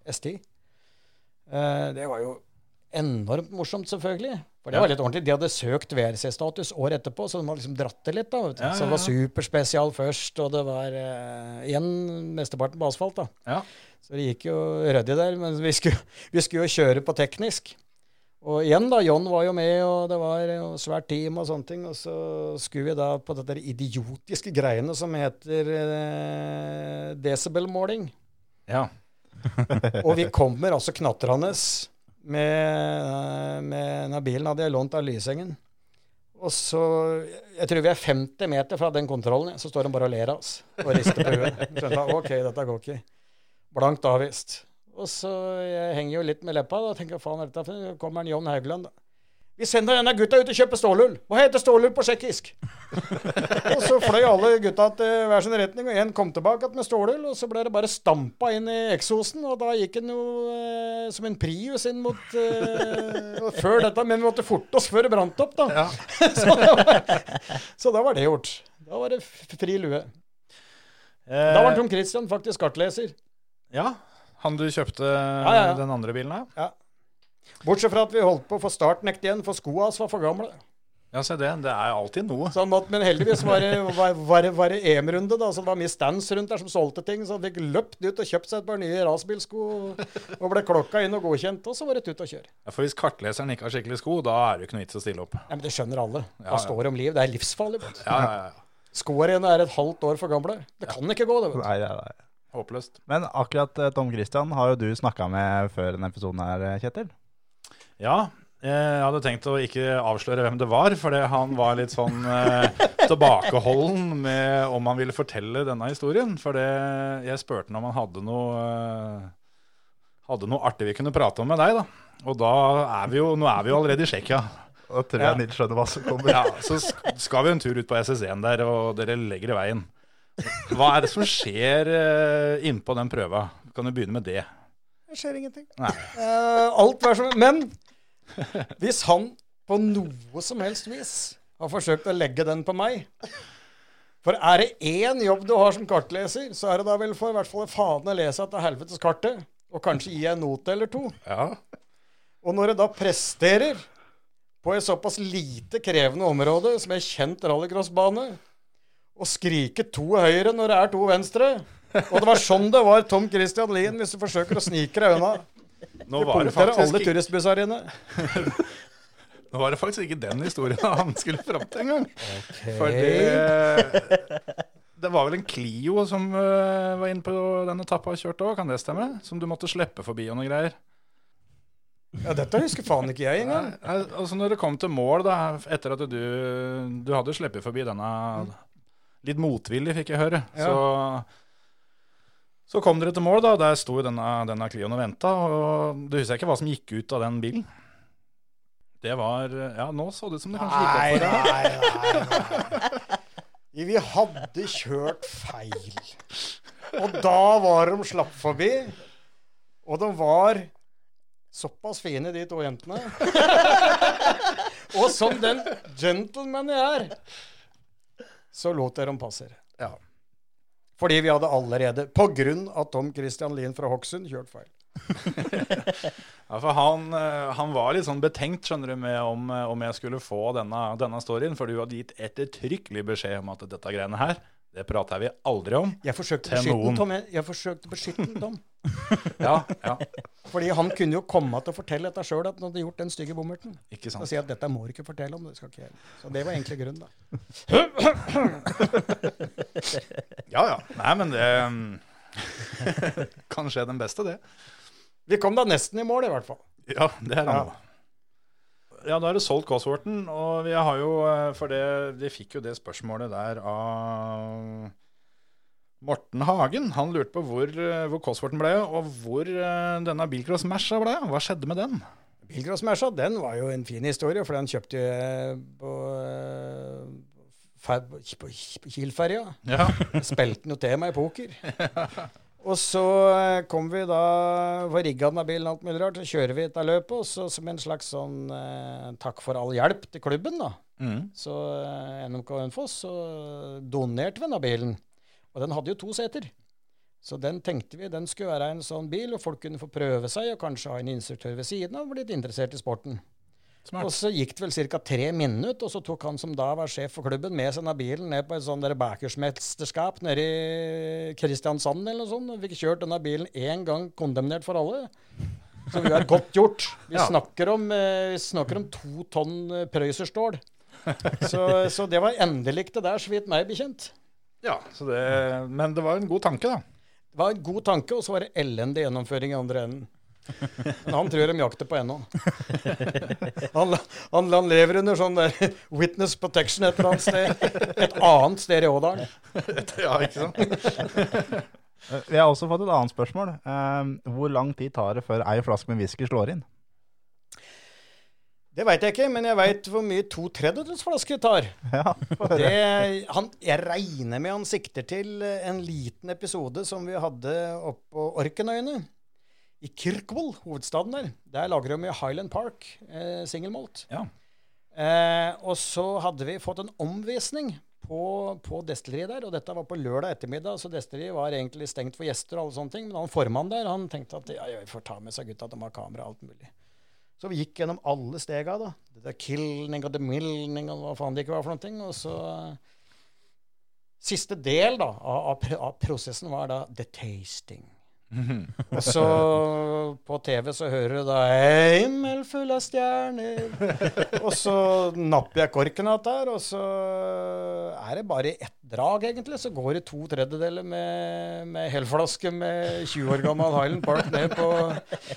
Speaker 6: ST. Eh, det var jo enormt morsomt, selvfølgelig. For det
Speaker 3: Ja.
Speaker 6: var litt ordentlig. De hadde søkt VRC-status år etterpå, så de hadde liksom dratt det litt. da, vet du.
Speaker 3: Ja,
Speaker 6: Så det var superspesial først, og det var uh, igjen mesteparten på asfalt. da.
Speaker 3: Ja.
Speaker 6: Så det gikk jo ryddig der. Men vi skulle, vi skulle jo kjøre på teknisk. Og igjen, da. John var jo med, og det var jo svært team og sånne ting. Og så skulle vi da på dette idiotiske greiene som heter eh, desibelmåling.
Speaker 3: Ja.
Speaker 6: Og vi kommer altså knatrende med, med denne bilen hadde jeg lånt av Lysengen. Og så Jeg tror vi er 50 meter fra den kontrollen, så står de bare og ler av oss og rister på huet. Skjønte OK, dette går ikke. Blankt avvist. Og så jeg henger jo litt med leppa da, og tenker faen, dette kommer en John Haugland. da. Vi sender denne gutta ut og kjøper stålull. Hva heter stålull på tsjekkisk? og så fløy alle gutta til hver sin retning, og en kom tilbake med stålull, og så ble det bare stampa inn i eksosen, og da gikk han jo eh, som en Prius inn mot eh, Før dette, men vi måtte forte oss før det brant opp, da. så, det var, så da var det gjort. Da var det fri lue. Da var Tom Christian faktisk kartleser.
Speaker 3: Ja, han du kjøpte
Speaker 6: ja, ja.
Speaker 3: den andre bilen av?
Speaker 6: Ja. Bortsett fra at vi holdt på å få startnekt igjen, for skoa hans var for gamle.
Speaker 3: Ja, se det. Det er alltid noe.
Speaker 6: Sånn at, men heldigvis var det, var, var, det- var det EM-runde, da, så det var mye stands rundt der som solgte ting. Så han fikk løpt ut og kjøpt seg et par nye racerbilsko og ble klokka inn og godkjent. Og så var det ut og kjøre.
Speaker 3: Ja, for hvis kartleseren ikke har skikkelig sko, da er det jo ikke noe vits å stille opp.
Speaker 6: Ja, men det skjønner alle.
Speaker 3: Ja,
Speaker 6: Hva
Speaker 3: ja.
Speaker 6: står det om liv? Det er livsfarlig. vet.
Speaker 3: Ja, ja, ja.
Speaker 6: Skoene er et halvt år for gamle. Det kan ikke gå, det. vet du.
Speaker 4: Nei, nei, nei.
Speaker 3: Håpløst.
Speaker 4: Men akkurat eh, Tom Christian har jo du snakka med før denne episoden her, eh, Kjetil.
Speaker 3: Ja, eh, jeg hadde tenkt å ikke avsløre hvem det var, fordi han var litt sånn eh, tilbakeholden med om han ville fortelle denne historien. For jeg spurte han om han hadde noe, eh, hadde noe artig vi kunne prate om med deg, da. Og da er vi jo, nå er vi jo allerede i Tsjekkia.
Speaker 4: Da tror jeg
Speaker 3: Ja.
Speaker 4: Nils skjønner hva som kommer.
Speaker 3: Ja, så skal vi en tur ut på SS1 der, og dere legger i veien. Hva er det som skjer eh, innpå den prøva? Kan du begynne med det?
Speaker 6: Det skjer ingenting.
Speaker 3: Nei.
Speaker 6: Uh, alt hver som Men hvis han på noe som helst vis har forsøkt å legge den på meg For er det én jobb du har som kartleser, så er det da vel for i hvert fall faen å lese etter helvetes kartet, og kanskje gi en note eller to.
Speaker 3: Ja.
Speaker 6: Og når det da presterer på et såpass lite krevende område som en kjent rallycrossbane, å skrike to høyre når det er to venstre Og det var sånn det var Tom Christian Lien hvis du forsøker å snike deg unna.
Speaker 3: Nå var det, faktisk alle
Speaker 6: turistbusser inne.
Speaker 3: nå var det faktisk ikke den historien han skulle fram til engang. For det, det var vel en Clio som eh, var inne på den etappa og kjørte òg, kan det stemme? Som du måtte slippe forbi og noe greier.
Speaker 6: Ja, dette husker faen ikke jeg engang.
Speaker 3: Nei, altså når det kom til mål, da, etter at du, du hadde sluppet forbi denne Litt motvillig, fikk jeg høre.
Speaker 6: Ja.
Speaker 3: Så, så kom dere til mål, da. Der sto denne, denne Clioen og venta. Og du husker ikke hva som gikk ut av den bilen? Det var Ja, nå så det ut som det kanskje gikk opp for deg.
Speaker 6: nei, nei, nei. Vi hadde kjørt feil. Og da var de slapp forbi. Og de var såpass fine, de to jentene. Og som den gentlemanen jeg er, så lot jeg dem passere. Fordi vi hadde allerede, på grunn av Tom Christian Lien fra Hokksund, kjørt feil.
Speaker 3: Ja, for han, eh, han var litt sånn betenkt skjønner du, med om, eh, om jeg skulle få denne, denne storyen, for du hadde gitt ettertrykkelig beskjed om at dette greiene her, det prater vi aldri om.
Speaker 6: Jeg forsøkte å beskytte den, Tom. Jeg, jeg forsøkte å beskytte den, Tom.
Speaker 3: Ja, ja,
Speaker 6: Fordi han kunne jo komme til å fortelle dette sjøl, at han hadde gjort den stygge bommerten.
Speaker 3: ikke sant.
Speaker 6: Og si at dette må du ikke fortelle om. det skal ikke jeg. Så det var egentlig grunnen, da.
Speaker 3: Ja, ja. Nei, men det mm, kan skje den beste, det.
Speaker 6: Vi kom da nesten i mål, i hvert fall.
Speaker 3: Ja, det er han.
Speaker 6: Ja.
Speaker 3: Ja, da er det solgt Cosworthen, og vi har jo eh, For det, de fikk jo det spørsmålet der av Morten Hagen. Han lurte på hvor, eh, hvor Cosworthen ble, og hvor eh, denne Bilcross Masha ble. Hva skjedde med den?
Speaker 6: Bilcrossmersa, den var jo en fin historie, for den kjøpte jeg på, på, på Kiel-ferja.
Speaker 8: Ja.
Speaker 6: Spilte den jo til meg i poker. Og så eh, kom vi da, var rigga av bilen alt mulig rart, så kjører vi dette løpet, og så som en slags sånn eh, takk for all hjelp til klubben, da.
Speaker 8: Mm.
Speaker 6: Så eh, NMK Hønefoss, så donerte vi denne bilen. Og den hadde jo to seter. Så den tenkte vi, den skulle være en sånn bil, og folk kunne få prøve seg, og kanskje ha en instruktør ved siden av, og blitt interessert i sporten. Og så gikk det vel ca. tre minutter, og så tok han som da var sjef for klubben, med seg bilen ned på et sånt bakersmesterskap nede i Kristiansand eller noe sånt, og fikk kjørt denne bilen én gang kondemnert for alle. Så vi har godt gjort. Vi,
Speaker 8: Ja.
Speaker 6: snakker, om, eh, vi snakker om to tonn eh, prøyserstål. Så, så det var endelig det der, så vidt meg bekjent.
Speaker 8: ja så det, men det var en god tanke, da.
Speaker 6: Det var en god tanke, og så var det elendig gjennomføring i andre enden. Men han tror de jakter på ennå. Han, han, han lever under sånn der witness protection et eller annet sted. Et annet sted i Ådalen.
Speaker 8: ja, ikke sant?
Speaker 4: Vi har også fått et annet spørsmål. Eh, hvor lang tid tar det før ei flaske med whisky slår inn?
Speaker 6: Det veit jeg ikke, men jeg veit hvor mye to tredjedels flaske tar.
Speaker 4: Ja,
Speaker 6: Det, han, jeg regner med han sikter til en liten episode som vi hadde oppå Orkenøyene. I Kirkwall, hovedstaden der. Der lager de i Highland Park eh, singelmalt.
Speaker 8: Ja.
Speaker 6: Eh, og så hadde vi fått en omvisning på, på destilleriet der, og dette var på lørdag ettermiddag, så destilleriet var egentlig stengt for gjester og alle sånne ting. Men han formannen der, han tenkte at ja, vi får ta med seg gutta, de har kamera og alt mulig. Så vi gikk gjennom alle stega, da. Det der killning og the milning og hva faen det ikke var for noe. ting, Og så Siste del da, av, av, av prosessen var da the tasting. Og så på TV så hører du da 'Himmel full av stjerner'. Og så napper jeg korken av der, og så er det bare ett drag, egentlig. Så går det to tredjedeler med, med helflaske med 20 år gammel Highland Park ned på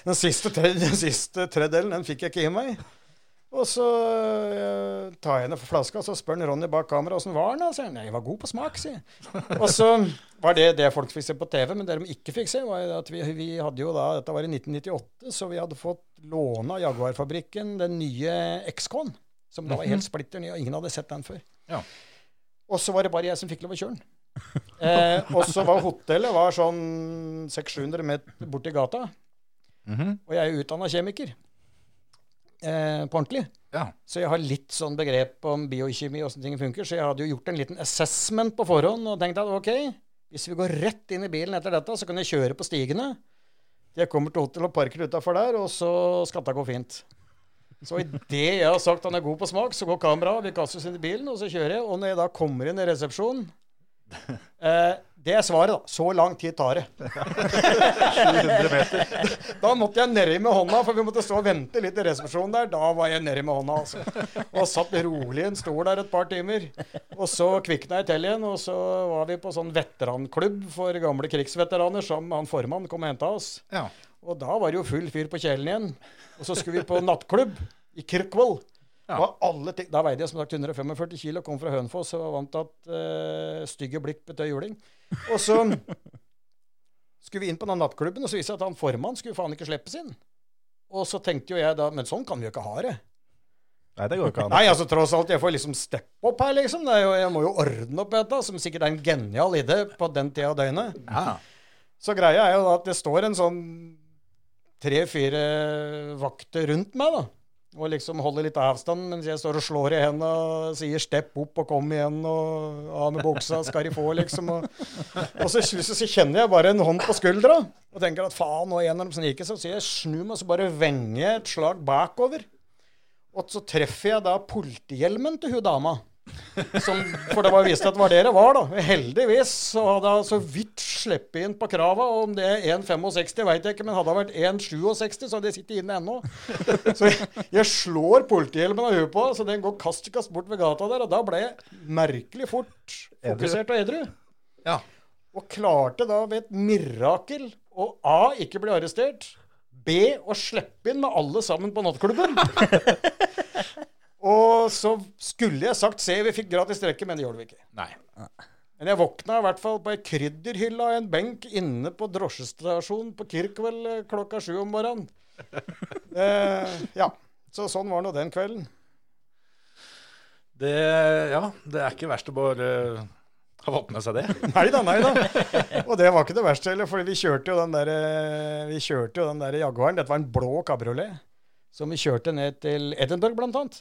Speaker 6: den siste tredjedelen, den fikk jeg ikke i meg. Og så uh, tar jeg henne for flaska, og så spør han Ronny bak kamera åssen var den. da?" sier han. Nei, jeg var god på smak, sier. Og så var det det folk fikk se på TV, men det de ikke fikk se, var at vi, vi hadde jo da Dette var i 1998, så vi hadde fått låne av Jaguar-fabrikken den nye XK-en, som da var helt splitter ny, og ingen hadde sett den før.
Speaker 8: Ja.
Speaker 6: Og så var det bare jeg som fikk lov å kjøre den. Eh, og så var hotellet var sånn 600-700 meter borti gata, og jeg er utdanna kjemiker. Eh, på ordentlig.
Speaker 8: Ja.
Speaker 6: Så jeg har litt sånn begrep om biokjemi og hvordan ting funker. Så jeg hadde jo gjort en liten assessment på forhånd og tenkt at ok, hvis vi går rett inn i bilen etter dette, så kan jeg kjøre på stigene. Jeg kommer til hotellet og parker utafor der, og så skal det gå fint. Så idet jeg har sagt han er god på smak, så går kameraet, vi kaster oss inn i bilen, og så kjører jeg. Og når jeg da kommer inn i resepsjonen eh, Det er svaret, da. Så lang tid tar det. 700 meter. Da måtte jeg nedi med hånda, for vi måtte stå og vente litt i resepsjonen der. Da var jeg nedi med hånda, altså. Og satt rolig i en stol der et par timer. Og så kvikna jeg til igjen, og så var vi på sånn veteranklubb for gamle krigsveteraner som han formann kom og henta oss.
Speaker 8: Ja.
Speaker 6: Og da var det jo full fyr på kjelen igjen. Og så skulle vi på nattklubb i Kirkwall. Ting, da veide jeg som sagt 145 kilo, kom fra Hønefoss og var vant til at uh, stygge blikk betød juling. Og så skulle vi inn på den nattklubben, og så viste det seg at han formann skulle faen ikke slippes inn. Og så tenkte jo jeg da Men sånn kan vi jo ikke ha det.
Speaker 4: Nei, det går ikke an.
Speaker 6: Nei, altså tross alt, jeg får liksom steppe opp her, liksom. Det jo, jeg må jo ordne opp dette, som sikkert er en genial idé på den tida av døgnet.
Speaker 8: Ja.
Speaker 6: Så greia er jo da at det står en sånn tre-fire vakter rundt meg, da. Og liksom holder litt avstand mens jeg står og slår i hendene og sier 'stepp opp og kom igjen' og 'av med buksa, skal de få', liksom. Og, og så, så, kjenner jeg bare en hånd på skuldra og tenker at faen, nå er en av dem som gikk, så jeg snu meg, så bare venger jeg et slag bakover. Og så treffer jeg da politihjelmen til hun dama. Som, for det var vist at det var det det var, da. Heldigvis så hadde jeg så vidt sluppet inn på krava. Om det er 1,65 veit jeg ikke, men hadde det vært 1,67, så hadde jeg sittet inne ennå. Så jeg, jeg slår politihjelmen av huet på, så den går kast i kast bort ved gata der. Og da ble jeg merkelig fort fokusert og edru.
Speaker 8: Ja.
Speaker 6: Og klarte da ved et mirakel å A. ikke bli arrestert. B. å slippe inn med alle sammen på nattklubben. Og så skulle jeg sagt se, vi fikk gratis drikke, men det gjorde vi ikke.
Speaker 8: Nei.
Speaker 6: Men jeg våkna i hvert fall på ei krydderhylle av en benk inne på drosjestasjonen på Kirkvel eh, klokka sju om morgenen. Eh, ja. Så sånn var nå den kvelden.
Speaker 8: Det, ja, det er ikke verst å bare ha fått med seg det.
Speaker 6: Nei da, nei da. Og det var ikke det verste heller, for vi kjørte jo den der, eh, vi kjørte jo den der Jaguaren. Dette var en blå kabriolet. Som vi kjørte ned til Edinburgh, blant annet.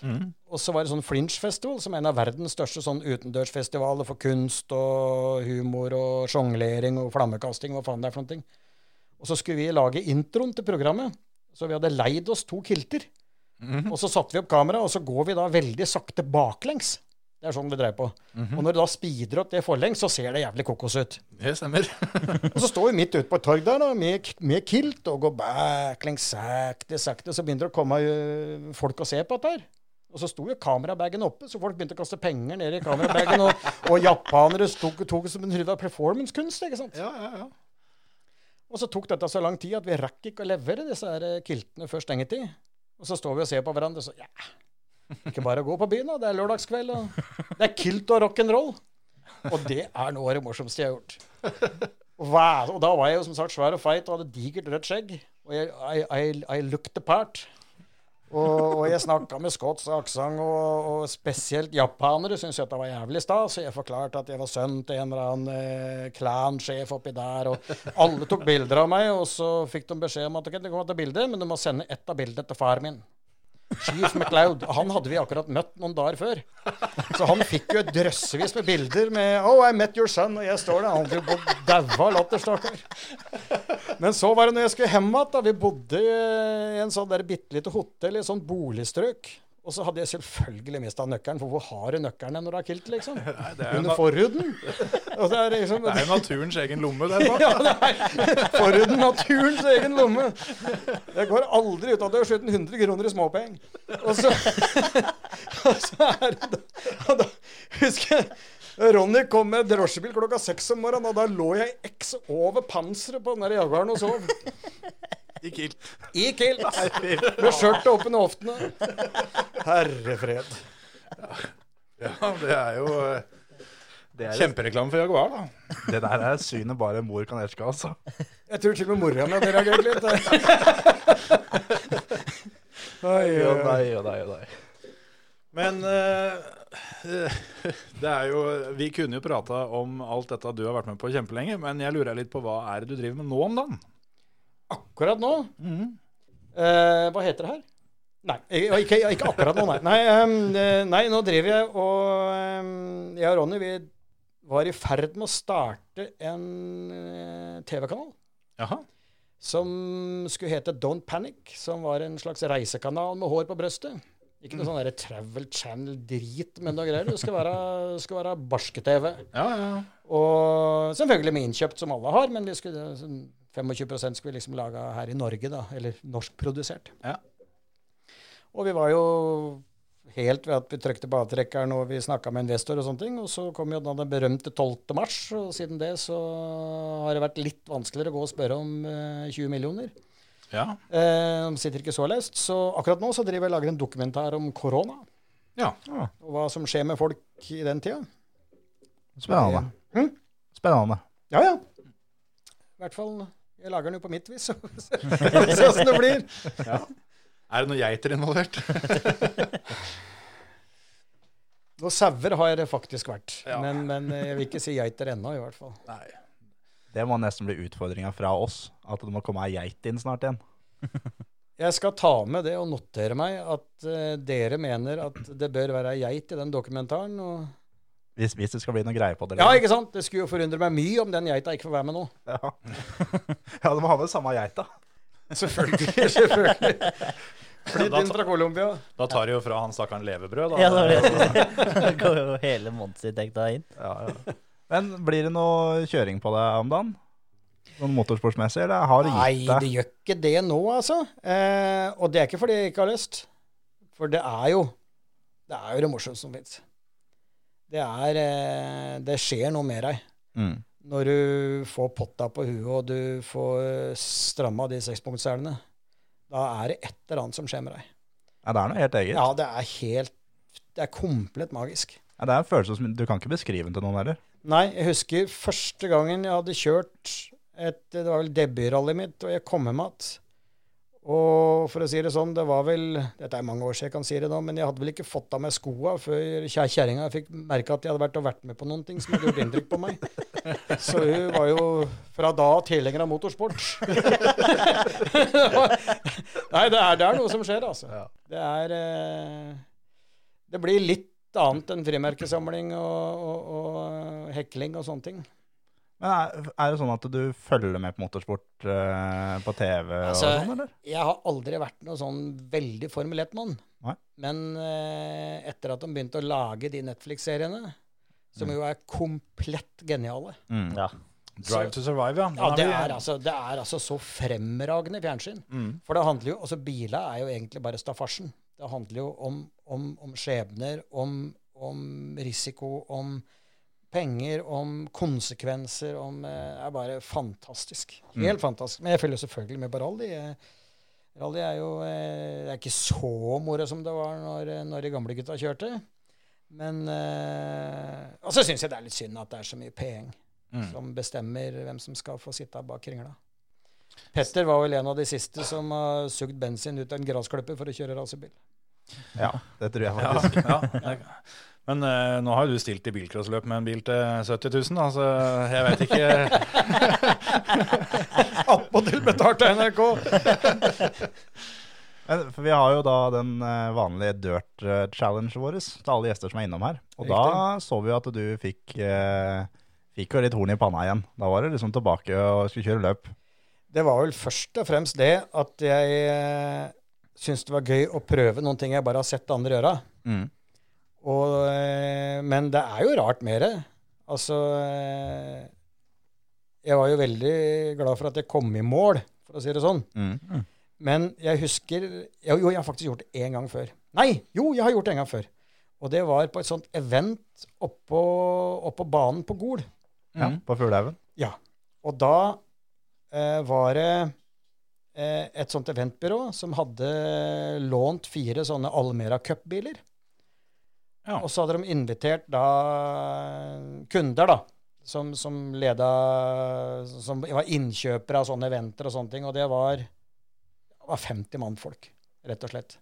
Speaker 6: Og så var det sånn Flinch-festival, som er en av verdens største sånn utendørsfestivaler for kunst og humor og sjonglering og flammekasting, hva faen det er for noe. ting. Og så skulle vi lage introen til programmet. Så vi hadde leid oss to kilter. Og så satte vi opp kamera, og så går vi da veldig sakte baklengs. Det er sånn vi dreier på. Og når det da speeder opp det forlengs, så ser det jævlig kokos ut.
Speaker 8: Det stemmer.
Speaker 6: Og så står vi midt ute på et torg der da, med, med kilt og går baklengs sakte, sakte. Så begynner det å komme folk og se på dette her. Og så sto jo kamerabagen oppe, så folk begynte å kaste penger ned i kamerabagen. og, og japanere tok, tok det som en trodde performancekunst, ikke sant.
Speaker 8: Ja, ja, ja.
Speaker 6: Og så tok dette så lang tid at vi rakk ikke å levere disse her eh, kiltene før stengetid. Og så står vi og ser på hverandre, så ja Ikke bare å gå på byen, da. Det er lørdagskveld, og det er kilt og rock'n'roll. Og det er noe av det morsomste jeg har gjort. Og, da var jeg jo som sagt svær og feit og hadde digert rødt skjegg. Og jeg, I, I, I looked the part. Og, og jeg snakka med skotsk aksent, og, og spesielt japanere syntes at det var jævlig stas. Så jeg forklarte at jeg var sønn til en eller annen eh, klansjef oppi der. Og alle tok bilder av meg, og så fikk de beskjed om at ok, det kommer ta bilde, men du må sende ett av bildene til far min. Chief McLeod. Han hadde vi akkurat møtt noen dager før. Så han fikk jo drøssevis med bilder med 'Oh, I met your son', og jeg står der. Han jo på av latter, stakkar. Men så var det når jeg skulle hjem igjen. Vi bodde i en sånn der bitte lite hotell i et sånt boligstrøk. Og så hadde jeg selvfølgelig mista nøkkelen, for hvor har du nøkkelen når du har kilt, liksom?
Speaker 8: er
Speaker 6: Under forhuden. Og det er liksom
Speaker 8: Det er jo naturens egen lomme, det.
Speaker 6: ja, det er forhuden naturens egen lomme. Jeg går aldri ut av det uten skjøter 100 kroner i småpenger. Og så, og så er det og da Husker jeg Ronny kom med drosjebil klokka seks om morgenen, og da lå jeg X over panseret på den der Jaguaren og sov.
Speaker 8: I kilt.
Speaker 6: I kilt. Med skjørtet opp under hoftene. Herre fred.
Speaker 8: Ja, det er jo eh, kjempereklame for Jaguar, da.
Speaker 4: Det der er synet bare mor kan elske, altså.
Speaker 6: Jeg tror til og med mora mi hadde reagert litt. Oi,
Speaker 4: og
Speaker 6: oi, oi.
Speaker 4: nei, og nei, jo, nei.
Speaker 8: Men uh, det er jo Vi kunne jo prata om alt dette du har vært med på kjempelenge, men jeg lurer litt på hva er det du driver med nå om dagen?
Speaker 6: Akkurat nå? Eh, hva heter det her? Nei, ikke, ikke, ikke akkurat nå, nei. Nei, eh, nei, nå driver jeg og um, Jeg og Ronny vi var i ferd med å starte en uh, TV-kanal
Speaker 8: Jaha.
Speaker 6: som skulle hete Don't Panic, som var en slags reisekanal med hår på brøstet. Ikke noe sånn Travel Channel-drit, men noe greier. Det skal være, skal være barske-TV.
Speaker 8: Ja, ja.
Speaker 6: Og selvfølgelig med innkjøpt, som alle har, men vi skulle, 25% skulle vi liksom lage her i Norge, da. Eller norskprodusert.
Speaker 8: Ja.
Speaker 6: Og vi var jo helt ved at vi trykte på avtrekkeren og vi snakka med investor og sånne ting. Og så kom jo da den berømte 12. mars, og siden det så har det vært litt vanskeligere å gå og spørre om eh, 20 millioner.
Speaker 8: ja.
Speaker 6: Eh, de sitter ikke så løst. Så akkurat nå så driver jeg og lager en dokumentar om korona.
Speaker 8: Ja.
Speaker 6: Og hva som skjer med folk i den tida.
Speaker 4: Spennende.
Speaker 6: Hm?
Speaker 4: Spennende.
Speaker 6: Ja, ja. I hvert fall Jeg lager den jo på mitt vis, så får vi se åssen det blir.
Speaker 8: Er det noen geiter involvert?
Speaker 6: Noen sauer har det faktisk vært.
Speaker 8: Ja.
Speaker 6: Men, men jeg vil ikke si geiter ennå, i hvert fall.
Speaker 8: Nei.
Speaker 4: Det må nesten bli utfordringa fra oss. At det må komme ei geit inn snart igjen.
Speaker 6: Jeg skal ta med det og notere meg at uh, dere mener at det bør være ei geit i den dokumentaren. Og...
Speaker 4: Hvis, hvis det skal bli noe greie på det.
Speaker 6: Ja,
Speaker 4: liksom.
Speaker 6: ikke sant? Det skulle jo forundre meg mye om den geita ikke får være med nå.
Speaker 4: Ja. ja, du må ha med samme geita.
Speaker 6: Selvfølgelig. selvfølgelig. Flytt inn fra Colombia.
Speaker 8: Da tar de jo fra han stakkaren levebrød, da.
Speaker 5: Ja, det det. Da går jo hele månedsinntekta inn.
Speaker 4: Ja, ja. Men blir det noe kjøring på deg om dagen? Sånn motorsportsmessig, eller har du
Speaker 6: Nei, det gjør ikke det nå, altså. Eh, og det er ikke fordi jeg ikke har lyst. For det er jo det er jo det morsomste som fins. Det er eh, Det skjer noe med deg.
Speaker 4: Mm.
Speaker 6: Når du får potta på huet, og du får stramma de sekspunktselene. Da er det et eller annet som skjer med deg.
Speaker 4: Ja, det er noe helt eget.
Speaker 6: Ja, det er helt Det er komplett magisk.
Speaker 4: Ja, det er en følelse som du kan ikke beskrive den til noen heller.
Speaker 6: Nei, jeg husker første gangen jeg hadde kjørt et Det var vel debutrallyet mitt, og jeg kom hjem igjen. Og for å si det sånn, det var vel Dette er mange år siden jeg kan si det nå, men jeg hadde vel ikke fått av meg skoa før kjerringa fikk merke at jeg hadde vært og vært med på noen ting som hadde gjort inntrykk på meg. Så hun var jo fra da tilhenger av motorsport. Nei, det er, det er noe som skjer, altså. Det er eh, Det blir litt annet enn frimerkesamling og, og, og hekling og sånne ting.
Speaker 4: Men er, er det sånn at du følger med på motorsport uh, på TV
Speaker 6: Altså,
Speaker 4: og sånn, eller?
Speaker 6: Jeg har aldri vært noe sånn veldig Formel 1-mann. Men uh, etter at de begynte å lage de Netflix-seriene, som jo er komplett geniale
Speaker 4: Mm.
Speaker 5: Ja.
Speaker 8: Drive to Survive, ja. Den
Speaker 6: ja, det, er altså, det er altså så fremragende fjernsyn.
Speaker 8: Mm.
Speaker 6: For det handler jo altså Bila er jo egentlig bare staffasjen. Det handler jo om, om, om skjebner, om, om risiko, om penger, om konsekvenser, om eh, Det er bare fantastisk. Helt fantastisk. Men jeg følger selvfølgelig med på rally. Eh, Rally er jo eh, Det er ikke så moro som det var når, eh, når de gamle gutta kjørte. Men eh, Og så syns jeg det er litt synd at det er så mye penger
Speaker 8: Mm.
Speaker 6: som bestemmer hvem som skal få sitte bak kringla. Petter var vel en av de siste som har sugd bensin ut av en gressklipper for å kjøre racerbil.
Speaker 4: Ja, det tror jeg faktisk.
Speaker 8: ja. det- Men eh, nå har jo du stilt i bilcrossløp med en bil til 70 000, altså så jeg vet ikke
Speaker 6: Attpåtil betalt av NRK!
Speaker 4: For vi har jo da den eh, vanlige dirt eh, challenge vår til alle gjester som er innom her. Og da så vi jo at du fikk, eh, fikk jo litt horn i panna igjen. Da var du liksom tilbake og skulle kjøre løp.
Speaker 6: Det var vel først og fremst det at jeg eh, syntes det var gøy å prøve noen ting jeg bare har sett andre gjøre.
Speaker 4: Mm.
Speaker 6: Og, eh, men det er jo rart med det. Altså eh, Jeg var jo veldig glad for at jeg kom i mål, for å si det sånn.
Speaker 4: Mm.
Speaker 6: Men jeg husker Jo, jo, jeg har faktisk gjort det én gang før. Nei! Jo, jeg har gjort det en gang før. Og det var på et sånt event oppå, oppå banen på Gol.
Speaker 4: Ja, på Fuglehaugen.
Speaker 6: Ja. Og da eh, var det eh, et sånt eventbyrå som hadde lånt fire sånne Almera Cup-biler.
Speaker 8: Ja.
Speaker 6: Og så hadde de invitert da kunder, da. Som, som leda Som var innkjøpere av sånne eventer og sånne ting. Og det var, det var 50 mannfolk, rett og slett.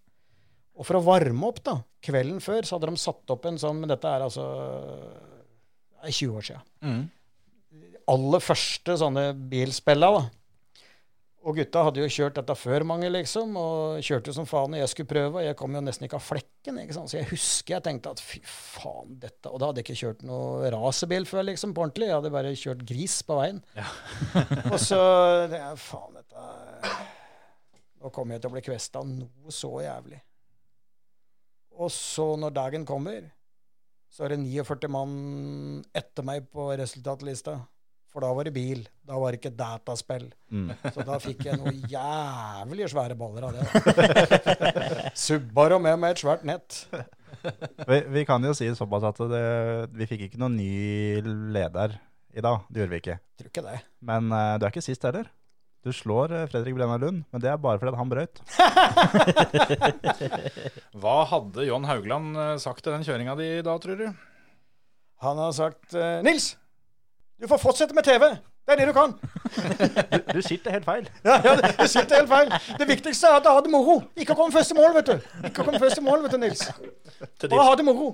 Speaker 6: Og for å varme opp, da, kvelden før, så hadde de satt opp en sånn Men dette er altså det er 20 år sia
Speaker 8: Mm.
Speaker 6: aller første sånne bilspilla, da. Og gutta hadde jo kjørt dette før mange, liksom, og kjørte jo som faen når jeg skulle prøve. Og jeg kom jo nesten ikke av flekken, ikke sant. Så jeg husker jeg tenkte at fy faen, dette Og da hadde jeg ikke kjørt noe racerbil før, liksom, på ordentlig. Jeg hadde bare kjørt gris på veien. og så det er, Faen, dette Nå kommer jeg til å bli kvesta noe så jævlig. Og så, når dagen kommer, så er det 49 mann etter meg på resultatlista. For da var det bil. Da var det ikke dataspill.
Speaker 4: Mm.
Speaker 6: Så da fikk jeg noen jævlig svære baller av det. Subbar og med med et svært nett.
Speaker 4: Vi, vi kan jo si såpass at det, vi fikk ikke noen ny leder i dag. Det gjorde vi ikke.
Speaker 6: Tror ikke det.
Speaker 4: Men uh, du er ikke sist heller. Du slår eh, Fredrik Brenna Lund, men det er bare fordi han brøyt.
Speaker 8: Hva hadde John Haugland eh, sagt til den kjøringa di da, tror du?
Speaker 6: Han har sagt uh, Nils, du får fortsette med TV. Det er det du kan.
Speaker 4: Du, du sitter helt feil.
Speaker 6: Ja, ja, du sitter helt feil. Det viktigste er at jeg har det moro. Ikke å komme først i mål, vet du. Ikke å komme først i mål, vet du, Nils.
Speaker 8: Til
Speaker 6: Bare
Speaker 8: ditt,
Speaker 6: ha det moro.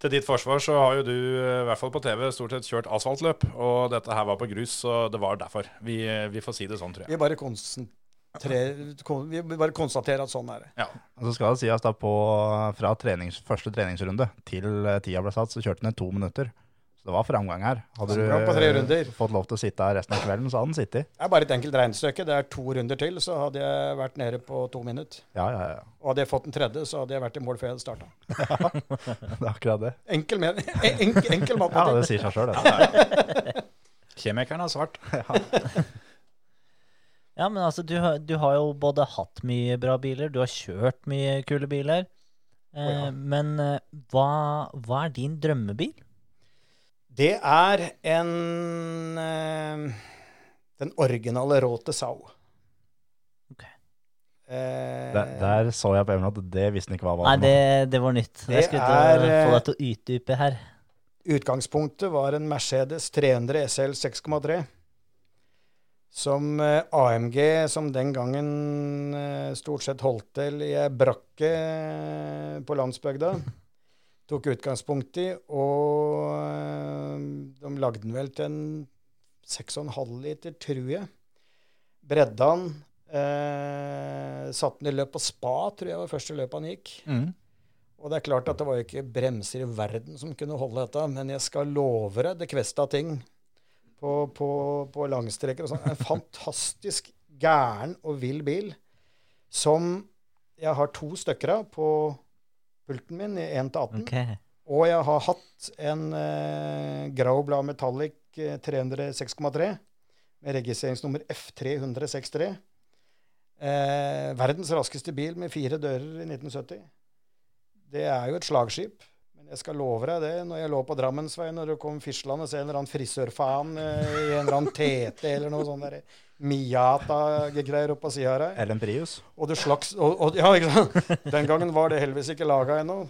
Speaker 8: til ditt forsvar så har jo du, eh, i hvert fall på TV, stort sett kjørt asfaltløp. Og dette her var på grus, så det var derfor. Vi, eh, vi får si det sånn, tror jeg.
Speaker 6: Vi bare konsentrerer kon- Vi bare konstaterer at sånn er det.
Speaker 8: Ja.
Speaker 4: Og så skal det sies da på fra trenings, første treningsrunde til eh, tida ble satt, så kjørte han i to minutter. Så det var framgang her. Hadde du eh, fått lov til å sitte her resten av kvelden, så hadde den sittet.
Speaker 6: Det er bare et enkelt regnestykke. Det er to runder til, så hadde jeg vært nede på to minutter.
Speaker 4: Ja, ja, ja.
Speaker 6: Og hadde jeg fått den tredje, så hadde jeg vært i mål før jeg hadde starta.
Speaker 4: Det er akkurat det.
Speaker 6: Enkel, men, en, enkel, enkel
Speaker 4: Ja, det sier seg sjøl, det.
Speaker 8: Kjemikeren har svart.
Speaker 5: Ja, men altså, du, du har jo både hatt mye bra biler, du har kjørt mye kule biler. Eh,
Speaker 6: Å, ja.
Speaker 5: Men eh, hva, hva er din drømmebil?
Speaker 6: Det er en eh, Den originale Råte Sau.
Speaker 5: Ok.
Speaker 6: Eh,
Speaker 4: Der, der så jeg på Emil at det visste han ikke hva var.
Speaker 5: Nei, det, det var nytt.
Speaker 6: Det
Speaker 5: Jeg skulle
Speaker 6: er,
Speaker 5: få
Speaker 6: eh,
Speaker 5: deg til å utdype her.
Speaker 6: Utgangspunktet var en Mercedes 300 SL 6,3. som eh, AMG, som den gangen eh, stort sett holdt til i ei brakke eh, på landsbygda, tok utgangspunkt i. Og eh, de lagde den vel til en 6,5 liter, tror jeg. Bredde han. Eh, satt den i løp på spa, tror jeg var første løpet han gikk.
Speaker 4: Mm.
Speaker 6: Og det er klart at det var jo ikke bremser i verden som kunne holde dette, men jeg skal love deg, det kvesta ting på, på, på langstreker og sånn. En fantastisk gæren og vill bil som jeg har to stykker av på pulten min i 1 til 18.
Speaker 5: Okay.
Speaker 6: Og jeg har hatt en eh, grau blad metallic eh, 306,3 med registreringsnummer F363. Eh, verdens raskeste bil med fire dører i 1970. Det er jo et slagskip. Men jeg skal love deg det, når jeg lå på Drammensveien når det kom fislende en eller annen frisørfaen eh, i en eller annen TT eller noe sånt. der Miata-greier oppå sida her.
Speaker 4: Ellen Prius.
Speaker 6: Og det slags og, og, Ja, ikke sant? Den gangen var det heldigvis ikke laga ennå.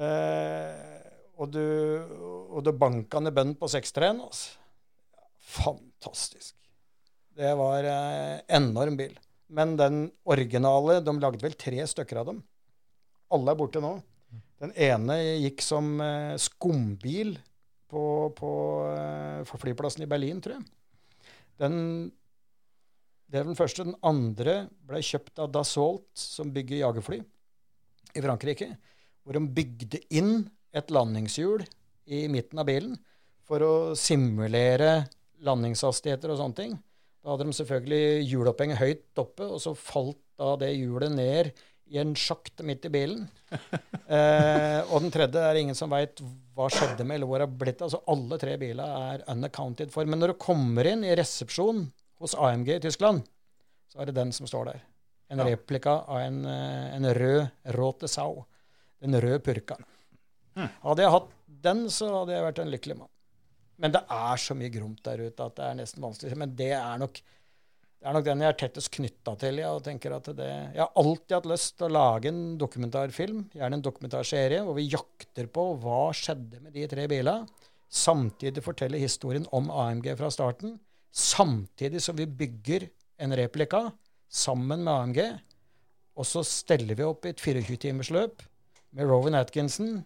Speaker 6: Eh, og du, og du banka ned bønn på seksteren. Altså. Fantastisk. Det var eh, enorm bil. Men den originale De lagde vel tre stykker av dem. Alle er borte nå. Den ene gikk som eh, skumbil på, på, eh, flyplassen i Berlin, tror jeg. Den, det er den første. Den andre ble kjøpt av Dassault, som bygger jagerfly i Frankrike. Hvor de bygde inn et landingshjul i midten av bilen for å simulere landingshastigheter og sånne ting. Da hadde de selvfølgelig hjulopphenget høyt oppe, og så falt da det hjulet ned i en sjakt midt i bilen. Eh, og den tredje er ingen som veit hva skjedde med, eller hvor det har blitt. Altså alle tre bilene er unaccounted for. Men når du kommer inn i resepsjon hos AMG i Tyskland, så er det den som står der. En replika av en, eh, en rød Rote Sau. Den røde purka. Hadde jeg hatt den, så hadde jeg vært en lykkelig mann. Men det er så mye gromt der ute at det er nesten vanskelig. Men det er nok, det er nok den jeg er tettest knytta til. Ja, og tenker at det, jeg har alltid hatt lyst til å lage en dokumentarfilm, gjerne en dokumentarserie, hvor vi jakter på hva skjedde med de tre bilene. Samtidig fortelle historien om AMG fra starten. Samtidig som vi bygger en replika sammen med AMG. Og så steller vi opp i et 24-timersløp med Rowan Atkinson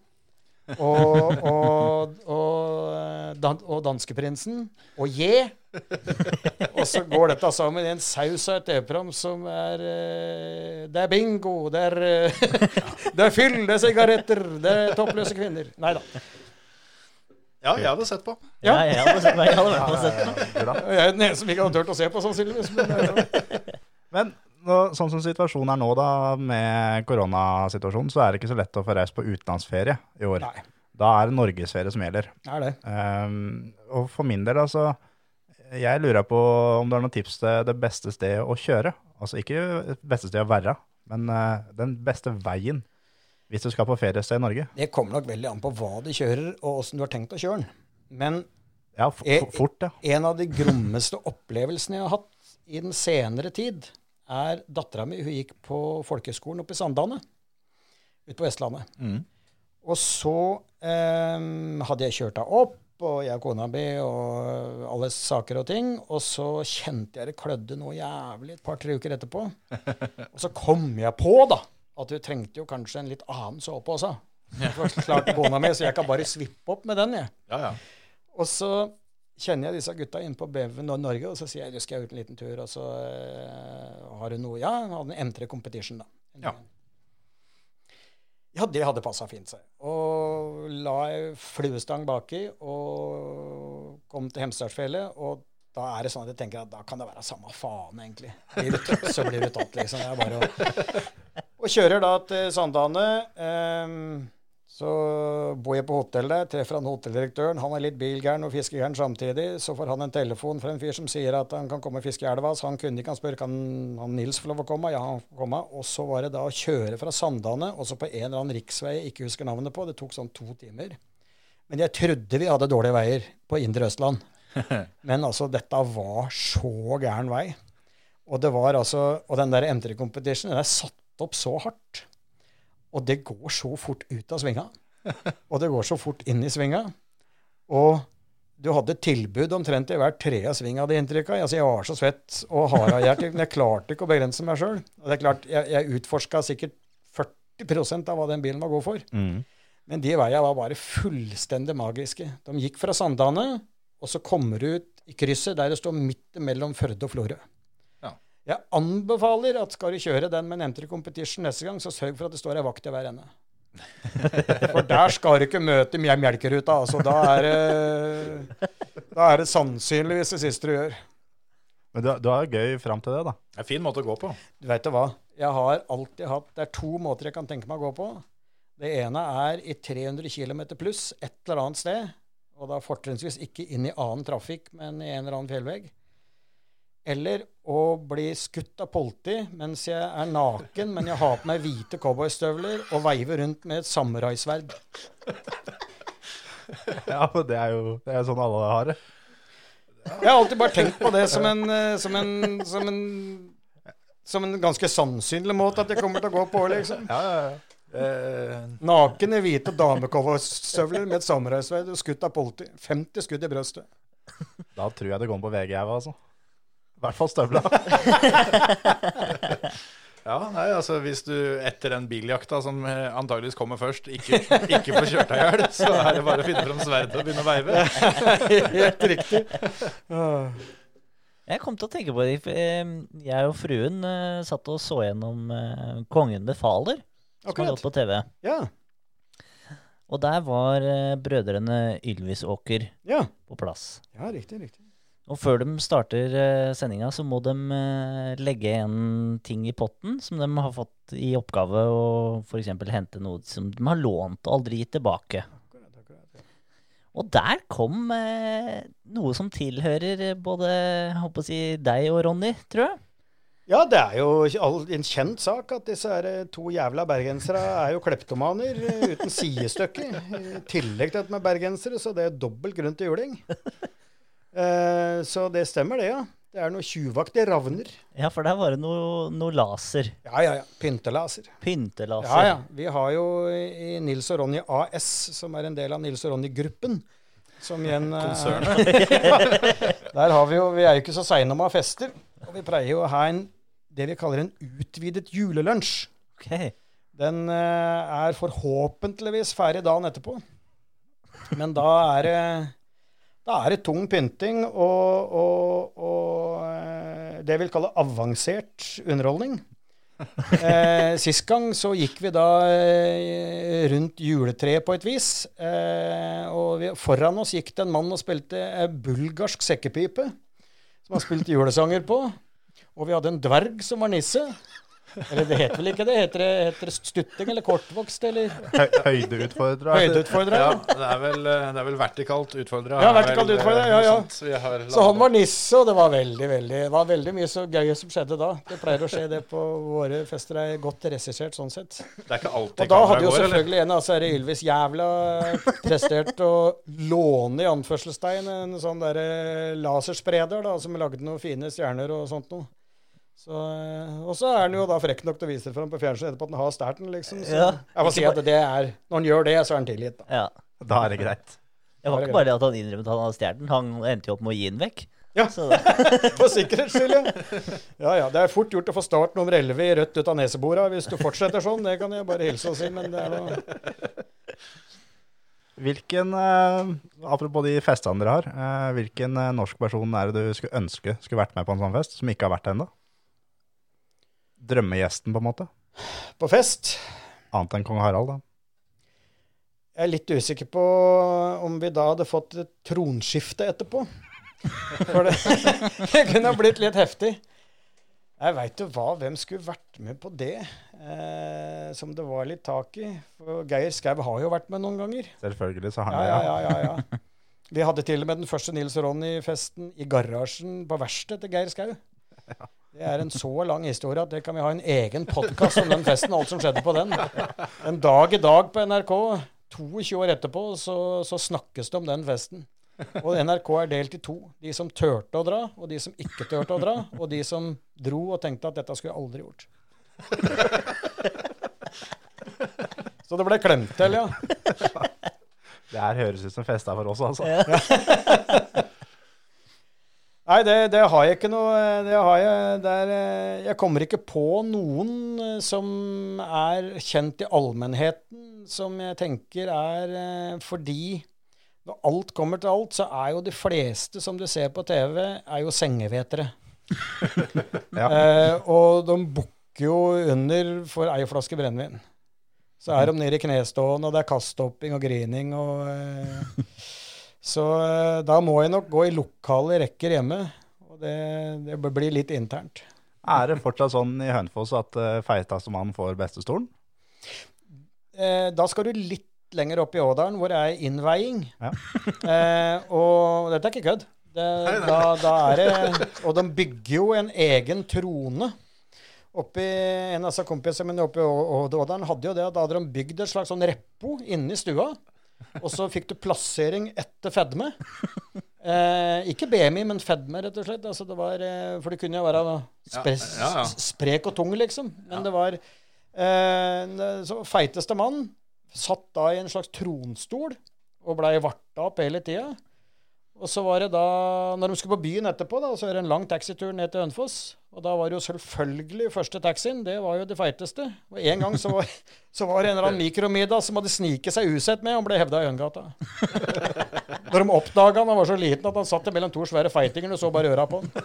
Speaker 6: og, og, og, og danskeprinsen og J. Og så går dette sammen i en saus av et TV-program som er eh, Det er bingo, det er, eh, det er fyll, det er sigaretter, det er toppløse kvinner. Nei da.
Speaker 8: Ja, jeg hadde sett på.
Speaker 5: Ja, jeg hadde, sett- jeg hadde vært på sett på.
Speaker 6: Jeg er den eneste som ikke hadde turt å se på, sannsynligvis. Men, eh,
Speaker 4: Men nå, sånn som situasjonen er nå da, med koronasituasjonen, så er det ikke så lett å få reist på utenlandsferie i år.
Speaker 6: Nei.
Speaker 4: Da er det norgesferie som gjelder.
Speaker 6: det er det.
Speaker 4: Um, og for min del, altså, jeg lurer på om det er noen tips til det beste stedet å kjøre. Altså ikke det beste stedet å være, men uh, den beste veien hvis du skal på feriested i Norge.
Speaker 6: Det kommer nok veldig an på hva du kjører, og åssen du har tenkt å kjøre den. Men
Speaker 4: Ja,
Speaker 6: Eh,
Speaker 4: fort, ja.
Speaker 6: En av de grommeste opplevelsene jeg har hatt i den senere tid, er dattera mi. Hun gikk på folkehøgskolen oppe i Sandane, ute på Vestlandet. Og så eh, hadde jeg kjørt henne opp, og jeg og kona mi og alle saker og ting. Og så kjente jeg det klødde noe jævlig et par-tre uker etterpå. Og så kom jeg på, da, at hun trengte jo kanskje en litt annen såpe også. Det var klart kona mi, så jeg kan bare svippe opp med den, jeg.
Speaker 8: Ja, ja.
Speaker 6: Og så kjenner jeg disse gutta inne på Beven Norge, og så sier jeg du skal ut en liten tur, og så uh, har du noe Ja, hun hadde en M3 Competition, da.
Speaker 8: Ja.
Speaker 6: Ja, det hadde passa fint, seg. Og la ei fluestang baki og kom til Hemsedalsfjellet. Og da er det sånn at jeg tenker at da kan det være samme faen, egentlig. Så blir du tatt, liksom. Det bare å Og kjører da til Sandane. Um, så bor jeg på hotell der, treffer han hotelldirektøren. Han er litt bilgæren og fiskegæren samtidig. Så får han en telefon fra en fyr som sier at han kan komme og fiske i elva. Så han kunne ikke, han spør kan han Nils få lov å komme. Ja, han får komme. Og så var det da å kjøre fra Sandane, også på en eller annen riksvei jeg ikke husker navnet på. Det tok sånn to timer. Men jeg trodde vi hadde dårlige veier på indre Østland. Men altså, dette var så gæren vei. Og det var altså, og den der M3 Competition den er satt opp så hardt. Og det går så fort ut av svinga. Og det går så fort inn i svinga. Og du hadde tilbud omtrent i hver tredje sving, hadde jeg inntrykk av. Altså, jeg var så svett og harehjert, men jeg klarte ikke å begrense meg sjøl. Det er klart, jeg, jeg utforska sikkert 40% av hva den bilen var god for.
Speaker 4: Mm.
Speaker 6: Men de veiene var bare fullstendig magiske. De gikk fra Sandane, og så kommer du ut i krysset der det står midt mellom Førde og Florø.
Speaker 8: Ja.
Speaker 6: Jeg anbefaler at skal du kjøre den med en M3 Competition neste gang, så sørg for at det står ei vakt i hver ende. For der skal du ikke møte melkeruta. Altså, da er det, da er det sannsynligvis det siste du gjør.
Speaker 4: Men du, du har det gøy fram til det, da.
Speaker 8: Det er en fin måte å gå på.
Speaker 6: Du vet du hva? Jeg har alltid hatt Det er to måter jeg kan tenke meg å gå på. Det ene er i 300 km pluss et eller annet sted. Og da fortrinnsvis ikke inn i annen trafikk, men i en eller annen fjellvegg. Eller å bli skutt av politi mens jeg er naken, men jeg har på meg hvite cowboystøvler og veiver rundt med et samuraisverd.
Speaker 4: Ja, men det er jo det er sånn alle har det.
Speaker 6: Jeg har alltid bare tenkt på det som en, som en, som en, som en ganske sannsynlig måte at jeg kommer til å gå på, liksom.
Speaker 4: Ja, ja, ja.
Speaker 8: Eh,
Speaker 6: Naken i hvite damecowboystøvler med et samuraisverd og skutt av politi. 50 skudd i brøstet.
Speaker 4: Da tror jeg det kommer på VG, jeg, altså. I hvert fall støvla.
Speaker 8: ja, nei, altså hvis du etter den biljakta som eh, antageligvis kommer først, ikke, ikke får kjørt deg i hjel, så er det bare å finne fram sverdet og begynne å veive.
Speaker 6: Helt riktig.
Speaker 5: Jeg kom til å tenke på det. eh, Jeg og fruen eh, satt og så gjennom Kongen befaler, som har gått på TV.
Speaker 6: Ja.
Speaker 5: Og der var eh, brødrene Ylvisåker
Speaker 6: Ja.
Speaker 5: på plass.
Speaker 6: ja, riktig, riktig.
Speaker 5: Og før de starter uh, sendinga, så må de eh, legge en ting i potten som de har fått i oppgave å f.eks. hente noe som de har lånt og aldri gitt tilbake. Og der kom noe som tilhører både håper å si, deg og Ronny, tror jeg.
Speaker 6: Ja, det er jo en kjent sak at disse her eh, to jævla bergensere er jo kleptomaner eh, uten sidestykke. I tillegg til at de er bergensere, så det er dobbelt grunn til juling. Eh, så det stemmer, det, ja. Det er noe tjuvaktige ravner.
Speaker 5: Ja, for der var det noe, noe laser.
Speaker 6: Ja, ja, ja. Pyntelaser.
Speaker 5: Pyntelaser.
Speaker 6: Ja, ja. Vi har jo i Nils og Ronny AS, som er en del av Nils og Ronny-gruppen, som igjen Konsernet. Der har vi jo Vi er jo ikke så seine om å ha fester. Og vi pleier jo å ha en, det vi kaller en utvidet julelunsj.
Speaker 5: Ok.
Speaker 6: Den eh, er forhåpentligvis ferdig dagen etterpå. Men da er det da er det tung pynting og, og, og eh, det jeg vil kalle avansert underholdning. Eh, sist gang så gikk vi da eh, rundt juletreet på et vis. Eh, og vi, foran oss gikk det en mann og spilte bulgarsk sekkepipe, som han spilte julesanger på. Og vi hadde en dverg som var nisse. Eller det heter vel ikke det? Heter det, heter det stutting eller kortvokst, eller
Speaker 4: Hø høydeutfordra.
Speaker 6: høydeutfordrer?
Speaker 8: Ja, det er vel, eh, det er vel vertikalt utfordra.
Speaker 6: Ja, vertikalt utfordra. ja, ja. Så han var nisse, og det var veldig veldig, det var veldig mye så gøy som skjedde da. Det pleier å skje det på våre fester. er godt regissert sånn sett.
Speaker 8: Det er ikke alltid
Speaker 6: Og da hadde jo
Speaker 8: eller?
Speaker 6: selvfølgelig en av disse her Ylvis jævla prestert å låne i anførselstegn en sånn derre laserspreder da, som lagde noen fine stjerner og sånt noe. Så, eh, og så er han jo da frekk nok til å vise det fram på fjernsynet etterpå at han har stjålet den, liksom. Så
Speaker 5: Ja,
Speaker 6: jeg må si at det er Når han gjør det, så er han tilgitt, da.
Speaker 5: Ja.
Speaker 4: Da er det greit.
Speaker 5: Det var ikke bare det at han innrømmet at han hadde stjålet den, han endte jo opp med å gi den vekk.
Speaker 6: Ja. For sikkerhets skyld, ja. Ja ja. Det er fort gjort å få start nummer 11 i rødt ut av nesebora hvis du fortsetter sånn. Det kan jeg bare hilse og si, men det er noe
Speaker 4: Hvilken, eh, apropos de festene dere har, eh, hvilken eh, norsk person er det du skulle ønske skulle vært med på en sånn fest, som ikke har vært det ennå? Drømmegjesten, på en måte.
Speaker 6: På fest
Speaker 4: Annet enn kong Harald, da.
Speaker 6: Jeg er litt usikker på om vi da hadde fått et tronskifte etterpå. For det, det kunne ha blitt litt heftig. Jeg veit jo hva, hvem skulle vært med på det, eh, som det var litt tak i. For Geir Skau har jo vært med noen ganger.
Speaker 4: Selvfølgelig så har han
Speaker 6: Ja,
Speaker 4: det.
Speaker 6: ja, ja, ja, ja. Vi hadde til og med den første Nils og Ronny-festen i garasjen på verkstedet til Geir Skau. Det er en så lang historie at det kan vi ha en egen podkast om den festen, alt som skjedde på den. En dag i dag på NRK, 22 år etterpå, så, så snakkes det om den festen. Og NRK er delt i to. De som turte å dra, og de som ikke turte å dra. Og de som dro og tenkte at dette skulle jeg aldri gjort. Så det ble klemt til, ja.
Speaker 4: Det her høres ut som festa for oss, altså.
Speaker 6: Nei, det, det har jeg ikke noe Det har jeg det er, eh, Jeg kommer ikke på noen eh, som er kjent i allmennheten, som jeg tenker er eh, fordi når alt kommer til alt, så er jo de fleste som du ser på TV, er jo sengevetere.
Speaker 4: Ja.
Speaker 6: eh, og de bukker jo under for ei flaske brennevin. Så er de nede i knestående, og det er kasthopping og grining og eh, Så eh, da må jeg nok gå i lokale rekker hjemme. Og det, det blir litt internt.
Speaker 4: Er det fortsatt sånn i Hønefoss at uh, feiteste mann får bestestolen?
Speaker 6: Eh, da skal du litt lenger opp i Ådalen, hvor det er innveiing.
Speaker 4: Ja.
Speaker 6: Eh, og dette er ikke kødd. Det, da, da er det, og de bygger jo en egen trone. Oppi, en av disse kompisene mine oppe i Ådalen hadde jo det at da hadde de bygd et slags sånn reppo inni stua. Og så fikk du plassering etter fedme. Eh, ikke BMI, men fedme, rett og slett. Altså, det var, eh, for det kunne jo være spre
Speaker 8: ja, ja.
Speaker 6: sprek og tung, liksom. Men det var eh, Så feiteste mann satt da i en slags tronstol og blei varta opp hele tida. Og så var det da, når de skulle på byen etterpå, da, så er det en lang taxitur ned til Hønefoss. Og da var det jo selvfølgelig første taxien, det var jo det feiteste. Og en gang så var, så var det en eller annen mikromiddag som hadde sniket seg usett med, og ble hevda i Øyengata. Når de oppdaga han, han var så liten at han satt mellom to svære feitinger, og så bare øra på han.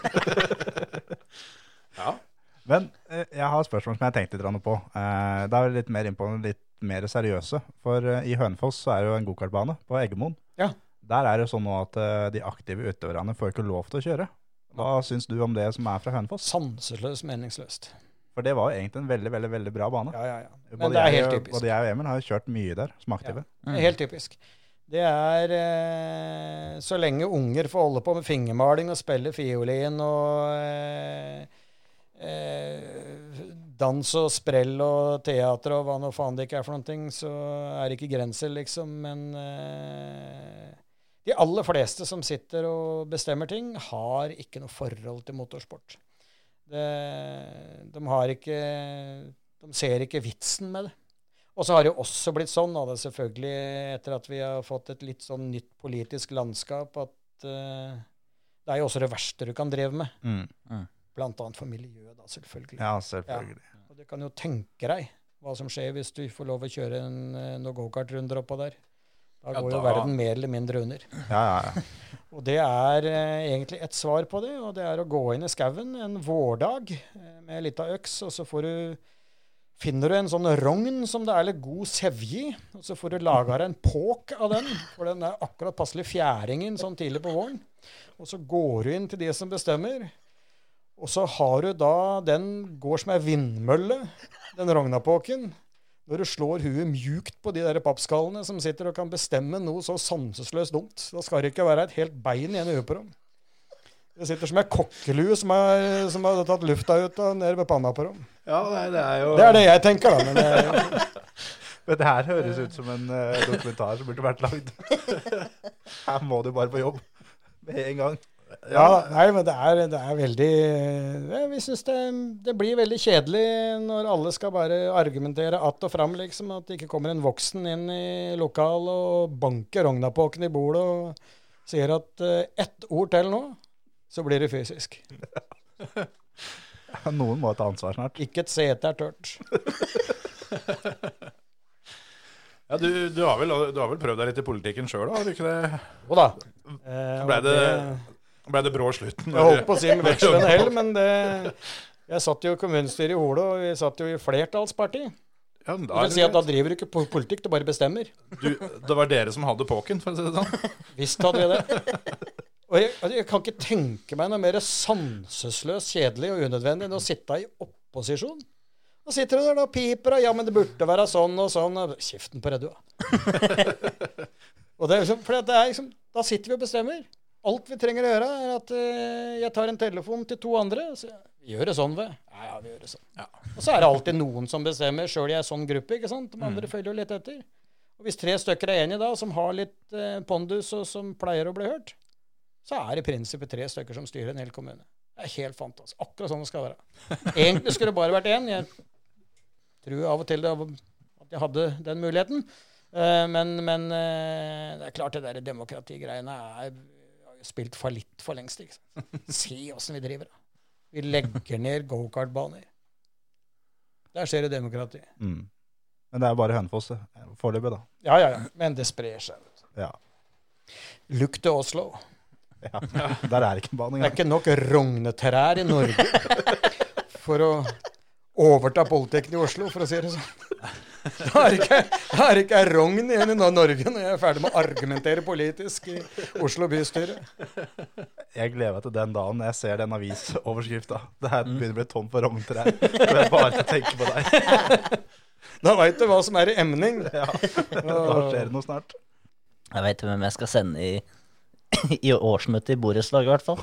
Speaker 4: Men eh, jeg har et spørsmål som jeg tenkte tenkt litt på. Da det er litt mer inn på det litt mer seriøse. For eh, i Hønefoss så er det jo en gokartbane på Eggemoen.
Speaker 6: Ja.
Speaker 4: Der er det sånn nå at eh, de aktive utøverne får ikke lov til å kjøre. Hva syns du om det som er fra Hønefoss?
Speaker 6: Sanseløst meningsløst.
Speaker 4: For det var jo egentlig en veldig veldig, veldig bra bane.
Speaker 6: Ja, ja, ja. Men
Speaker 4: Både
Speaker 6: det er
Speaker 4: jeg
Speaker 6: helt typisk.
Speaker 4: Både jeg og Emil har jo kjørt mye der som aktive.
Speaker 6: Ja, er helt typisk. Det er eh, Så lenge unger får holde på med fingermaling og spille fiolin og eh, eh, dans og sprell og teater og hva nå faen det ikke er for noen ting, så er det ikke grenser, liksom. Men eh, de aller fleste som sitter og bestemmer ting, har ikke noe forhold til motorsport. Det, de har ikke De ser ikke vitsen med det. Og så har det jo også blitt sånn, da, det er selvfølgelig etter at vi har fått et litt sånn nytt politisk landskap, at uh, det er jo også det verste du kan drive med.
Speaker 4: Mm.
Speaker 6: Blant annet for miljøet, da, selvfølgelig.
Speaker 4: Ja, selvfølgelig.
Speaker 6: Og du kan jo tenke deg hva som skjer hvis du får lov å kjøre en, eh, noen gokartrunder oppå der. Da
Speaker 8: Ja,
Speaker 6: går jo verden mer eller mindre under.
Speaker 4: Ja, ja, ja.
Speaker 6: Og det er eh, egentlig et svar på det, og det er å gå inn i skauen en vårdag eh, med ei lita øks, og så får du Finner du en sånn rogn som det er litt god sevje i, og så får du laga deg en påk av den, for den er akkurat passelig fjæringen sånn tidlig på våren. Og så går du inn til de som bestemmer, og så har du da Den går som ei vindmølle, den rognapåken. Når du slår huet mjukt på de der pappskallene som sitter og kan bestemme noe så sanseløst dumt. Da skal det ikke være et helt bein igjen i huet på dem. Det sitter som ei kokkelue som, er, som har tatt lufta ut og nede ved panna på dem.
Speaker 8: Ja, nei, det er jo
Speaker 6: Det er det jeg tenker, da. Men det,
Speaker 4: Men det her høres ut som en eh, dokumentar som burde vært lagd. Her må du bare på jobb med en gang.
Speaker 6: Ja, nei, men det er, det er veldig ja, Vi syns det, det blir veldig kjedelig når alle skal bare argumentere att og fram, liksom. At det ikke kommer en voksen inn i lokalet og banker rognapåken i bordet og sier at uh, ett ord til nå, så blir det fysisk.
Speaker 4: Noen må ta ansvar snart.
Speaker 6: Ikke et sete er tørt.
Speaker 8: Ja, du, du, har vel, du har vel prøvd deg litt i politikken sjøl, har du ikke det?
Speaker 6: Jo da. Eh,
Speaker 8: Så ble det, ble det brå slutten?
Speaker 6: Jeg holdt på å si med vekslende hell, men det Jeg satt jo i kommunestyret i Hole, og vi satt jo i flertallsparti.
Speaker 8: Ja,
Speaker 6: Det
Speaker 8: da,
Speaker 6: vil si at da driver du ikke politikk, du bare bestemmer.
Speaker 8: du, det var dere som hadde påken, for å si det sånn.
Speaker 6: Visst hadde vi det. Og jeg, jeg kan ikke tenke meg noe mer sanseløst kjedelig og unødvendig enn å sitte i opposisjon. Da sitter du der og piper og 'ja, men det burde være sånn og sånn'. Og kjeften på deg, og det er liksom, for det er liksom, da sitter vi og bestemmer. Alt vi trenger å gjøre, er at eh, jeg tar en telefon til to andre. Sier, vi gjør det sånn, ved. Ja, ja, vi gjør det sånn. Og så er det alltid noen som bestemmer, sjøl i ei sånn gruppe. ikke sant? De andre følger jo litt etter. Og hvis tre stykker er enige da, som har litt eh, pondus, og som pleier å bli hørt, så er det i prinsippet tre stykker som styrer en hel kommune. Det er helt fantastisk. Akkurat sånn det skal være. Egentlig skulle det bare vært én. Jeg tror av og til at jeg hadde den muligheten. Eh, men men eh, det er klart det der demokratigreiene er spilt fallitt for lengst. Liksom. Se åssen vi driver. da. Vi legger ned gokartbaner. Der skjer det demokrati.
Speaker 4: Mm. Men det er bare Hønefoss foreløpig, da.
Speaker 6: Ja, ja, ja. Men det sprer seg. vet du.
Speaker 4: Ja.
Speaker 6: To Oslo.
Speaker 4: ja. Der er det ikke en bane
Speaker 6: Det er ikke nok rognetrær i Norge for å overta politikken i Oslo, for å si det sånn. Da er ikke, jeg er ikke rogn igjen i Norge når jeg er ferdig med å argumentere politisk i Oslo bystyre.
Speaker 4: Jeg gleder meg til den dagen jeg ser den avisoverskrifta. Det her begynner å bli tom for rogntrær. Og jeg bare tenker på deg.
Speaker 6: Da veit du hva som er i emning.
Speaker 4: Ja. Da skjer det noe snart.
Speaker 5: Jeg vet hvem jeg skal sende i, i årsmøtet i borettslaget, i hvert fall.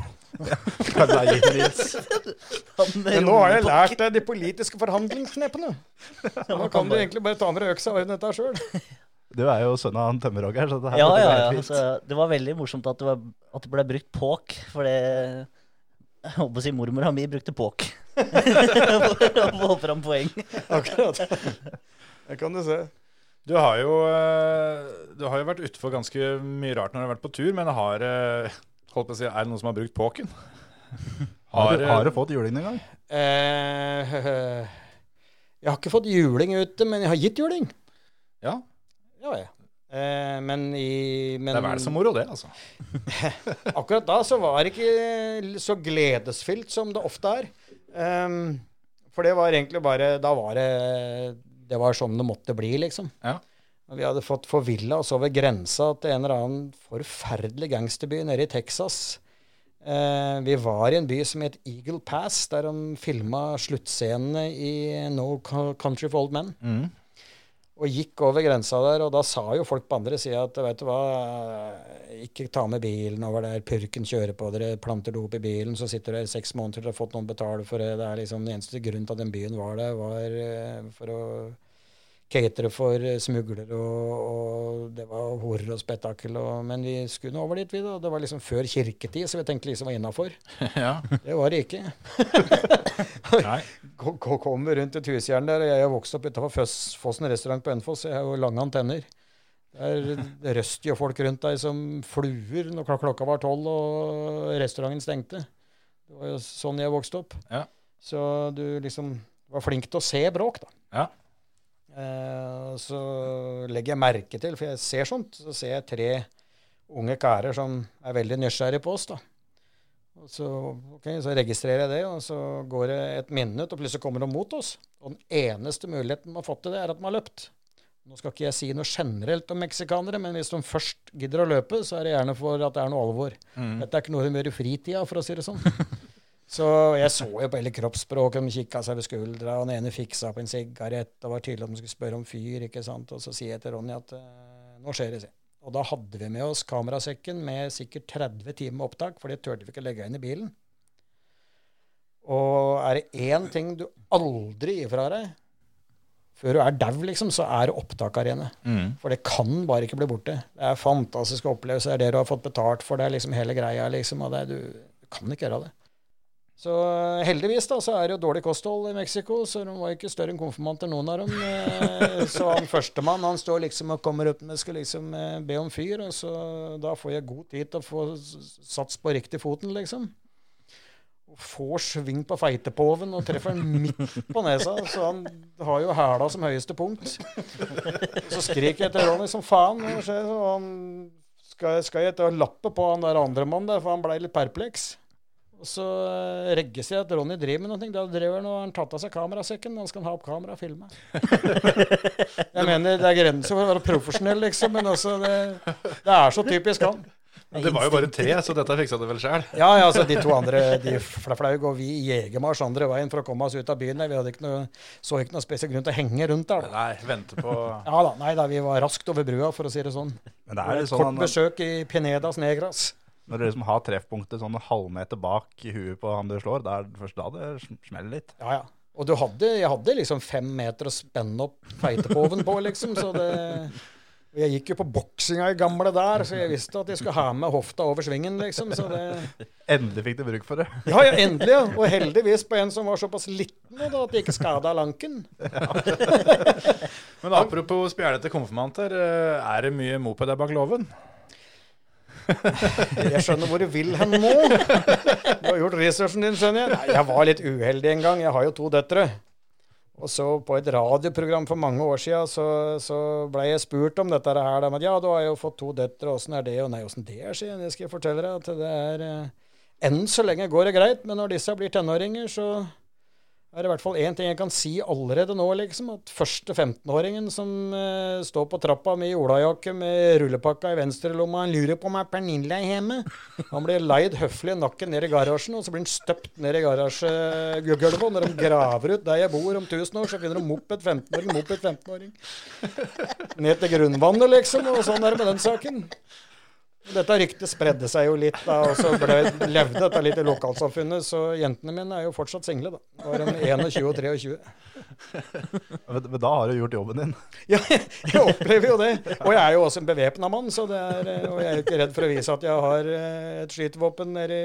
Speaker 4: Ja, Nils.
Speaker 6: Men nå har jeg lært deg de politiske forhandlingsknepene. Nå kan du egentlig bare ta med deg øksa og ordne dette sjøl.
Speaker 4: Du er jo sønn av han tømmerhogger, så det her
Speaker 5: Ja, ja, ja. Altså, det var veldig morsomt at det, var, at det ble brukt påk, for det Jeg holdt på å si mormora mi brukte påk. for å få fram poeng.
Speaker 6: Akkurat. Det kan du se.
Speaker 8: Du har jo, eh, du har jo vært utfor ganske mye rart når du har vært på tur, men har eh, holdt på å si, er det noen som har brukt påken?
Speaker 4: Har, du,
Speaker 8: eh,
Speaker 4: har du fått juling en gang?
Speaker 6: Eh, jeg har ikke fått juling ute, men jeg har gitt juling.
Speaker 8: Ja,
Speaker 6: Ja, ja. Eh, men i men,
Speaker 8: det er vel så moro, det, altså.
Speaker 6: Akkurat da så var det ikke så gledesfylt som det ofte er. Um, for det var egentlig bare Da var det Det var sånn det måtte bli, liksom.
Speaker 8: Ja.
Speaker 6: Vi hadde fått forvilla oss over grensa til en eller annen forferdelig gangsterby nede i Texas. Eh, vi var i en by som het Eagle Pass, der de filma sluttscenene i No Country for Old Men.
Speaker 8: Mm.
Speaker 6: Og gikk over grensa der, og da sa jo folk på andre sida at vet du hva, ikke ta med bilen over der, purken kjører på dere, planter dop i bilen, så sitter dere seks måneder til dere har fått noen betale for det. Det er liksom Den eneste grunnen til at den byen var der, var eh, for å catere for eh, smuglere, og, og det var horer og spetakkel. Og, men vi skulle nå over dit, vi, da. Det var liksom før kirketid, så vi tenkte liksom var innafor.
Speaker 8: ja.
Speaker 6: Det var det ikke. Kommer rundt et husjern der, og jeg er vokst opp utafor Fossen restaurant på Ønfoss. Jeg har jo lange antenner. Der røst jo folk rundt deg som fluer når klokka var tolv og restauranten stengte. Det var jo sånn jeg vokste opp.
Speaker 8: Ja.
Speaker 6: Så du liksom var flink til å se bråk, da.
Speaker 8: Ja.
Speaker 6: Eh, så legger jeg merke til, for jeg ser sånt, så ser jeg tre unge karer som er veldig nysgjerrige på oss, da. Og så, okay, så registrerer jeg det, og så går det et minutt, og plutselig kommer de mot oss. Og den eneste muligheten de har fått til det, er at de har løpt. Nå skal ikke jeg si noe generelt om meksikanere, men hvis de først gidder å løpe, så er det gjerne for at det er noe alvor.
Speaker 8: Mm.
Speaker 6: Dette er ikke noe de gjør i fritida, for å si det sånn. Så jeg så jo på hele kroppsspråket, de kikka seg ved skuldra, og den ene fiksa på en sigarett, og var tydelig at de skulle spørre om fyr, ikke sant. Og så sier jeg til Ronny at eh, nå skjer det, si. Og da hadde vi med oss kamerasekken med sikkert 30 timer opptak, for det turte vi ikke legge inn i bilen. Og er det én ting du aldri gir fra deg før du er dau, liksom, så er det opptakarene.
Speaker 8: Mm.
Speaker 6: For det kan bare ikke bli borte. Det er fantastiske opplevelser, det er det du har fått betalt for, det er liksom hele greia, liksom. Og det du, du kan ikke gjøre det. Så eh, heldigvis da, så er det jo dårlig kosthold i Mexico, så de var ikke større enn konfirmanter, noen av dem. Eh, Så han førstemann han står liksom og kommer opp med skal liksom eh, be om fyr, og så da får jeg god tid til å få sats på riktig foten, liksom. Og får sving på feitepoven og treffer den midt på nesa, så han har jo hæla som høyeste punkt. Så skriker jeg til Ronny som faen? Og han skal, skal jeg å lappe på han der andre mannen der, for han blei litt perpleks. Og så eh, registrerer jeg at Ronny driver med noe. Da driver han og har han tatt av seg kamerasekken. Han skal ha opp kamera og filme. Jeg mener, det er grenser for å være profesjonell, liksom, men også det, det er så typisk han.
Speaker 8: Men Det var jo bare tre, så dette fiksa du vel sjøl?
Speaker 6: Ja, ja, altså de to andre de fla- flaug, og vi i jegermarsj andre veien for å komme oss ut av byen. Vi hadde ikke noe, så ikke noe spesiell grunn til å henge rundt der.
Speaker 8: Nei, vente på
Speaker 6: Ja da, nei da, vi var raskt over brua, for å si det sånn.
Speaker 4: Men det er
Speaker 6: Kort
Speaker 4: sånn
Speaker 6: besøk i Pinedas Negras.
Speaker 4: Når du liksom har treffpunktet sånn en halvmeter bak i huet på han du slår, da er det først da det sm- smeller litt.
Speaker 6: Ja, ja. Og du hadde, jeg hadde liksom fem meter å spenne opp feitepoven på, liksom, så det Jeg gikk jo på boksinga i gamle der, så jeg visste at jeg skulle ha med hofta over svingen, liksom. Så det
Speaker 4: Endelig fikk du bruk for det.
Speaker 6: Ja, ja, endelig, ja. Og heldigvis på en som var såpass liten da, at det ikke skada lanken.
Speaker 3: Men apropos spjælete konfirmanter, eh, er det mye moped der bak låven?
Speaker 6: Jeg skjønner hvor du vil hen nå. Du har gjort researchen din, skjønner jeg. Nei, jeg var litt uheldig en gang. Jeg har jo to døtre. Og så på et radioprogram for mange år siden så, så ble jeg spurt om dette her. Men ja, du har jo fått to døtre, åssen er det? Og nei, åssen det er, sier jeg. Det skal jeg fortelle deg. At det er eh, Enn så lenge går det greit, men når disse blir tenåringer, så er det i hvert fall én ting jeg kan si allerede nå, liksom. At første 15-åringen som uh, står på trappa med olajakke med rullepakka i venstrelomma, han lurer på om er Pernille er hjemme. Han blir leid høflig nakken ned i garasjen, og så blir han støpt ned i garasjegulvet. Og når de graver ut der jeg bor om 1000 år, så finner de moped 15-åring, moped 15-åring. Ned til grunnvannet, liksom. Og sånn er det med den saken. Dette ryktet spredde seg jo litt, da, og så ble, levde dette litt i lokalsamfunnet. Så jentene mine er jo fortsatt single, da. Var de 21 og 23.
Speaker 4: Men da har du gjort jobben din.
Speaker 6: Ja, jeg opplever jo det. Og jeg er jo også en bevæpna mann, så det er, eh, og jeg er ikke redd for å vise at jeg har eh, et skytevåpen nedi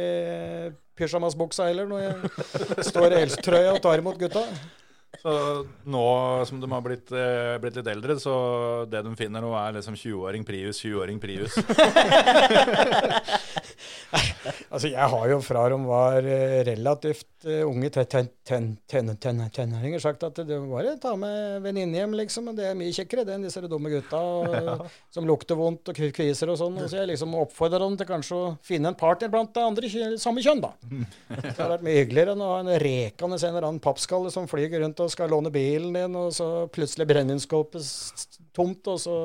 Speaker 6: pysjamasbuksa heller, når jeg står i helsetrøya og tar imot gutta.
Speaker 3: Så nå som de har blitt, eh, blitt litt eldre, så det de finner nå, er liksom 20-åring Prius, 20-åring Prius.
Speaker 6: Altså, jeg har jo fra de var eh, relativt eh, unge te- ten- ten- ten- ten- tenåringer sagt at det var å ta med venninne hjem, liksom. Og det er mye kjekkere det enn disse dumme gutta og, som lukter vondt og kviser og sånn. Og så jeg liksom oppfordrer dem til kanskje å finne en partner blant det andre samme kjønn, da. Det hadde vært mye hyggeligere enn å ha en rekende en eller annen pappskalle som flyger rundt og skal låne bilen din, og så plutselig brennevinskåpet tomt, og så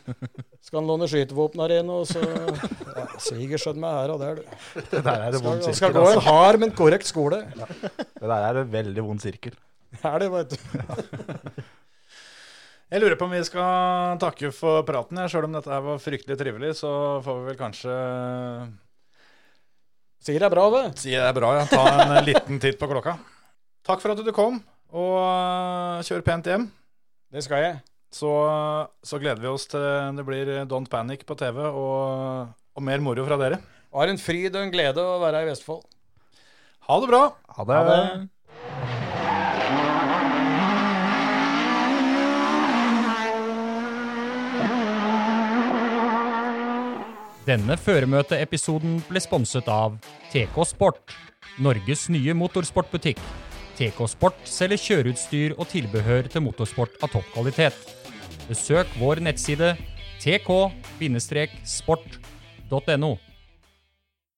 Speaker 6: skal han låne skytevåpnene dine, og så ja, Siger skjønn meg her og der, du.
Speaker 4: Det der er det vond sirkel.
Speaker 6: skal gå en
Speaker 4: altså.
Speaker 6: hard, men korrekt skole.
Speaker 4: Det der er en veldig vond sirkel.
Speaker 6: Det Er det, vet du.
Speaker 3: Jeg lurer på om vi skal takke for praten. Sjøl om dette her var fryktelig trivelig, så får vi vel kanskje
Speaker 6: Sier det er bra, det.
Speaker 3: Sier det er bra. Ja. Ta en liten titt på klokka. Takk for at du kom, og øh, kjør pent hjem.
Speaker 6: Det skal jeg.
Speaker 3: Så, så gleder vi oss til det blir Don't Panic på TV, og, og mer moro fra dere.
Speaker 6: Har en fryd og en glede å være i Vestfold.
Speaker 3: Ha det bra!
Speaker 4: Ha det.
Speaker 5: Ha det.
Speaker 1: Denne føremøteepisoden ble sponset av TK Sport, Norges nye motorsportbutikk. TK Sport selger kjøreutstyr og tilbehør til motorsport av topp kvalitet. Besøk vår nettside tk-sport.no.